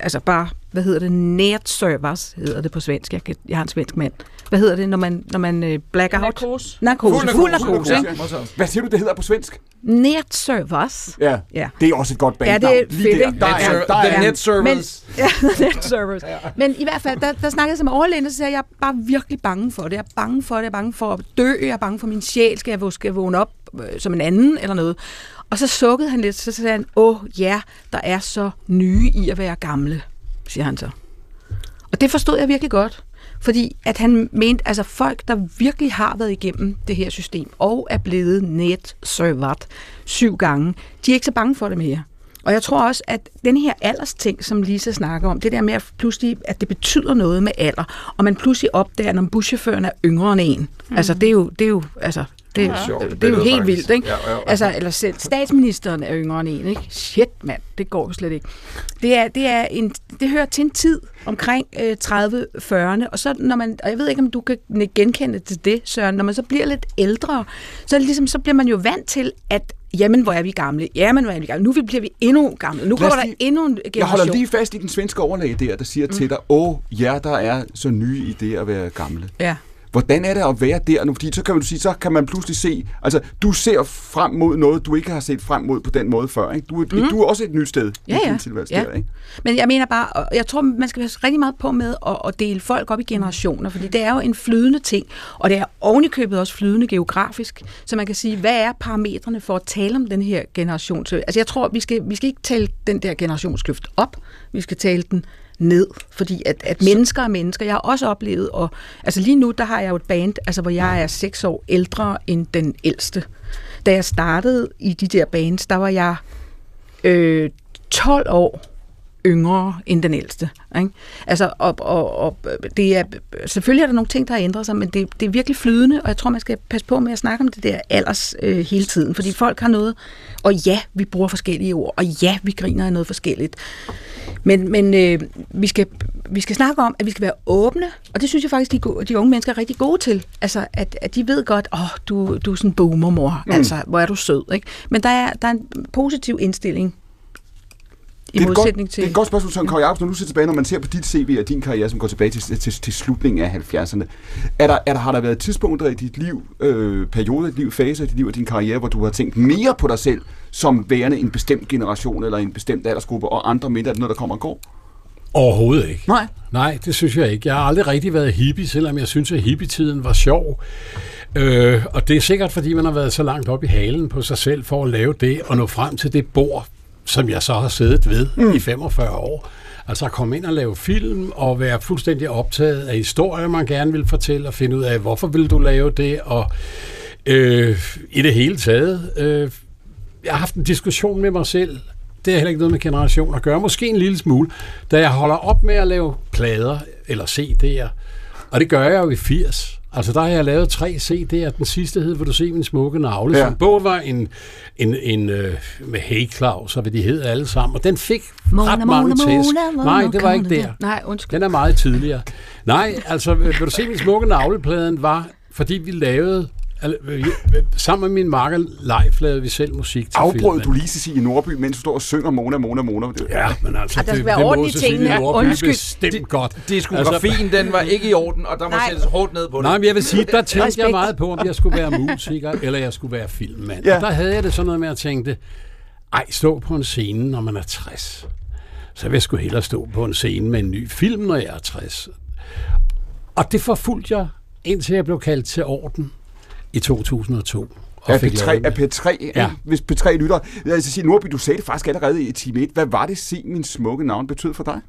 altså bare, hvad hedder det, nærservers, hedder det på svensk. Jeg, kan, jeg har en svensk mand. Hvad hedder det, når man, når man øh, blacker out? Narkose. Narkose. Fuld narkose, ikke? Hvad siger du, det hedder på svensk? Nærservers. Ja, ja. det er også et godt Ja, det bandnavn. er fedt, der. ikke? Der er, Ja. der er, Ja. net servers. Men, ja, net servers. Men i hvert fald, der, der snakkede jeg med overlægen, og så sagde jeg, jeg er bare virkelig bange for det. Jeg er bange for det, jeg er bange for at dø, jeg er bange for min sjæl, skal jeg, skal jeg vågne op øh, som en anden eller noget. Og så sukkede han lidt, så sagde han, åh ja, der er så nye i at være gamle, siger han så. Og det forstod jeg virkelig godt. Fordi at han mente, altså folk, der virkelig har været igennem det her system, og er blevet net-servert syv gange, de er ikke så bange for det mere. Og jeg tror også, at den her aldersting, som Lisa snakker om, det der med at pludselig, at det betyder noget med alder, og man pludselig opdager, når buschaufføren er yngre end en. Mm. Altså, det er jo, det er jo, altså, det, Ja. er, Sjovt det er jo helt faktisk. vildt, ikke? Ja, ja, ja. Altså, eller selv statsministeren er yngre end en, ikke? Shit, mand, det går jo slet ikke. Det, er, det, er en, det hører til en tid omkring øh, 30-40'erne, og så når man, og jeg ved ikke, om du kan genkende til det, Søren, når man så bliver lidt ældre, så, det ligesom, så bliver man jo vant til, at jamen, hvor er vi gamle, jamen, hvor er vi gamle, nu bliver vi endnu gamle, nu kommer der lige- endnu en Jeg generation. holder lige fast i den svenske overlæge der, der siger mm. til dig, åh, jer der er så nye i det at være gamle. Ja. Hvordan er det at være der nu? Fordi så kan man sige, så kan man pludselig se, altså du ser frem mod noget, du ikke har set frem mod på den måde før. Ikke? Du, mm. du er også et nyt sted Ja, i ja. din tilværelse ja. der, ikke? Men jeg mener bare, jeg tror, man skal passe rigtig meget på med at, at dele folk op i generationer, fordi det er jo en flydende ting, og det er ovenikøbet også flydende geografisk, så man kan sige, hvad er parametrene for at tale om den her generation? Så, altså jeg tror, vi skal, vi skal ikke tale den der generationskløft op, vi skal tale den ned, fordi at, at mennesker er mennesker. Jeg har også oplevet, og altså lige nu, der har jeg jo et band, altså hvor jeg er seks år ældre end den ældste. Da jeg startede i de der bands, der var jeg øh, 12 år yngre end den ældste. Ikke? Altså, og, og, og det er, selvfølgelig er der nogle ting, der har ændret sig, men det, det er virkelig flydende, og jeg tror, man skal passe på med at snakke om det der alders øh, hele tiden, fordi folk har noget, og ja, vi bruger forskellige ord, og ja, vi griner af noget forskelligt. Men, men øh, vi, skal, vi skal snakke om, at vi skal være åbne, og det synes jeg faktisk, de, de unge mennesker er rigtig gode til. Altså, at, at de ved godt, åh, oh, du, du er sådan en boomer, mor. Mm. Mm. Altså, hvor er du sød, ikke? Men der er, der er en positiv indstilling i det er et modsætning godt, til... Det er et godt spørgsmål, Søren Kåre Jacobsen. Når du ser tilbage, når man ser på dit CV og din karriere, som går tilbage til, til, til slutningen af 70'erne. Er der, er der, har der været tidspunkter i dit liv, øh, perioder i dit liv, faser i dit liv og din karriere, hvor du har tænkt mere på dig selv som værende en bestemt generation eller en bestemt aldersgruppe, og andre mindre, det noget, der kommer og går? Overhovedet ikke. Nej. Nej, det synes jeg ikke. Jeg har aldrig rigtig været hippie, selvom jeg synes, at hippietiden var sjov. Øh, og det er sikkert, fordi man har været så langt op i halen på sig selv for at lave det og nå frem til det bord, som jeg så har siddet ved mm. i 45 år. Altså at komme ind og lave film og være fuldstændig optaget af historier, man gerne vil fortælle og finde ud af, hvorfor vil du lave det, og øh, i det hele taget. Øh, jeg har haft en diskussion med mig selv. Det er heller ikke noget med generation at gøre. Måske en lille smule. Da jeg holder op med at lave plader eller CD'er, og det gør jeg jo i 80. Altså der har jeg lavet tre CD'er. Den sidste hed, vil du se min smukke navle, Ja. som både var en, en, en øh, med Hey Claus, og hvad de hed alle sammen. Og den fik Mona, ret mange Mona, tæsk. Mona, Nej, det var ikke der. Nej, undskyld. Den er meget tidligere. Nej, altså, vil du se min smukke navlepladen var, fordi vi lavede, øh, sammen med min makker Leif lavede vi selv musik til Afbrød filmen. du lige Cecilie Nordby, mens du står og synger Mona, Mona, Mona? Det, Ja, men altså, Ah, der skal det, være det må orden i Cecilie tingene. Nordby Undskyld. bestemt godt. Diskografien, den var ikke i orden, og der må sættes hårdt ned på det. Nej, men jeg vil sige, der tænkte jeg meget på, om jeg skulle være musiker, eller jeg skulle være filmmand. Ja. Ja. Og der havde jeg det sådan noget med at tænke, ej, stå på en scene, når man er 60. Så vil jeg sgu hellere stå på en scene med en ny film, når jeg er 60. Og det forfulgte jeg, indtil jeg blev kaldt til orden i 2002. og Af fik P3, lavet af det. P3, ja. Ja. hvis P3 lytter. Jeg skal sige, Nordby, du sagde det faktisk allerede i time 1. Hvad var det, se min smukke navn betød for dig?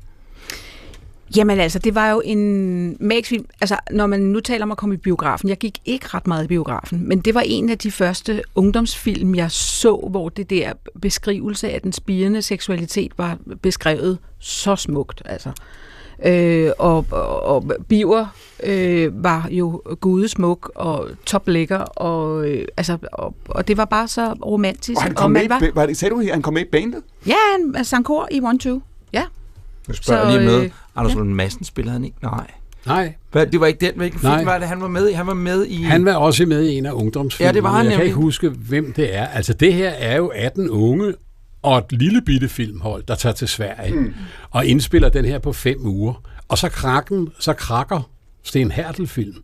Jamen altså, det var jo en magisk film. Altså, når man nu taler om at komme i biografen, jeg gik ikke ret meget i biografen, men det var en af de første ungdomsfilm, jeg så, hvor det der beskrivelse af den spirende seksualitet var beskrevet så smukt, altså. Øh, og, og, og Biver øh, var jo gudesmuk og toplækker, og, øh, altså, og, og det var bare så romantisk. Og han og kom med, man i- var det, sagde du han kom med i bandet? Ja, han sang kor i One Two. Ja. Nu spørger jeg Så, lige med. øh, Anders ja. Lund Madsen spiller han ikke? Nej. Nej, Hvad, det var ikke den. Hvilken Nej. film var det, han var med i? Han var med i... Han var også med i en af ungdomsfilmene. Ja, det var han Jeg kan nemlig. ikke huske, hvem det er. Altså, det her er jo 18 unge og et lille bitte filmhold, der tager til Sverige mm. og indspiller den her på fem uger. Og så, krakken, så krakker Sten Hertel-film.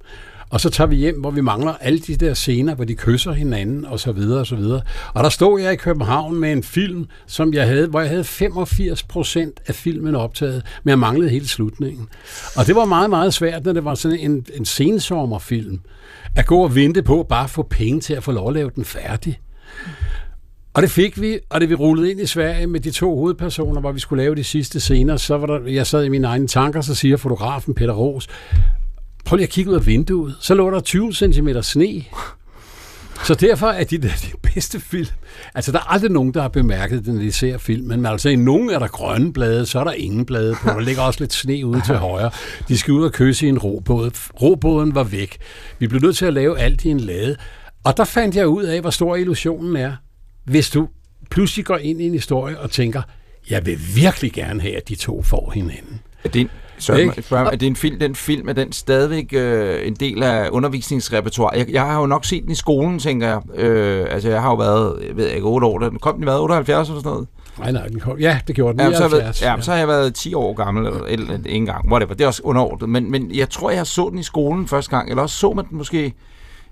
Og så tager vi hjem, hvor vi mangler alle de der scener, hvor de kysser hinanden, og så videre, og så videre. Og der stod jeg i København med en film, som jeg havde, hvor jeg havde 85 procent af filmen optaget, men jeg manglede hele slutningen. Og det var meget, meget svært, når det var sådan en, en sensommerfilm, at gå og vente på bare at få penge til at få lov at lave den færdig. Og det fik vi, og det vi rullede ind i Sverige med de to hovedpersoner, hvor vi skulle lave de sidste scener, så var der, jeg sad i mine egne tanker, så siger fotografen Peter Ros, prøv lige at kigge ud af vinduet, så lå der 20 cm sne. Så derfor er de der de bedste film. Altså, der er aldrig nogen, der har bemærket det, når de ser filmen. Men altså, i nogen er der grønne blade, så er der ingen blade på. Der ligger også lidt sne ude til højre. De skal ud og kysse i en robåd. Robåden var væk. Vi blev nødt til at lave alt i en lade. Og der fandt jeg ud af, hvor stor illusionen er. Hvis du pludselig går ind i en historie og tænker, jeg vil virkelig gerne have, at de to får hinanden. Er det en, så spørger, er det en film, den film, er den stadigvæk øh, en del af undervisningsrepertoire? Jeg, jeg har jo nok set den i skolen, tænker jeg. Øh, altså, jeg har jo været, jeg ved ikke, 8 år. Den kom den i hvad, 78 eller sådan noget? Nej, nej, den kom. Ja, det gjorde den. Ja, så, har jeg været, 79, ja, så har jeg været 10 år gammel, eller, eller en gang, whatever. Det er også underordnet. Men, men jeg tror, jeg så den i skolen første gang, eller også så man den måske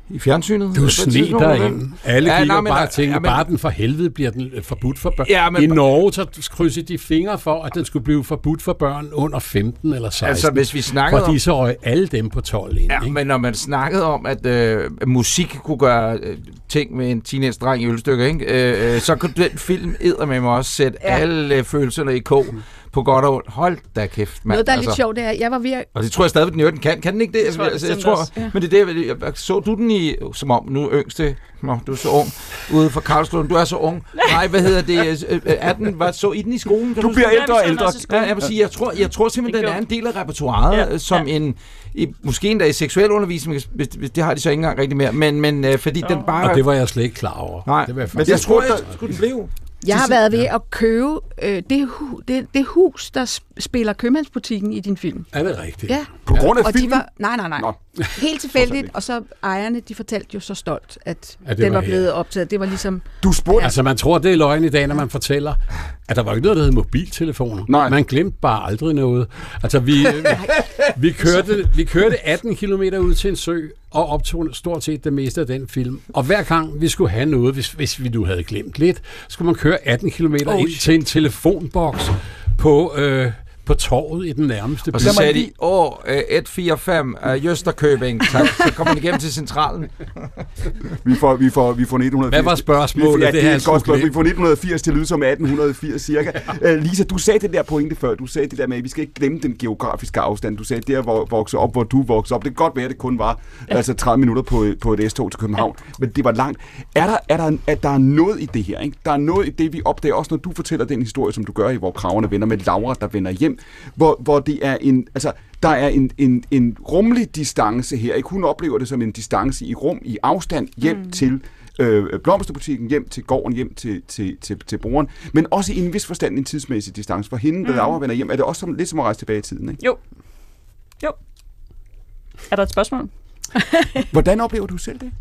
i fjernsynet. Du tidspunkt, dig ind. Alle ja, kigger nej, men- bare og tænker, ja, men- bare den for helvede bliver den øh, forbudt for børn. Ja, men- I Norge så krydsede de fingre for, at den skulle blive forbudt for børn under 15 eller 16. Altså, hvis vi snakkede Fordi om- så røg alle dem på 12 ind. Ja, men når man snakkede om, at øh, musik kunne gøre øh, ting med en teenage-dreng i ølstykke, ikke? Øh, øh, så kunne den film med mig også sætte ja. alle øh, følelserne i kog på godt og ondt. Hold da kæft, mand. Noget, der er lidt sjovt, det er, jeg var ved at... Og det tror jeg stadigvæk, den. Den kan, kan den ikke det? Det tror jeg altså, jeg tror, også, ja. Men det er det, jeg, jeg, så du den i, som om nu er yngste, nå, du er så ung, ude fra Karlslund, du er så ung. Nej, hvad hedder det, øh, er den, var, så I den i skolen? Kan Du bliver huske? ældre og ældre. Ja, jeg vil sige, jeg tror, jeg tror simpelthen, den er en del af repertoiret, Ja, ja, som ja. en, i, måske endda i seksuel undervisning, hvis, hvis, det har de så ikke engang rigtig mere, men, men øh, fordi den bare... Og det var jeg slet ikke klar over. Nej, det var jeg men faktisk jeg tror, jeg skulle den blive. Jeg har været ved at købe øh, det, hu, det, det hus, der sp- spiller købmandsbutikken i din film. Er det rigtigt? Ja. På grund af og filmen? De var, nej, nej, nej. Nå. Helt tilfældigt, og så ejerne, de fortalte jo så stolt, at Ja, det den var var her. blevet optaget. Det var ligesom... Du spurgte... Altså, man tror, det er løgn i dag, når man fortæller, at der var ikke noget, der hed mobiltelefoner. Nej. Man glemte bare aldrig noget. Altså, vi, vi, kørte, vi kørte 18 km ud til en sø, og optog stort set det meste af den film. Og hver gang vi skulle have noget, hvis, hvis vi nu havde glemt lidt, skulle man køre 18 km Oh, ind til en telefonboks på... Øh, på torvet i den nærmeste Og så sagde de, åh, øh, 145 af Jøsterkøbing, tak, så kommer man igennem til centralen. Vi får, vi får, vi får 1980. Hvad var spørgsmålet? Vi får, ja, Det det, er et godt spørgsmål. Vi får 1980 til at lyde som 1880 cirka. Uh, Lisa, du sagde det der pointe før. Du sagde det der med, at vi skal ikke glemme den geografiske afstand. Du sagde, der hvor voksede op, hvor du voksede op. Det kan godt være, at det kun var ja. altså 30 minutter på, på et S-tog til København. Ja. Men det var langt. Er der, er der, at der er noget i det her? Ikke? Der er noget i det, vi opdager, også når du fortæller den historie, som du gør i Hvor Kraverne Vender med Laura, der vender hjem, hvor, hvor det er en... Altså, der er en, en, en rummelig distance her. Ikke? Hun oplever det som en distance i rum, i afstand, hjem mm. til øh, blomsterbutikken, hjem til gården, hjem til, til, til, til broren, men også i en vis forstand en tidsmæssig distance. For hende, der Mm. Laura vender hjem, er det også som, lidt som at rejse tilbage i tiden. Ikke? Jo. Jo. Er der et spørgsmål? Hvordan oplever du selv det,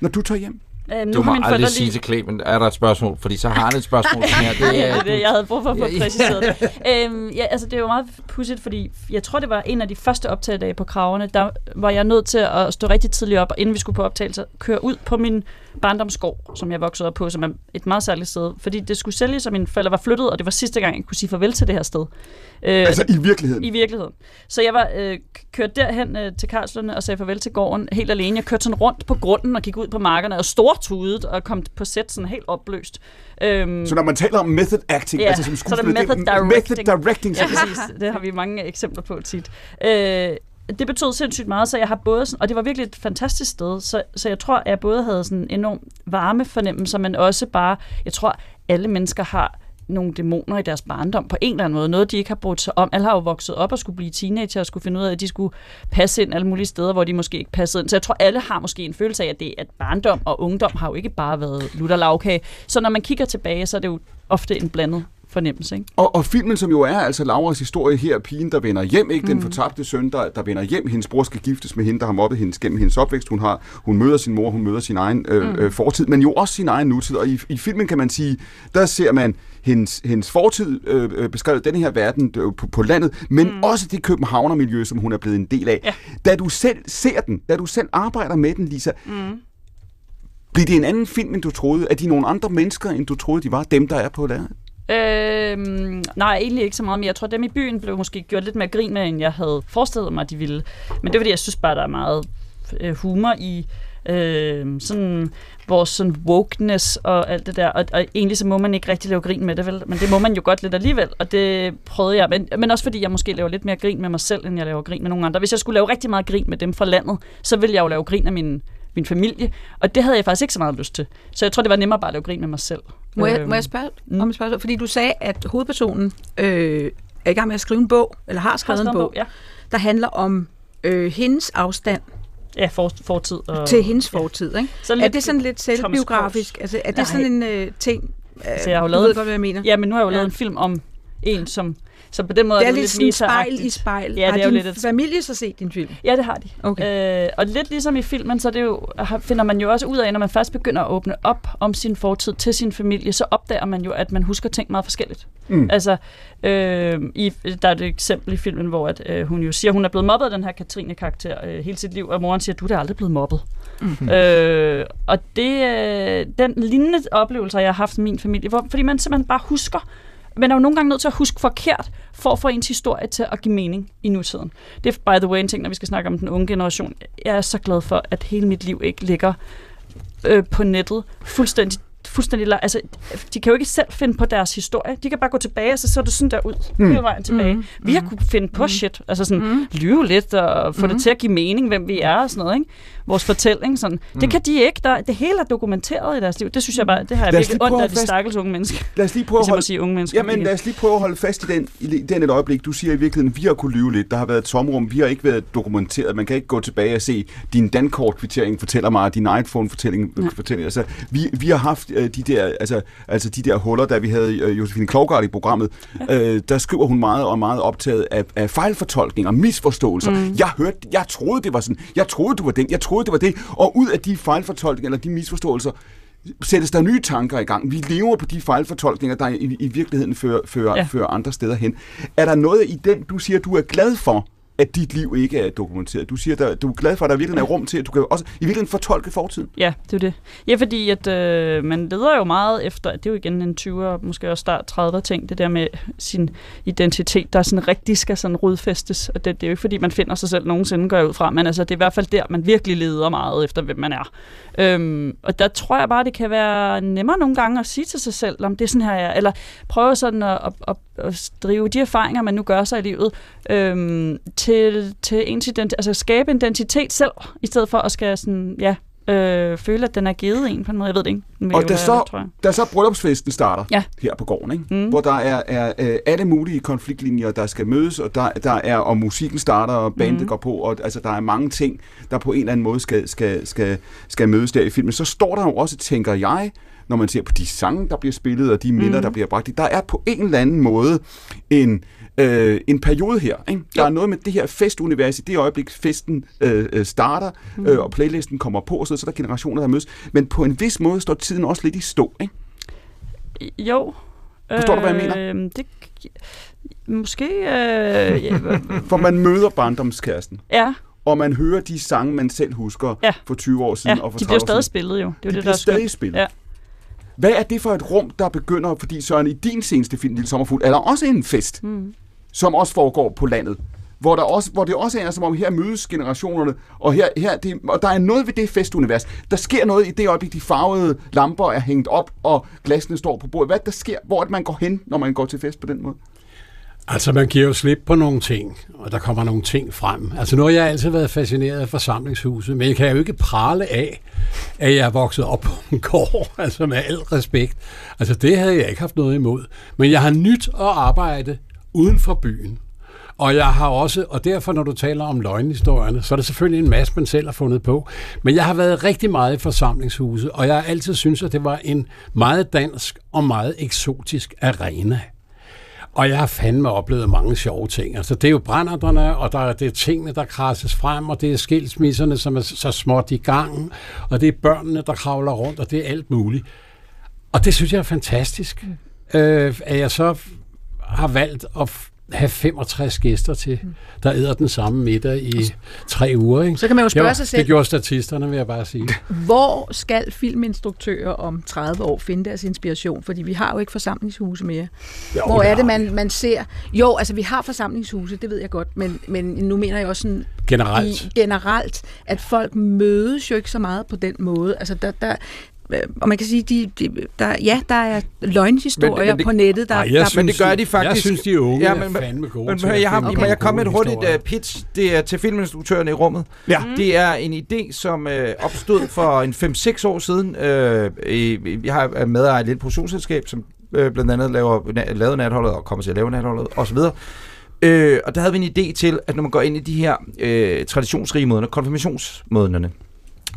når du tager hjem? Øhm, Du må aldrig forældre sige lige- til Clemen, er der et spørgsmål? Fordi så har han et spørgsmål. her. Det er det, jeg havde brug for at få præciseret. øhm, ja, altså, det er jo meget pudsigt, fordi jeg tror, det var en af de første optagedage på Kravene, der var jeg nødt til at stå rigtig tidligt op, og inden vi skulle på optagelse, køre ud på min barndomsgård, som jeg voksede op på, som er et meget særligt sted. Fordi det skulle sælges, og mine forældre var flyttet, og det var sidste gang, jeg kunne sige farvel til det her sted. Øh, Altså i virkeligheden? I virkeligheden. Så jeg var øh, kørt derhen øh, til Karlslunde og sagde farvel til gården helt alene. Jeg kørte sådan rundt på grunden og gik ud på markerne og stortudet og kom på sæt sådan helt opløst. Øhm, Så når man taler om method acting, Ja, altså som så er method det er directing. method directing. Ja, præcis. Det har vi mange eksempler på tit. Øh, det betød sindssygt meget, så jeg har både sådan, og det var virkelig et fantastisk sted, så, så jeg tror, at jeg både havde sådan en enorm varme fornemmelse, men også bare, jeg tror, alle mennesker har nogle dæmoner i deres barndom på en eller anden måde. Noget, de ikke har brugt sig om. Alle har jo vokset op og skulle blive teenager og skulle finde ud af, at de skulle passe ind alle mulige steder, hvor de måske ikke passede ind. Så jeg tror, alle har måske en følelse af, at, det, at barndom og ungdom har jo ikke bare været lutter lavkage. Så når man kigger tilbage, så er det jo ofte en blandet fornemmelse. Ikke? Og, og filmen, som jo er altså Lauras historie her, pigen, der vender hjem, ikke den Mm. fortabte søn, der, der vender hjem. Hendes bror skal giftes med hende, der har mobbet hendes gennem hendes opvækst. Hun, har, hun møder sin mor, hun møder sin egen øh, Mm. øh, fortid, men jo også sin egen nutid. Og i, i filmen kan man sige, der ser man hendes, hendes fortid øh, øh, beskrevet, den her verden øh, på, på landet, men mm. også det københavnermiljø, som hun er blevet en del af. Ja. Da du selv ser den, da du selv arbejder med den, Lisa, Mm. bliver det en anden film, end du troede? Er de nogle andre mennesker, end du troede, de var? Dem, der er på der? Øhm, nej, egentlig ikke så meget, mere. jeg tror, dem i byen blev måske gjort lidt mere grin med, end jeg havde forestillet mig, de ville. Men det er fordi, jeg synes bare, der er meget øh, humor i øh, sådan vores sådan wokeness og alt det der. Og, og egentlig så må man ikke rigtig lave grin med det, vel? Men det må man jo godt lidt alligevel, og det prøvede jeg. Men, men også fordi jeg måske laver lidt mere grin med mig selv, end jeg laver grin med nogen andre. Hvis jeg skulle lave rigtig meget grin med dem fra landet, så ville jeg jo lave grin af min, min familie, og det havde jeg faktisk ikke så meget lyst til. Så jeg tror, det var nemmere bare at lave grin med mig selv. Må jeg, Øhm, må jeg spørge om et spørgsmål? Fordi du sagde, at hovedpersonen øh, er i gang med at skrive en bog, eller har skrevet, skrevet en en bog, bog, ja. der handler om øh, hendes afstand Ja, for, fortid. Og, til hendes fortid. Ikke? Så er lidt det sådan lidt selvbiografisk? Altså, er det Nej. sådan en øh, ting? Øh, Så jeg har jo du lavet ved godt, hvad jeg mener. Ja, men nu har jeg jo lavet Ja. en film om en, som... Så på den måde Det er det lidt sådan spejl i spejl. Ja, har det er jo din lidt et familie så set din film? Ja, det har de. Okay. Øh, og lidt ligesom i filmen, så er det jo, finder man jo også ud af, når man først begynder at åbne op om sin fortid til sin familie, så opdager man jo, at man husker ting meget forskelligt. Mm. Altså, øh, i, der er et eksempel i filmen, hvor at, øh, hun jo siger, at hun er blevet mobbet af den her Katrine-karakter øh, hele sit liv, og moren siger, at du er da aldrig blevet mobbet. Mhm. Øh, og det øh, den lignende oplevelser, jeg har haft med min familie, hvor, fordi man simpelthen bare husker, man er jo nogle gange nødt til at huske forkert, for at få ens historie til at give mening i nutiden. Det er by the way en ting, når vi skal snakke om den unge generation. Jeg er så glad for, at hele mit liv ikke ligger øh, på nettet fuldstændig fuldstændig, altså, de kan jo ikke selv finde på deres historie. De kan bare gå tilbage, og så så det sådan der ud, Mm. mm. hele vejen tilbage. Mm. Mm. Vi har kunne finde på mm. shit, altså sådan mm. lyve lidt og få mm. det til at give mening, hvem vi er og sådan noget, ikke? Vores fortælling, sådan. Mm. Det kan de ikke. Der, det hele er dokumenteret i deres liv. Det synes jeg bare, det har jeg virkelig ondt af de stakkels unge mennesker. Lad os lige prøve at holde... sige unge mennesker. Jamen, lad os lige prøve at holde fast i den, i den et øjeblik. Du siger i virkeligheden, vi har kunnet lyve lidt. Der har været et tomrum. Vi har ikke været dokumenteret. Man kan ikke gå tilbage og se, din dankortkvittering fortæller mig, din iPhone-fortælling fortæller. Altså, vi, vi har haft øh, de der, altså, altså de der huller, da vi havde øh, Josefine Klogart i programmet. Ja. Øh, der skriver hun meget og meget optaget af, af fejlfortolkninger, misforståelser. Mm. Jeg hørte, jeg troede, det var sådan. Jeg troede, du var den. Jeg troede, det var det. Og ud af de fejlfortolkninger, eller de misforståelser, sættes der nye tanker i gang. Vi lever på de fejlfortolkninger, der i, i virkeligheden fører, fører. Ja. fører andre steder hen. Er der noget i den, du siger, du er glad for, at dit liv ikke er dokumenteret? Du siger, at du er glad for, at der virkelig er rum til, at du kan også i virkeligheden fortolke fortiden. Ja, det er det. Ja, fordi at øh, man leder jo meget efter, det er jo igen en 20'er, måske også start 30'er ting, det der med sin identitet, der sådan rigtig skal sådan rodfæstes. Og det, det er jo ikke, fordi man finder sig selv nogensinde, går ud fra, men altså, det er i hvert fald der, man virkelig leder meget efter, hvem man er. Øhm, og der tror jeg bare, det kan være nemmere nogle gange at sige til sig selv, om det er sådan her, jeg er. eller prøve sådan at, at, at, at drive de erfaringer, man nu gør sig i livet, øhm, til, til ens ident- altså skabe en identitet selv, i stedet for at skal sådan, ja, øh, føle, at den er givet en på en måde. Jeg ved det ikke. Og da så, tror jeg. da så bryllupsfesten starter Ja. her på gården, ikke? Mm. hvor der er, er øh, alle mulige konfliktlinjer, der skal mødes, og der, der er, og musikken starter, og bandet Mm. går på, og altså, der er mange ting, der på en eller anden måde skal, skal, skal, skal mødes der i filmen. Så står der jo også, tænker jeg, når man ser på de sange, der bliver spillet, og de minder, Mm. der bliver bragt, der er på en eller anden måde en, øh, en periode her. Ikke? Der er noget med det her festunivers i det øjeblik, festen øh, øh, starter, Mm. øh, og playlisten kommer på, og så, så er der generationer, der mødes. Men på en vis måde står tiden også lidt i stå. Ikke? Jo. Forstår du, hvad jeg mener? Øh, det, måske... Øh, ja, For man møder barndomskæresten. Ja. Og man hører de sange, man selv husker Ja. for 20 år siden ja, og for de 30 bliver år stadig siden. spillet jo. Det er jo de det, bliver der er stadig spillet. Ja. Hvad er det for et rum, der begynder, fordi Søren, i din seneste film, Lille Sommerfugl, er der også en fest, Mm. som også foregår på landet? Hvor, der også, hvor det også er, som om her mødes generationerne, og, her, her det, og der er noget ved det festunivers. Der sker noget i det øjeblik, de farvede lamper er hængt op, og glasene står på bordet. Hvad der sker, hvor det, man går hen, når man går til fest på den måde? Altså, man giver jo slip på nogle ting, og der kommer nogle ting frem. Altså, nu har jeg altid været fascineret af forsamlingshuset, men jeg kan jo ikke prale af, at jeg er vokset op på en gård, altså med al respekt. Altså, det havde jeg ikke haft noget imod. Men jeg har nyt at arbejde uden for byen. Og jeg har også, og derfor når du taler om løgnhistorierne, så er det selvfølgelig en masse, man selv har fundet på. Men jeg har været rigtig meget i forsamlingshuset, og jeg har altid synes, at det var en meget dansk og meget eksotisk arena. Og jeg har fandme oplevet mange sjove ting. Altså, det er jo brænderne, og der er, det er tingene, der krasses frem, og det er skilsmisserne, som er så småt i gang, og det er børnene, der kravler rundt, og det er alt muligt. Og det synes jeg er fantastisk, mm. øh, at jeg så har valgt at have 65 gæster til, der æder den samme middag i tre uger. Ikke? Så kan man jo spørge Jo, sig selv- Det gjorde statisterne, vil jeg bare sige. Hvor skal filminstruktører om 30 år finde deres inspiration? Fordi vi har jo ikke forsamlingshuse mere. Jo, Hvor er det, man, man ser... Jo, altså vi har forsamlingshuse, det ved jeg godt, men, men nu mener jeg også sådan... Generelt. I, generelt, at folk mødes jo ikke så meget på den måde. Altså der... der og man kan sige, de, de, der, ja, der er løgnhistorier Men- men det- på nettet. Der, Ej, der, jeg men det gør de faktisk. Jeg synes, de unge er fandme gode men, til men, at jeg har, okay. jeg komme med et hurtigt uh, pitch. Det er til filminstruktøren i rummet. Ja. Det er en idé, som uh, opstod for en 5-6 år siden. Uh, i, har er medejer et lille produktionsselskab, som uh, blandt andet laver, na, lavede natholdet og kommer til at lave natholdet osv. Øh, og der havde vi en idé til, at når man går ind i de her øh, traditionsrige måneder, konfirmationsmånederne,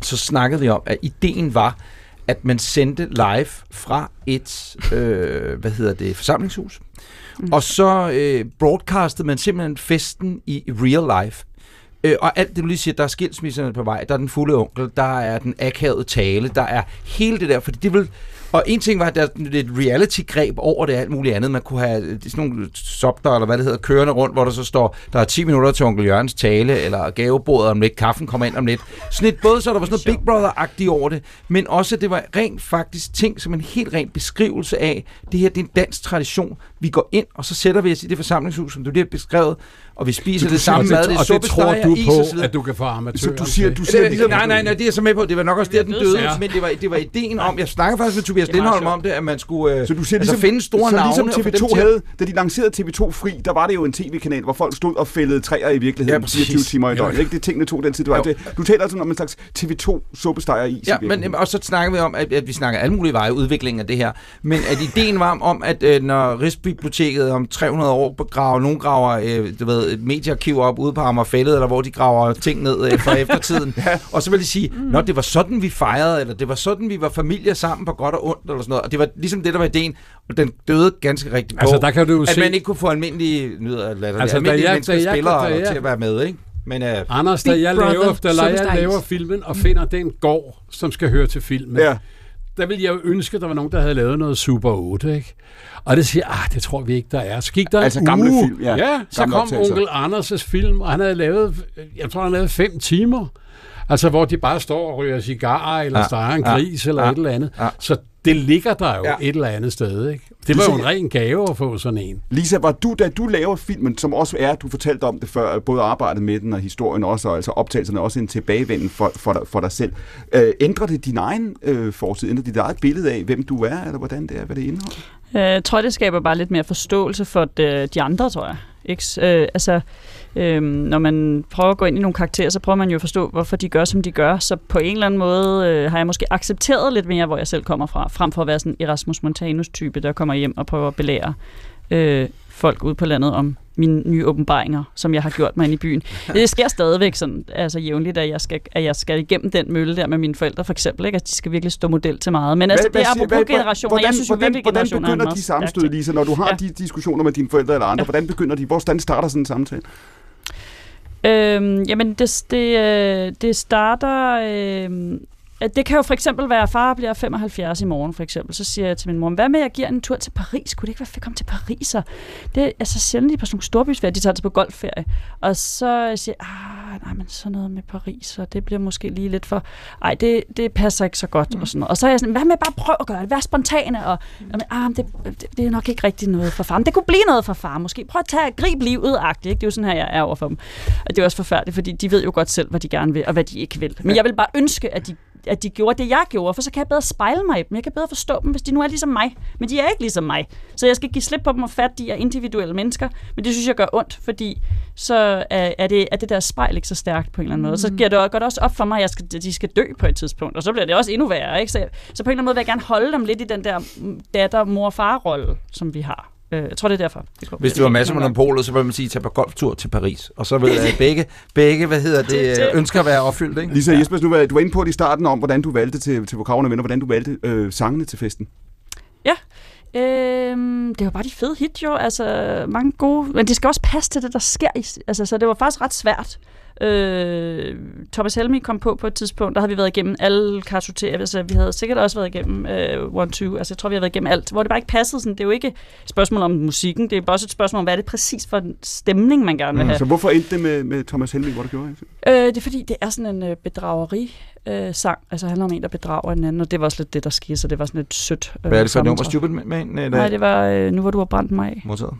så snakkede vi om, at ideen var, at man sendte live fra et, øh, hvad hedder det, forsamlingshus. Mm. Og så øh, broadcastede man simpelthen festen i real life. Øh, og alt det, du lige siger, der er skilsmisserne på vej, der er den fulde onkel, der er den akavede tale, der er hele det der, fordi det vil... Og en ting var, at der er et reality-greb over det alt muligt andet. Man kunne have øh, sådan nogle sopter, eller hvad det hedder, kørende rundt, hvor der så står, der er 10 minutter til onkel Jørgens tale, eller gavebordet om lidt, kaffen kommer ind om lidt. Sådan et, både så der var sådan noget Big Brother-agtigt over det, men også, det var rent faktisk ting, som en helt ren beskrivelse af, det her det er en dansk tradition. Vi går ind, og så sætter vi os i det forsamlingshus, som du lige har beskrevet, og vi spiser Du det samme mad, og det er det tror suppesteger, du på, og så at du kan få amatører Så du siger- du Det siger, er, det ligesom, nej, du nej, ikke. nej, det er jeg så med på. Det var nok også der, den døde. Ja. Men det var, det var ideen om, jeg snakker faktisk med Tobias Lindholm om det, at man skulle øh, Så du siger altså, ligesom, finde store så navne. ligesom og få dem TV2 til at- havde, da de lancerede TV2 Fri, der var det jo en tv-kanal, hvor folk stod og fældede træer i virkeligheden Ja, ja, 24 præcis. timer i Ja. døgnet. Ikke? Det tingene tog den tid, det var. Det, du taler altså om en slags TV2 suppestejer is Ja, i virkeligheden. men og så snakker vi om, at, at vi snakker alle mulige veje udviklingen af det her. Men at ideen var om, at øh, når Rigsbiblioteket om 300 år graver, nogen graver øh, du ved, et mediearkiv op ude på Amagerfællet, eller hvor de graver ting ned øh, fra eftertiden. ja. Og så vil de sige, Mm. Nå, det var sådan, vi fejrede, eller det var sådan, vi var familier sammen på godt og ondt, eller sådan noget. Og det var ligesom det, der var ideen, og den døde ganske rigtigt på, Altså, der kan du jo at se- man ikke kunne få almindelige, nyder, eller, Altså, almindelige jeg- mennesker, jeg- spillere da jeg- til at være med, ikke? Men, øh, Anders, da jeg, Brother, laver, da jeg laver filmen og finder den gård, som skal høre til filmen, Ja. Der ville jeg jo ønske, at der var nogen, der havde lavet noget Super 8, ikke? Og det siger, ah, det tror vi ikke, der er. Så gik der Altså gamle uge. film, ja. ja så Gamle kom optagelser. onkel Anders' film, og han havde lavet, jeg tror, han havde lavet fem timer. Altså, hvor de bare står og ryger cigarer, eller Ja, ja, steger en ja, gris, eller ja, et eller andet. ja. Så det ligger der jo Ja. et eller andet sted, ikke? Det var jo en ren gave at få sådan en. Lisa, var du, da du laver filmen, som også er, du fortalte om det før, både arbejdet med den og historien også, og altså optagelserne også en tilbagevenden for, for, dig, for dig selv. Øh, ændrer det din egen øh, fortid? Ændrer det dit eget billede af, hvem du er, eller hvordan det er, hvad det indeholder? Øh, Jeg tror, det skaber bare lidt mere forståelse for de, de andre, tror jeg. Ikke? Øh, altså, øh, når man prøver at gå ind i nogle karakterer, så prøver man jo at forstå, hvorfor de gør, som de gør. Så på en eller anden måde øh, har jeg måske accepteret lidt mere, hvor jeg selv kommer fra, frem for at være sådan en Erasmus Montanus-type, der kommer hjem og prøver at belære øh, folk ude på landet om mine nye åbenbaringer, som jeg har gjort mig inde i byen. Det sker stadigvæk sådan, altså jævnligt, at jeg, skal, at jeg skal igennem den mølle der med mine forældre, for eksempel. Ikke? Altså, de skal virkelig stå model til meget. Men altså, det er apropos generationer. Hvordan, jeg synes hvordan, virkelig, hvordan er begynder de sammenstød. Lisa, når du har Ja. ja. de diskussioner med dine forældre eller andre? Hvordan begynder de? Hvordan starter sådan en samtale? Øhm, jamen, det, det, øh, det starter... Øh, at det kan jo for eksempel være, at far bliver 75 i morgen, for eksempel. Så siger jeg til min mor, hvad med, at jeg giver en tur til Paris? Kunne det ikke være fedt at komme til Paris? Så det er altså sjældent, de på sådan nogle storbysferier, de tager til på golfferie. Og så øh, siger jeg, ah, ah, nej, men sådan noget med Paris, og det bliver måske lige lidt for... Ej, det, det passer ikke så godt, og sådan noget. Og så er jeg sådan, hvad med bare prøv at gøre det? Vær spontane, og jamen, ah, det, det, det, er nok ikke rigtig noget for far. Men det kunne blive noget for far, måske. Prøv at tage, grib livet, agtigt, ikke? Det er jo sådan her, jeg er over for dem. Og det er også forfærdeligt, fordi de ved jo godt selv, hvad de gerne vil, og hvad de ikke vil. Men jeg vil bare ønske, at de at de gjorde det, jeg gjorde, for så kan jeg bedre spejle mig i dem. Jeg kan bedre forstå dem, hvis de nu er ligesom mig. Men de er ikke ligesom mig. Så jeg skal give slip på dem og fat, de er individuelle mennesker. Men det synes jeg gør ondt, fordi så er, er, det, er det der spejl ikke så stærkt på en eller anden måde. Så giver det, går det også op for mig, at jeg skal, de skal dø på et tidspunkt. Og så bliver det også endnu værre. Ikke? Så, så på en eller anden måde vil jeg gerne holde dem lidt i den der mm, datter, mor far rolle, som vi har. Øh, Jeg tror, det er derfor. Det går- Hvis det var masser af monopolet, så ville man sige, tage på golftur til Paris. Og så vil øh, begge, begge, hvad hedder det, ønsker at være opfyldt, ikke? Lisa Jespersen, du var, du var inde på det i starten om, hvordan du valgte til, til Vokaverne Venner, hvordan du valgte øh, sangene til festen. Ja. Øhm, det var bare de fede hit jo, altså mange gode, men det skal også passe til det, der sker. i- Altså, så det var faktisk ret svært. Øh, Thomas Helmi kom på på et tidspunkt, der havde vi været igennem alle kartoteker, altså vi havde sikkert også været igennem øh, One Two, altså jeg tror vi har været igennem alt, hvor det bare ikke passede sådan, det er jo ikke et spørgsmål om musikken, det er bare også et spørgsmål om, hvad er det præcis for en stemning, man gerne vil have. Så hvorfor endte det med, med Thomas Helmig, hvor du gjorde? Øh, det er fordi, det er sådan en øh, bedrageri øh, sang, altså handler om en, der bedrager en anden, og det var også lidt det, der skete, så det var sådan et sødt øh, Hvad er det for et nummer? Stupid Man? Eller? Nej, det var øh, Nu hvor du har brændt mig af. Modtaget.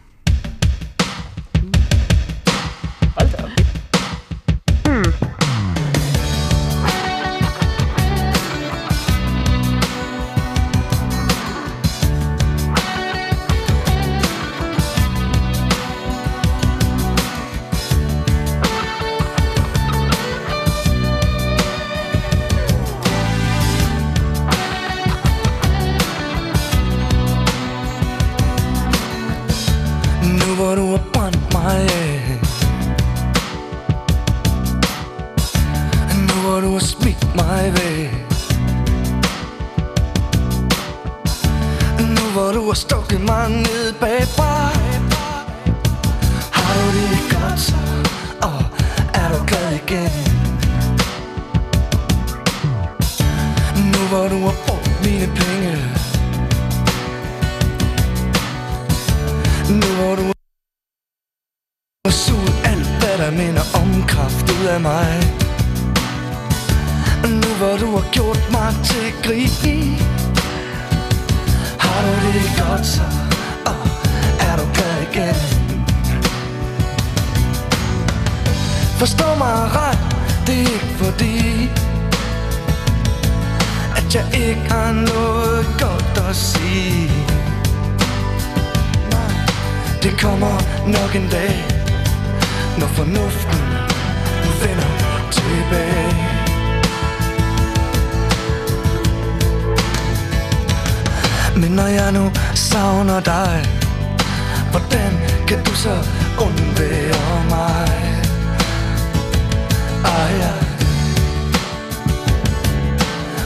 Jeg.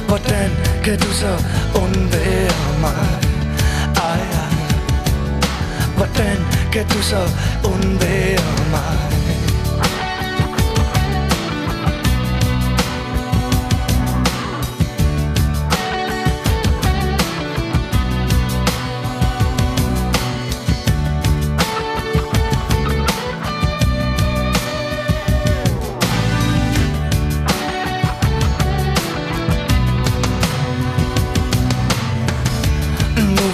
Hvordan kan du så undvære mig? Ej, ej. Hvordan kan du så undvære mig?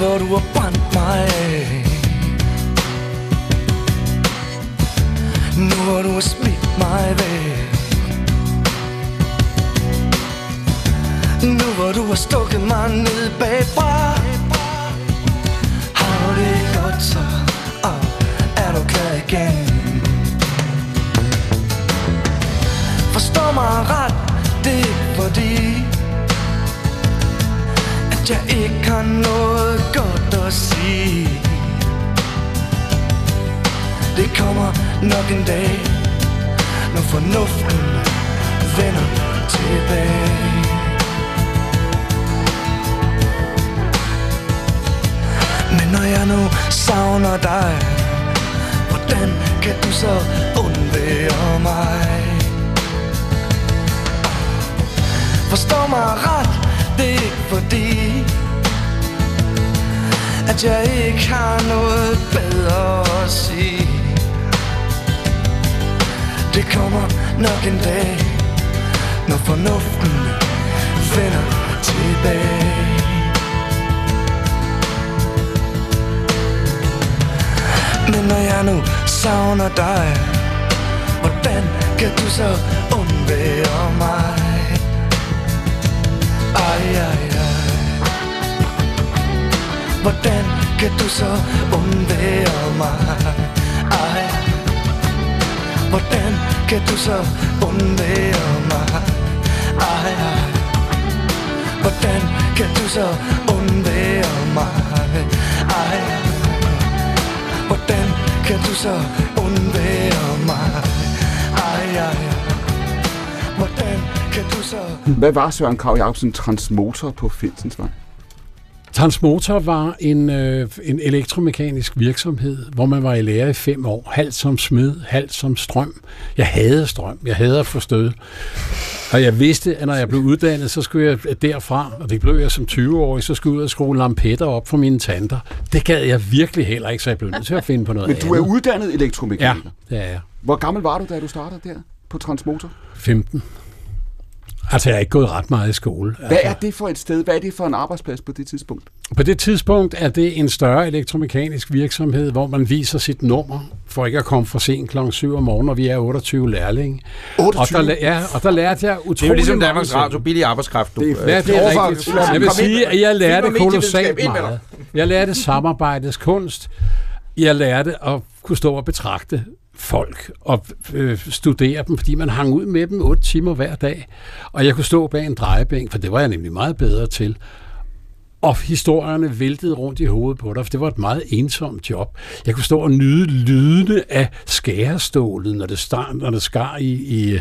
Hvor du har brændt mig. Af Nu hvor du har smidt mig væk. Nu hvor du har stukket mig ned bagfra Har du det godt så, og er du klar igen. Forstå mig ret, det er fordi at jeg ikke har noget godt at sige. Det kommer nok en dag Når fornuften vender tilbage. Men når jeg nu savner dig Hvordan kan du så undvære mig? Forstå mig ret det fordi At jeg ikke har noget bedre at sige Det kommer nok en dag Når fornuften vender tilbage Men når jeg nu savner dig Hvordan kan du så undvære mig? Ej, ej, aj Hvordan kan du så undvære mig? Ej, hvordan kan du så undvære mig? Ej, ej Hvordan kan du så undvære mig? Ej, Hvordan kan du så undvære mig? Ej, ej ej kan du så Hvad var Søren Krav Jacobsen transmotor på Finsensvej? Transmotor var en, øh, en elektromekanisk virksomhed, hvor man var i lære i fem år. Halvt som smed, halvt som strøm. Jeg havde strøm. Jeg havde at få stød. Og jeg vidste, at når jeg blev uddannet, så skulle jeg derfra, og det blev jeg som 20-årig, så skulle jeg ud og skrue lampetter op for mine tanter. Det gad jeg virkelig heller ikke, så jeg blev nødt til at finde på noget Men du er andet. uddannet elektromekaniker. Ja, det er jeg. Hvor gammel var du, da du startede der på Transmotor? 15. Altså, jeg har ikke gået ret meget i skole. Hvad er det for et sted? Hvad er det for en arbejdsplads på det tidspunkt? På det tidspunkt er det en større elektromekanisk virksomhed, hvor man viser sit nummer, for ikke at komme for sent kl. 7 om morgenen, og vi er 28 lærlinge. 28? Og der, ja, og der lærte jeg utrolig Det er jo ligesom Danmarks. Radio, billig arbejdskraft. Du. Det er, ja, det er rigtigt. Jeg vil sige, at jeg lærte kolossalt meget. Jeg lærte samarbejdets kunst. Jeg lærte at kunne stå og betragte folk og øh, studere dem, fordi man hang ud med dem otte timer hver dag. Og jeg kunne stå bag en drejebænk, for det var jeg nemlig meget bedre til. Og historierne væltede rundt i hovedet på dig, for det var et meget ensomt job. Jeg kunne stå og nyde lydene af skærestålet, når det, star, når det skar i, i,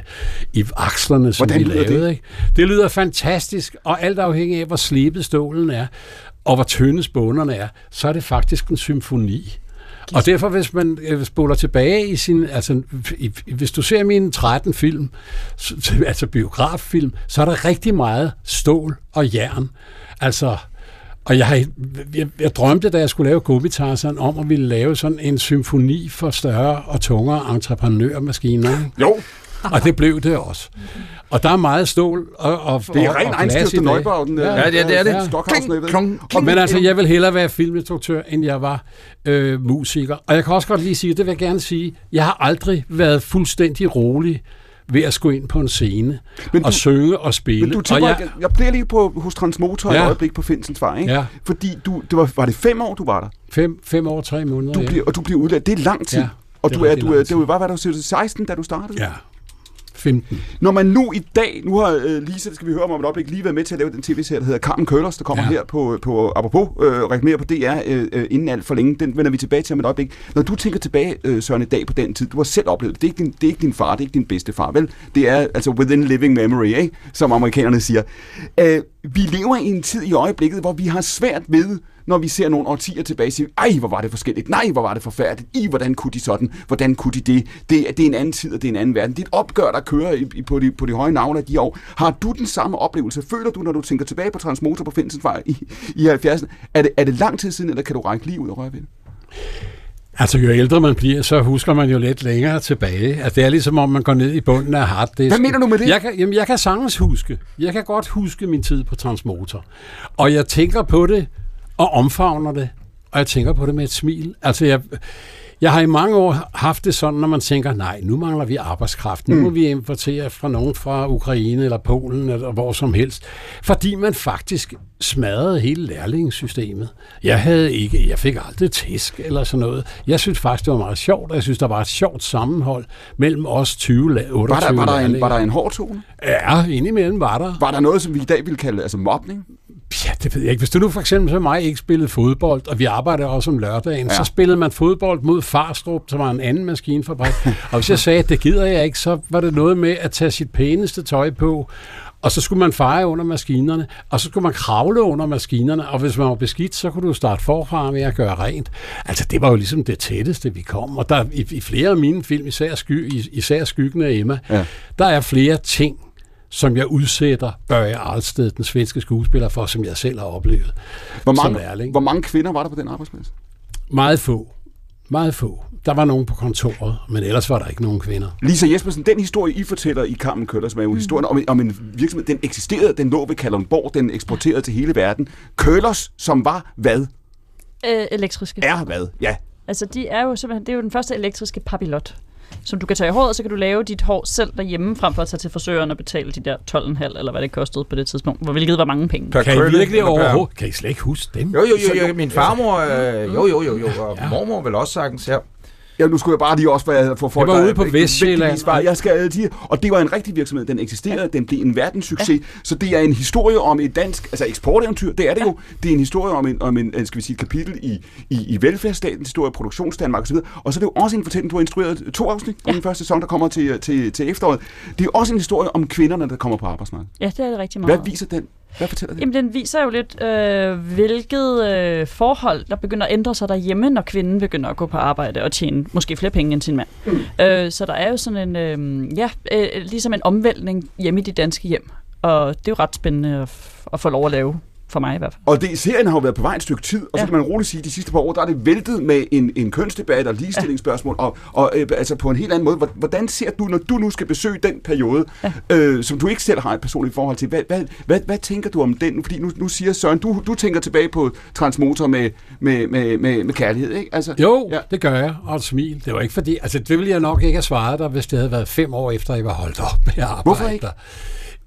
i akslerne, som Hvordan vi lavede. det? Ikke? Det lyder fantastisk, og alt afhængig af, hvor slebet stålen er. og hvor tynde spånerne er, så er det faktisk en symfoni. Og derfor, hvis man øh, spoler tilbage i sin... Altså, i, hvis du ser mine 13 film, altså biograffilm, så er der rigtig meget stål og jern. Altså... Og jeg, har, jeg, jeg drømte, da jeg skulle lave Gummitarzan, om at ville lave sådan en symfoni for større og tungere entreprenørmaskiner. ikke? Jo. Og det blev det også. Og der er meget stål og, og Det er og- ren og Einstein glas i dag. Neubauten, øh, Ja, det er- det. Ja. Stockhausen. Klong, klong, Men altså, jeg vil hellere være filminstruktør, end jeg var øh, musiker. Og jeg kan også godt lige sige, det vil jeg gerne sige, jeg har aldrig været fuldstændig rolig ved at skulle ind på en scene Men og du- synge og spille. Men du og tænker, jeg, jeg, jeg bliver lige på, hos Transmotor ja. et Ja. øjeblik på Finsens Vej, ikke? Ja. Fordi du, det var, var det fem år, du var der? Fem, fem år, tre måneder, Du ja. bliver, og du bliver udlært. Det er lang tid. Ja, og det er du er, du er, det var, hvad var det, du sagde, 16, da du startede? Ja, 15. Når man nu i dag, nu har øh, Lisa, det skal vi høre om om et øjeblik, lige været med til at lave den tv-serie, der hedder Carmen Køllers, der kommer ja. Her på, på apropos, øh, reklamere på DR øh, øh, inden alt for længe. Den vender vi tilbage til om et øjeblik. Når du tænker tilbage, øh, Søren, i dag på den tid, du har selv oplevet det. Det er, ikke din, det er ikke din far, det er ikke din bedste far, vel? Det er altså within living memory, ikke? som amerikanerne siger. Øh, vi lever i en tid i øjeblikket, hvor vi har svært ved når vi ser nogle årtier tilbage, siger vi, ej, hvor var det forskelligt, nej, hvor var det forfærdeligt, i, hvordan kunne de sådan, hvordan kunne de det, det, er- det er en anden tid, og det er en anden verden. Det er et opgør, der kører i, i, på, de, på de høje navne af de år. Har du den samme oplevelse? Føler du, når du tænker tilbage på Transmotor på Finsensvej i, i 70'erne, er det, er det lang tid siden, eller kan du række lige ud og røre ved det? Altså, jo ældre man bliver, så husker man jo lidt længere tilbage. Altså, det er ligesom om, man går ned i bunden af harddisken. Hvad mener du med det? Jeg kan, jamen, jeg kan sagtens huske. Jeg kan godt huske min tid på Transmotor. Og jeg tænker på det, og omfavner det, og jeg tænker på det med et smil. Altså, jeg, jeg har i mange år haft det sådan, når man tænker, nej, nu mangler vi arbejdskraft. Nu Mm. må vi importere fra nogen fra Ukraine eller Polen eller hvor som helst. Fordi man faktisk smadrede hele lærlingesystemet. Jeg havde ikke, jeg fik aldrig tæsk eller sådan noget. Jeg synes faktisk, det var meget sjovt, og jeg synes, der var et sjovt sammenhold mellem os 20, la- 28 Var der, var, der en, var der en hård tone? Ja, indimellem var der. Var der noget, som vi i dag ville kalde altså mobning? Ja, det ved jeg ikke. Hvis du nu for eksempel som mig ikke spillede fodbold, og vi arbejder også om lørdagen, Ja. så spillede man fodbold mod Farstrup, som var en anden maskinfabrik. og hvis jeg sagde, at det gider jeg ikke, så var det noget med at tage sit pæneste tøj på, og så skulle man feje under maskinerne, og så skulle man kravle under maskinerne, og hvis man var beskidt, så kunne du starte forfra med at gøre rent. Altså, det var jo ligesom det tætteste, vi kom. Og der, i, i flere af mine film, især, sky, især Skyggen af Emma, Ja. der er flere ting, som jeg udsætter Børge Arlsted, den svenske skuespiller, for, som jeg selv har oplevet Hvor som mange, lærling. hvor mange kvinder var der på den arbejdsplads? Meget få. Meget få. Der var nogen på kontoret, men ellers var der ikke nogen kvinder. Lisa Jespersen, den historie, I fortæller i Carmen Køller, som er jo historien om, om en virksomhed, den eksisterede, den lå ved Kalundborg, den eksporterede til hele verden. Køllers, som var hvad? Øh, elektriske. Er hvad? Ja. Altså, de er jo simpelthen, det er jo den første elektriske papillot, som du kan tage i håret, så kan du lave dit hår selv derhjemme, frem for at tage til frisøren og betale de der 12,5, eller hvad det kostede på det tidspunkt, hvor hvilket var mange penge. Per Kan I virkelig overhovedet? Kan I slet ikke huske dem? Jo, jo, jo, jo- jo. Min farmor, øh, jo, jo, jo, jo, og mormor vel også sagtens, ja. Ja, nu skulle jeg bare lige også være for folk, Det var ude på vigtigvis Bare, jeg skal altid, og det var en rigtig virksomhed, den eksisterede, den blev en verdenssucces, ja. så det er en historie om et dansk, altså eksporteventyr, det er det jo, det er en historie om en, om en øh, skal vi sige, et kapitel i, i, i velfærdsstatens historie, produktionsdanmark osv., og så er det jo også en fortælling, du har instrueret to afsnit om den første sæson, der kommer til, til, til efteråret. Det er også en historie om kvinderne, der kommer på arbejdsmarkedet. Ja, det er det rigtig meget. Hvad viser den? Hvad fortæller den? Jamen, den viser jo lidt, øh, hvilket øh, forhold, der begynder at ændre sig derhjemme, når kvinden begynder at gå på arbejde og tjene måske flere penge end sin mand. Mm. Øh, så der er jo sådan en, øh, ja, øh, ligesom en omvæltning hjemme i de danske hjem. Og det er jo ret spændende at, at få lov at lave, for mig i hvert fald. Og det, serien har jo været på vej et stykke tid, og så Ja. kan man roligt sige, at de sidste par år, der er det væltet med en, en kønsdebat og ligestillingsspørgsmål, og, og øh, altså på en helt anden måde. Hvor- Hvordan ser du, når du nu skal besøge den periode, ja. øh, som du ikke selv har et personligt forhold til, hvad, hvad, hvad, hvad tænker du om den? Fordi nu, nu siger Søren, du, du tænker tilbage på Transmotor med, med, med, med, med kærlighed, ikke? Altså, Jo, ja. det gør jeg, og et smil. Det var ikke fordi, altså det ville jeg nok ikke have svaret dig, hvis det havde været fem år efter, jeg var holdt op med at arbejde Hvorfor ikke? der.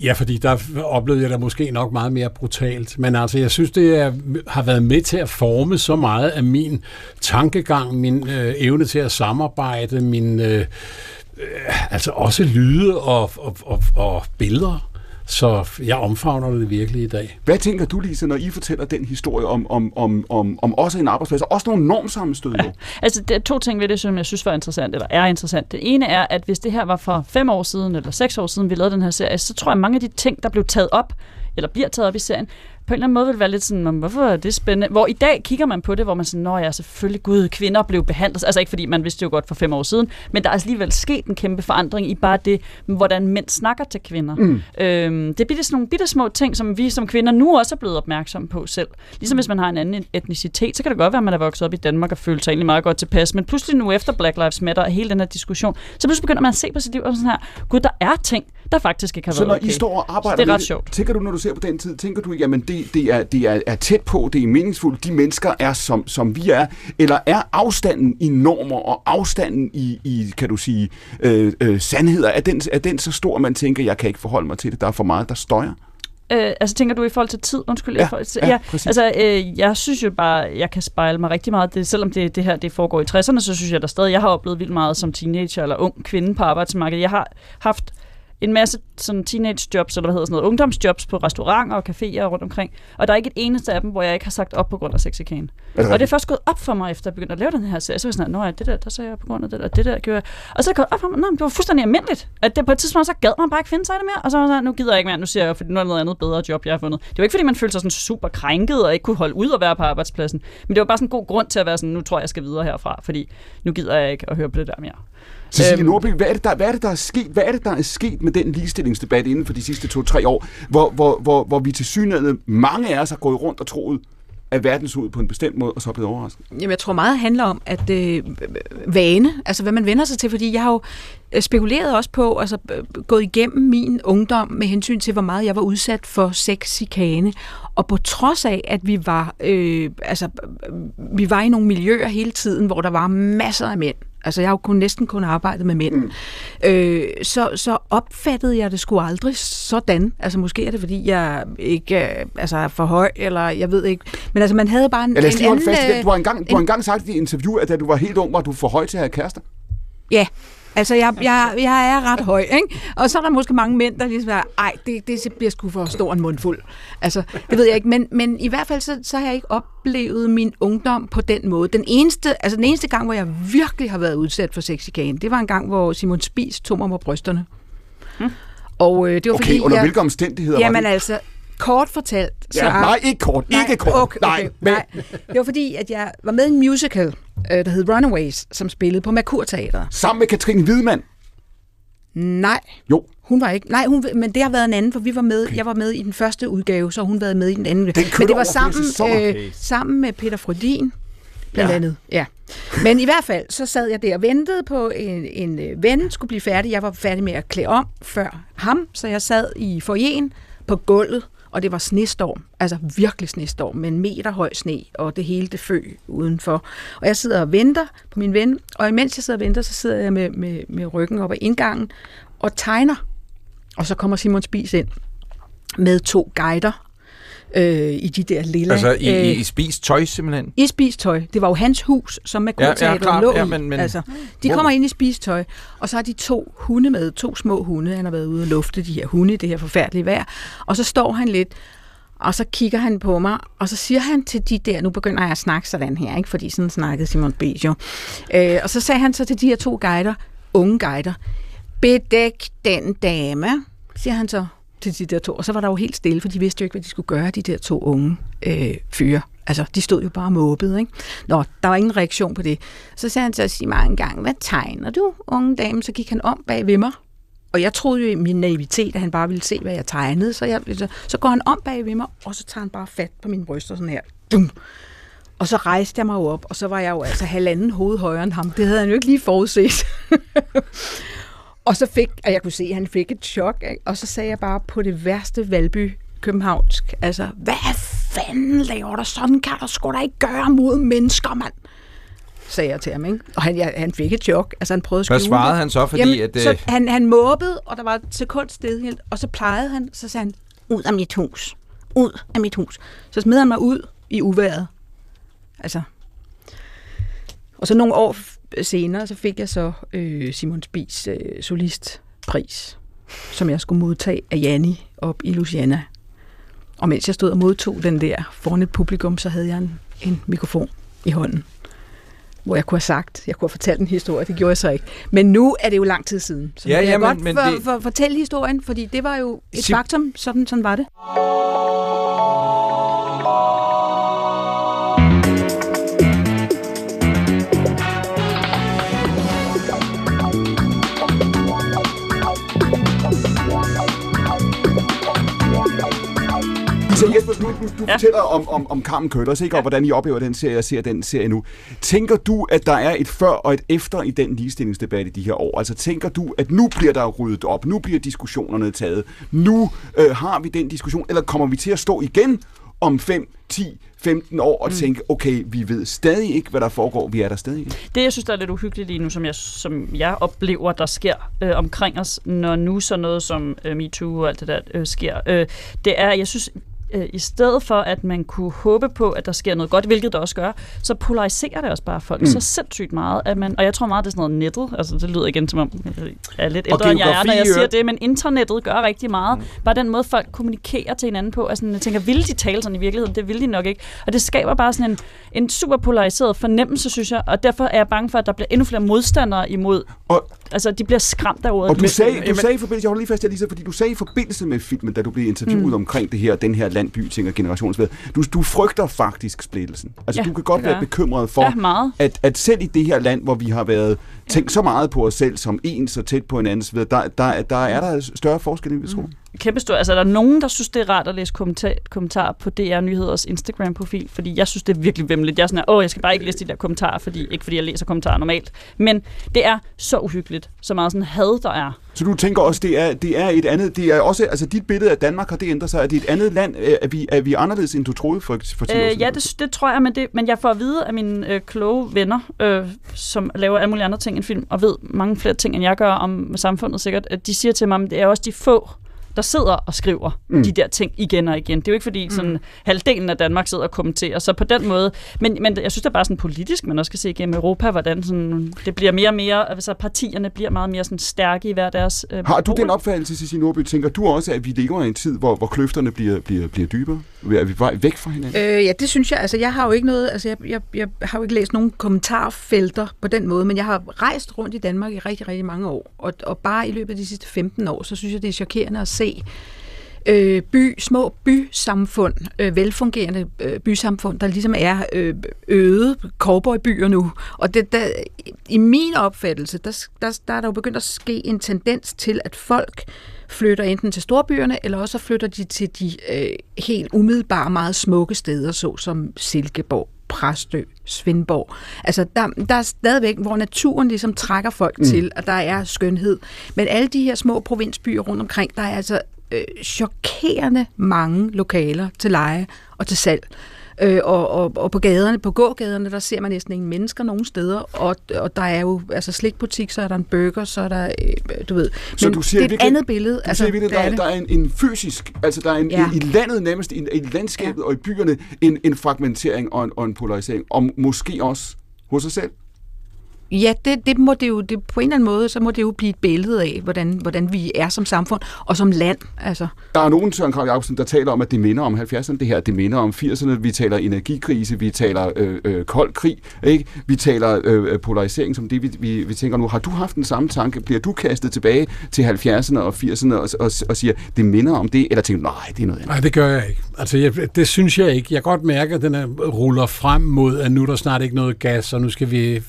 Ja, fordi der oplevede jeg det måske nok meget mere brutalt. Men altså, jeg synes, det er, har været med til at forme så meget af min tankegang, min øh, evne til at samarbejde, min øh, øh altså også lyde og, og, og, og billeder. Så jeg omfavner det virkelig i dag. Hvad tænker du, Lisa, når I fortæller den historie om, om, om, om, om også en arbejdsplads, og også nogle normsammenstød? Altså, der er to ting ved det, som jeg synes var interessant, eller er interessant. Det ene er, at hvis det her var for fem år siden, eller seks år siden, vi lavede den her serie, så tror jeg, at mange af de ting, der blev taget op, eller bliver taget op i serien, på en eller anden måde vil være lidt sådan, "Nå, men hvorfor er det spændende? Hvor i dag kigger man på det, hvor man sådan, nå ja, selvfølgelig, gud, kvinder blev behandlet. Altså ikke fordi man vidste det jo godt for fem år siden, men der er alligevel sket en kæmpe forandring i bare det, hvordan mænd snakker til kvinder. Mm. Øhm, det er bitte sådan nogle bitte små ting, som vi som kvinder nu også er blevet opmærksomme på selv. Ligesom hvis man har en anden etnicitet, så kan det godt være, at man er vokset op i Danmark og føler sig egentlig meget godt tilpas, men pludselig nu efter Black Lives Matter og hele den her diskussion, så pludselig begynder man at se på sit liv og sådan her, gud, der er ting, der faktisk ikke har Så været når okay. I står og arbejder det er ret sjovt. tænker du, når du ser på den tid, tænker du, jamen det, det, er, det er, er tæt på, det er meningsfuldt, de mennesker er som, som vi er, eller er afstanden i normer og afstanden i, i kan du sige, øh, øh, sandheder, er den, er den så stor, at man tænker, jeg kan ikke forholde mig til det, der er for meget, der støjer? Øh, altså tænker du i forhold til tid? Undskyld. Ja, forhold til, ja, ja, altså øh, jeg synes jo bare, jeg kan spejle mig rigtig meget. Det, selvom det, det her det foregår i 60'erne, så synes jeg der stadig, jeg har oplevet vildt meget som teenager eller ung kvinde på arbejdsmarkedet. Jeg har haft en masse sådan teenage jobs, eller hvad hedder sådan noget, ungdomsjobs på restauranter og caféer rundt omkring. Og der er ikke et eneste af dem, hvor jeg ikke har sagt op på grund af sexikane. Og det er først gået op for mig, efter jeg begyndte at lave den her serie. Så var jeg sådan, nå ja, det der, der sagde jeg på grund af det der, det der gjorde jeg. Og så er det gået op for mig, det var fuldstændig almindeligt. At det på et tidspunkt, så gad man bare ikke finde sig i det mere. Og så var jeg sådan, nu gider jeg ikke mere, nu siger jeg, for nu er noget andet bedre job, jeg har fundet. Det var ikke, fordi man følte sig sådan super krænket og ikke kunne holde ud og være på arbejdspladsen. Men det var bare sådan en god grund til at være sådan, nu tror jeg, jeg skal videre herfra, fordi nu gider jeg ikke at høre på det der mere. Cecilie Øhm. Nordby, hvad er, det, der, hvad er det, der er sket? Hvad er det, der er sket med den ligestillingsdebat inden for de sidste to-tre år, hvor, hvor, hvor, hvor vi til synligheden, mange af os har gået rundt og troet, at verden så ud på en bestemt måde, og så er blevet overrasket? Jamen, jeg tror meget handler om, at øh, vane, altså hvad man vender sig til, fordi jeg har jo øh, spekuleret også på, altså øh, gået igennem min ungdom med hensyn til, hvor meget jeg var udsat for sexikane, og på trods af, at vi var, øh, altså, øh, vi var i nogle miljøer hele tiden, hvor der var masser af mænd, Altså, jeg har jo kun, næsten kun arbejdet med mænd. Mm. Øh, så, så opfattede jeg det sgu aldrig sådan. Altså, måske er det, fordi jeg ikke øh, altså, er for høj, eller jeg ved ikke. Men altså, man havde bare en, Ja, en anden... fast i det. Du har øh, engang, du har engang sagt i et interview, at da du var helt ung, var du for høj til at have kærester. Ja, altså jeg, jeg, jeg er ret høj, ikke? Og så er der måske mange mænd, der ligesom er, ej, det, det bliver sgu for stor en mundfuld. Altså, det ved jeg ikke, men, men i hvert fald så, så har jeg ikke oplevet min ungdom på den måde. Den eneste, altså den eneste gang, hvor jeg virkelig har været udsat for sexikane, det var en gang, hvor Simon Spies tog mig på brysterne. Hmm. Og øh, det var Okay, fordi, under jeg, hvilke omstændigheder var Jamen det? altså, kort fortalt. Ja, nej, ikke kort, ikke kort. Okay, Nej, okay, men- nej. Det var fordi, at jeg var med i en musical, øh, der hed Runaways, som spillede på Merkur Teater. Sammen med Katrine Hvidmann. Nej. Jo. Hun var ikke. Nej, hun, men det har været en anden, for vi var med. Jeg var med i den første udgave, så hun været med i den anden. Den men det var sammen, sæsoner. øh, Okay. sammen med Peter Frodin, blandt Ja. andet. Ja. Men i hvert fald, så sad jeg der og ventede på en, en øh, ven, skulle blive færdig. Jeg var færdig med at klæde om før ham, så jeg sad i forjen på gulvet, og det var snestorm, altså virkelig snestorm, med en meter høj sne, og det hele det fø udenfor. Og jeg sidder og venter på min ven, og imens jeg sidder og venter, så sidder jeg med, med, med ryggen op ad indgangen og tegner. Og så kommer Simon Spis ind med to guider øh, i de der lille... Altså i, øh, i spis tøj simpelthen? i spistøj. Det var jo hans hus, som med Ja, ja, kurteateret klart. lå Ja, men- men- altså, de Hvor- kommer ind i spistøj, og så har de to hunde med, to små hunde. Han har været ude og lufte de her hunde i det her forfærdelige vejr. Og så står han lidt, og så kigger han på mig, og så siger han til de der, nu begynder jeg at snakke sådan her, ikke? fordi sådan snakkede Simon B. jo. Øh, og så sagde han så til de her to guider, unge guider, bedæk den dame, siger han så til de der to. Og så var der jo helt stille, for de vidste jo ikke, hvad de skulle gøre, de der to unge øh, fyre. Altså, de stod jo bare måbede, ikke? Nå, der var ingen reaktion på det. Så sagde han så sig mig en gang, hvad tegner du, unge dame? Så gik han om bag ved mig. Og jeg troede jo i min naivitet, at han bare ville se, hvad jeg tegnede. Så, jeg, så, så går han om bag ved mig, og så tager han bare fat på min bryst og sådan her. Dum. Og så rejste jeg mig op, og så var jeg jo altså halvanden hoved højere end ham. Det havde han jo ikke lige forudset. og så fik, og jeg kunne se, at han fik et chok, ikke? og så sagde jeg bare på det værste Valby københavnsk, altså, hvad fanden laver der? Sådan kan der sgu da ikke gøre mod mennesker, mand. Sagde jeg til ham, ikke? Og han, ja, han fik et chok. Altså, han prøvede at Hvad skjule svarede det. han så, fordi Jamen, at, øh, Så han, han måbede, og der var et sekund stillhed, og så plejede han, så sagde han, ud af mit hus. Ud af mit hus. Så smed han mig ud i uværet. Altså. Og så nogle år senere, så fik jeg så øh, Simon Spies øh, solistpris, som jeg skulle modtage af Janni op i Luciana. Og mens jeg stod og modtog den der foran et publikum, så havde jeg en, en mikrofon i hånden, hvor jeg kunne have sagt, jeg kunne have fortalt en historie, det gjorde jeg så ikke. Men nu er det jo lang tid siden, så Ja, jeg ja, kan men- godt men for, det- for, fortælle historien, fordi det var jo et Sim- faktum, sådan, sådan var det. Så Jesper, du, du, du ja. fortæller om, om, om Carmen Køllers, ikke? Og hvordan I oplever den serie, og ser den serie nu. Tænker du, at der er et før og et efter i den ligestillingsdebat i de her år? Altså tænker du, at nu bliver der ryddet op, nu bliver diskussionerne taget, nu øh, har vi den diskussion, eller kommer vi til at stå igen om 5, 10, 15 år og Mm. tænke, okay, vi ved stadig ikke, hvad der foregår, vi er der stadig ikke. Det, jeg synes, der er lidt uhyggeligt lige nu, som jeg, som jeg oplever, der sker øh, omkring os, når nu så noget som øh, MeToo og alt det der øh, sker, øh, det er, jeg synes, øh, i stedet for, at man kunne håbe på, at der sker noget godt, hvilket der også gør, så polariserer det også bare folk Mm. så sindssygt meget, at man, og jeg tror meget, det er sådan noget nettet, altså det lyder igen som om, jeg er lidt ældre, end jeg er, når jeg siger det, men internettet gør rigtig meget. Mm. Bare den måde, folk kommunikerer til hinanden på, altså jeg tænker, vil de tale sådan i virkeligheden? Det vil de nok ikke. Og det skaber bare sådan en, en super polariseret fornemmelse, synes jeg, og derfor er jeg bange for, at der bliver endnu flere modstandere imod, og, altså de bliver skræmt af ordet. Og du sagde, du sagde i forbindelse, jeg holder lige fast, Lisa, fordi du sagde i forbindelse med filmen, da du blev interviewet mm. Mm. omkring det her, den her landby-ting og generationsved, du, du frygter faktisk splittelsen. Altså Ja, du kan godt være bekymret for, Ja, meget. at, at selv i det her land, hvor vi har været tænkt så meget på os selv som en, så tæt på hinanden, så videre, der, der, der er der større forskel, end vi tror. kæmpe stor. Altså, er der nogen, der synes, det er rart at læse kommentar, kommentarer på DR Nyheders Instagram-profil? Fordi jeg synes, det er virkelig vemmeligt. Jeg er sådan, her, åh, jeg skal bare ikke læse de der kommentarer, fordi, ikke fordi jeg læser kommentarer normalt. Men det er så uhyggeligt, så meget sådan had, der er. Så du tænker også, det er, det er et andet, det er også, altså dit billede af Danmark har det ændret sig, er det et andet land, er vi, er vi anderledes, end du troede for, for 10 år Øh, siden? ja, det, det tror jeg, men, det, men jeg får at vide af mine øh, kloge venner, øh, som laver alle mulige andre ting end film, og ved mange flere ting, end jeg gør om samfundet sikkert, at de siger til mig, at det er også de få, der sidder og skriver Mm. mm. de der ting igen og igen. Det er jo ikke fordi sådan Mm. halvdelen af Danmark sidder og kommenterer, så på den måde, men, men jeg synes det er bare sådan politisk, man også skal se igennem Europa, hvordan sådan, det bliver mere og mere, altså partierne bliver meget mere sådan stærke i hver deres øh, Har du den opfattelse, Cecilie Nordby, tænker du også, at vi lever i en tid, hvor, hvor kløfterne bliver, bliver, bliver dybere? Er vi vej væk fra hinanden? Øh, ja, det synes jeg. Altså, jeg har jo ikke noget, altså, jeg, jeg, jeg har jo ikke læst nogen kommentarfelter på den måde, men jeg har rejst rundt i Danmark i rigtig, rigtig mange år. Og, og bare i løbet af de sidste 15 år, så synes jeg, det er chokerende at se øh, by, små bysamfund, øh, velfungerende øh, bysamfund, der ligesom er øh, øde cowboybyer nu. Og det, der, i min opfattelse, der, der, der er der jo begyndt at ske en tendens til, at folk flytter enten til storbyerne, eller også så flytter de til de øh, helt umiddelbare, meget smukke steder, såsom Silkeborg, Præstø, Svendborg. Altså, der, der er stadigvæk, hvor naturen ligesom trækker folk Mm. til, at der er skønhed. Men alle de her små provinsbyer rundt omkring, der er altså øh, chokerende mange lokaler til leje og til salg. Øh, og, og, og på gaderne, på gågaderne, der ser man næsten ingen mennesker nogen steder, og, og der er jo altså slikbutik, så er der en burger, så er der, øh, du ved. Så Men du siger det er et virkelig- andet billede. Du altså, siger virkelig, det der, er er, der er en, en fysisk, altså der er en, Ja. ja. i landet nærmest, i, i landskabet ja. og i byerne, en, en fragmentering og en, og en polarisering, og måske også hos os selv. Ja, det, det må det jo, det, på en eller anden måde, så må det jo blive et billede af, hvordan, hvordan vi er som samfund og som land. Altså. Der er nogen, Søren Krav Jacobsen, der taler om, at det minder om 70'erne, det her, det minder om 80'erne, vi taler energikrise, vi taler øh, øh, kold krig, ikke? vi taler øh, polarisering som det, vi, vi, vi tænker nu. Har du haft den samme tanke? Bliver du kastet tilbage til 70'erne og 80'erne og, og, og siger, det minder om det, eller tænker du, nej, det er noget andet? Nej, det gør jeg ikke. Altså, jeg, det synes jeg ikke. Jeg kan godt mærke, at den er, ruller frem mod, at nu er der snart ikke noget gas, og nu skal vi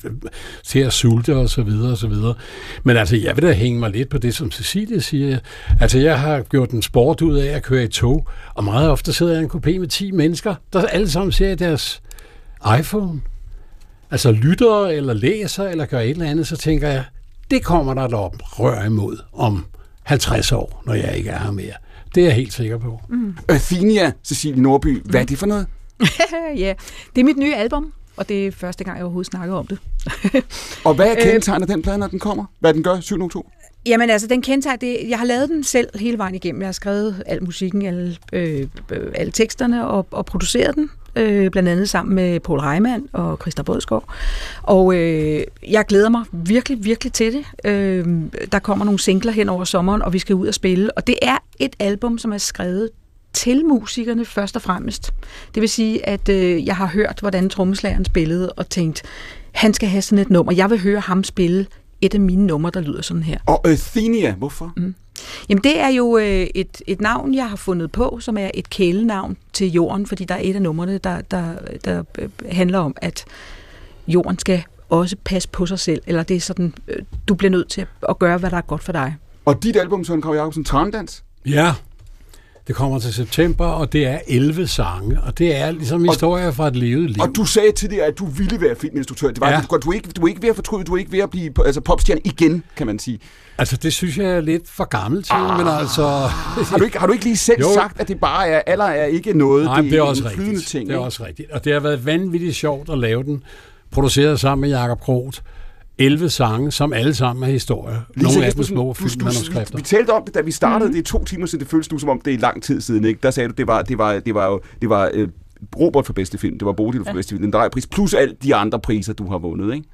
til at sulte og så videre og så videre. Men altså, jeg vil da hænge mig lidt på det, som Cecilie siger. Altså, jeg har gjort en sport ud af at køre i tog, og meget ofte sidder jeg i en kopé med 10 mennesker, der alle sammen ser i deres iPhone. Altså, lytter eller læser eller gør et eller andet, så tænker jeg, det kommer der et oprør imod om 50 år, når jeg ikke er her mere. Det er jeg helt sikker på. Mm. Athenia, Cecilie Nordby, hvad er det for noget? ja, det er mit nye album, og det er første gang, jeg overhovedet snakker om det. Og hvad er Øh, kendetegnet den plade, når den kommer? Hvad den gør 7. oktober? Jamen altså, den kendetegn, det, jeg har lavet den selv hele vejen igennem. Jeg har skrevet al musikken, alle, øh, øh, alle teksterne og, og produceret den. Øh, blandt andet sammen med Paul Reimann og Christa Bådskov. Og øh, jeg glæder mig virkelig, virkelig til det. Øh, der kommer nogle singler hen over sommeren, og vi skal ud og spille. Og det er et album, som er skrevet til musikerne først og fremmest. Det vil sige, at øh, jeg har hørt, hvordan trommeslageren spillede, og tænkt, han skal have sådan et nummer. Jeg vil høre ham spille et af mine numre, der lyder sådan her. Og Athenia, hvorfor? Mm. Jamen det er jo øh, et, et navn, jeg har fundet på, som er et kælenavn til jorden, fordi der er et af numrene, der, der, der øh, handler om, at jorden skal også passe på sig selv, eller det er sådan, øh, du bliver nødt til at gøre, hvad der er godt for dig. Og dit album, Søren Krav Jacobsen, Trandans? Ja, Det kommer til september, og det er 11 sange, og det er ligesom historier fra et levet liv. Og du sagde tidligere, at du ville være filminstruktør. Det var, Ja. du, du, er ikke, du er ikke ved at fortryde, du er ikke ved at blive altså, popstjerne igen, kan man sige. Altså, det synes jeg er lidt for gammel til, ah. men altså... Har du, ikke, har du ikke lige selv Jo. sagt, at det bare er, alder er ikke noget, Nej, det, det er også en flydende rigtigt. ting? det er ikke? også rigtigt. Og det har været vanvittigt sjovt at lave den. Produceret sammen med Jakob Kroth. 11 sange, som alle sammen er historier. Lisa Nogle af dem små filmmanuskrifter. Vi talte om det, da vi startede. Mm-hmm. Det er to timer siden. Det føles nu, som om det er lang tid siden. Ikke? Der sagde du, det var, det var, det var, jo- det var øh, Robert for bedste film. Det var Bodil for Ja. bedste film. Den drejepris. Plus alle de andre priser, du har vundet. Ikke?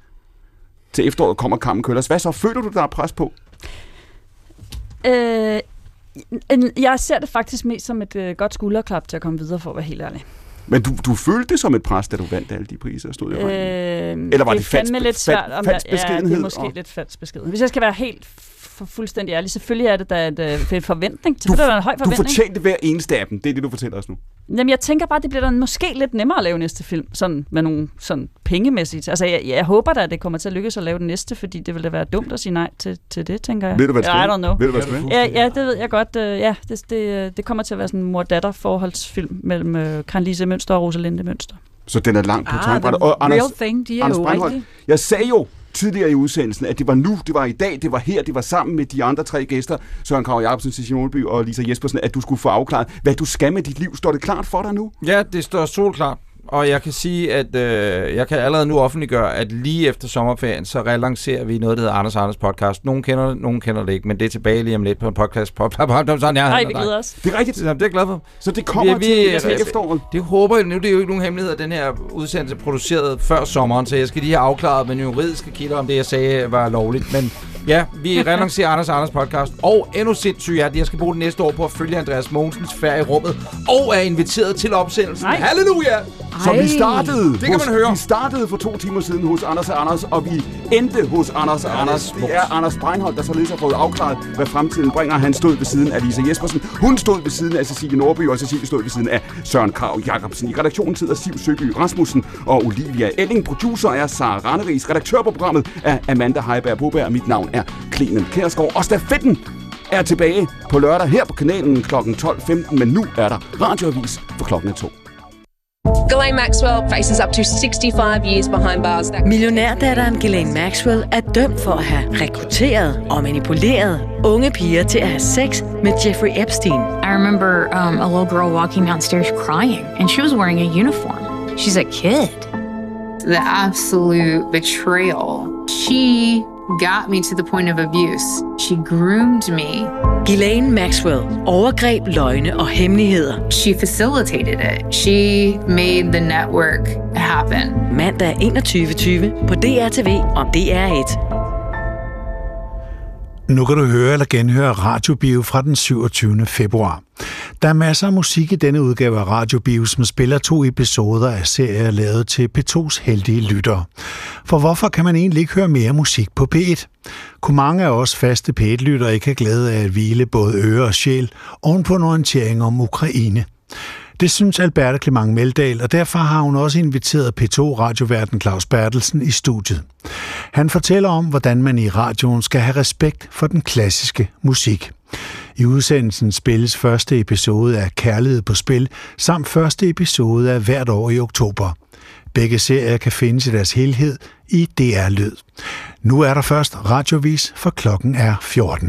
Til efteråret kommer Kampen Køllers. Hvad så? Føler du, der er pres på? Øh, jeg ser det faktisk mest som et øh, godt skulderklap til at komme videre, for at være helt ærlig. Men du, du følte det som et pres, da du vandt alle de priser stod i Øh, Eller var det, det falsk, lidt svært. Om falsk jeg, ja, det beskedenhed? er måske og- lidt falsk beskeden. Hvis jeg skal være helt f- fuldstændig ærlig, selvfølgelig er det da et, øh, en forventning. Selvfølgelig er der en høj Du forventning. fortjente hver eneste af dem. Det er det, du fortæller os nu. Jamen, jeg tænker bare, det bliver da måske lidt nemmere at lave næste film, sådan med nogle sådan pengemæssigt. Altså, jeg, jeg håber da, at det kommer til at lykkes at lave den næste, fordi det ville da være dumt at sige nej til, til det, tænker jeg. Ved du, hvad det I skal? don't know. Ved du, hvad det skal? Ja, ja, det ved jeg godt. øh, Ja, det, det, det kommer til at være sådan en mor-datter-forholdsfilm mellem øh, Karen Lise Mønster og Rosalinde Mønster. Så den er langt på Ah, tegnbrættet. Og Anders, real thing, de er Anders jo rigtige. Jeg sagde jo tidligere i udsendelsen, at det var nu, det var i dag, det var her, det var sammen med de andre tre gæster, Søren Krav Jacobsen, Cecilie Målby og Lisa Jespersen, at du skulle få afklaret, hvad du skal med dit liv. Står det klart for dig nu? Ja, det står solklart. Og jeg kan sige, at øh, jeg kan allerede nu offentliggøre, at lige efter sommerferien, så relancerer vi noget, der hedder Anders Anders podcast. Nogen kender det, nogen kender det ikke, men det er tilbage lige om lidt på en podcast. Pop, pop, pop, sådan, ja, Ej, vi glæder os. Det er rigtigt. Det er jeg glad for. Så det kommer til- til efteråret? Det håber jeg. Nu det er jo ikke nogen hemmelighed, at den her udsendelse er produceret før sommeren, så jeg skal lige have afklaret med juridiske kilder, om det, jeg sagde, var lovligt. Men ja, vi relancerer Anders Anders podcast. Og endnu sindssygt er, at jeg skal bruge det næste år på at følge Andreas Mogensens færd i rummet, og er inviteret til opsendelsen. Nej. Halleluja! Så vi startede, Det kan hos, man høre. vi startede for to timer siden hos Anders og Anders, og vi endte hos Anders og Anders. Det er Anders Breinholt, der således har fået afklaret, hvad fremtiden bringer. Han stod ved siden af Lisa Jespersen. Hun stod ved siden af Cecilie Norby, og Cecilie stod ved siden af Søren Krav Jacobsen. I redaktionen sidder Siv Søby Rasmussen og Olivia Elling. Producer er Sara Ranneris. Redaktør på programmet er Amanda Heiberg Boberg. og Mit navn er Clemen Kærsgaard. Og stafetten er tilbage på lørdag her på kanalen kl. 12.15, men nu er der radioavis for klokken er to. Ghislaine Maxwell faces up to 65 years behind bars. Millionærdatteren Ghislaine Maxwell er dømt for at have rekrutteret og manipuleret unge piger til at have sex med Jeffrey Epstein. I remember um, a little girl walking downstairs crying, and she was wearing a uniform. She's a kid. The absolute betrayal. She got me to the point of abuse. She groomed me. Ghislaine Maxwell. Overgreb, løgne og hemmeligheder. She facilitated it. She made the network happen. Mandag 21.20 på DRTV om DR1. Nu kan du høre eller genhøre Radiobio fra den 27. februar. Der er masser af musik i denne udgave af Radiobio, som spiller to episoder af serier lavet til P2's heldige lyttere. For hvorfor kan man egentlig ikke høre mere musik på P1? Kunne mange af os faste P1-lyttere ikke have glæde af at hvile både øre og sjæl oven på en orientering om Ukraine? Det synes Alberte Clement Meldal, og derfor har hun også inviteret P2-radioverden Claus Bertelsen i studiet. Han fortæller om, hvordan man i radioen skal have respekt for den klassiske musik. I udsendelsen spilles første episode af Kærlighed på Spil, samt første episode af hvert år i oktober. Begge serier kan findes i deres helhed i DR Lyd. Nu er der først radiovis, for klokken er 14.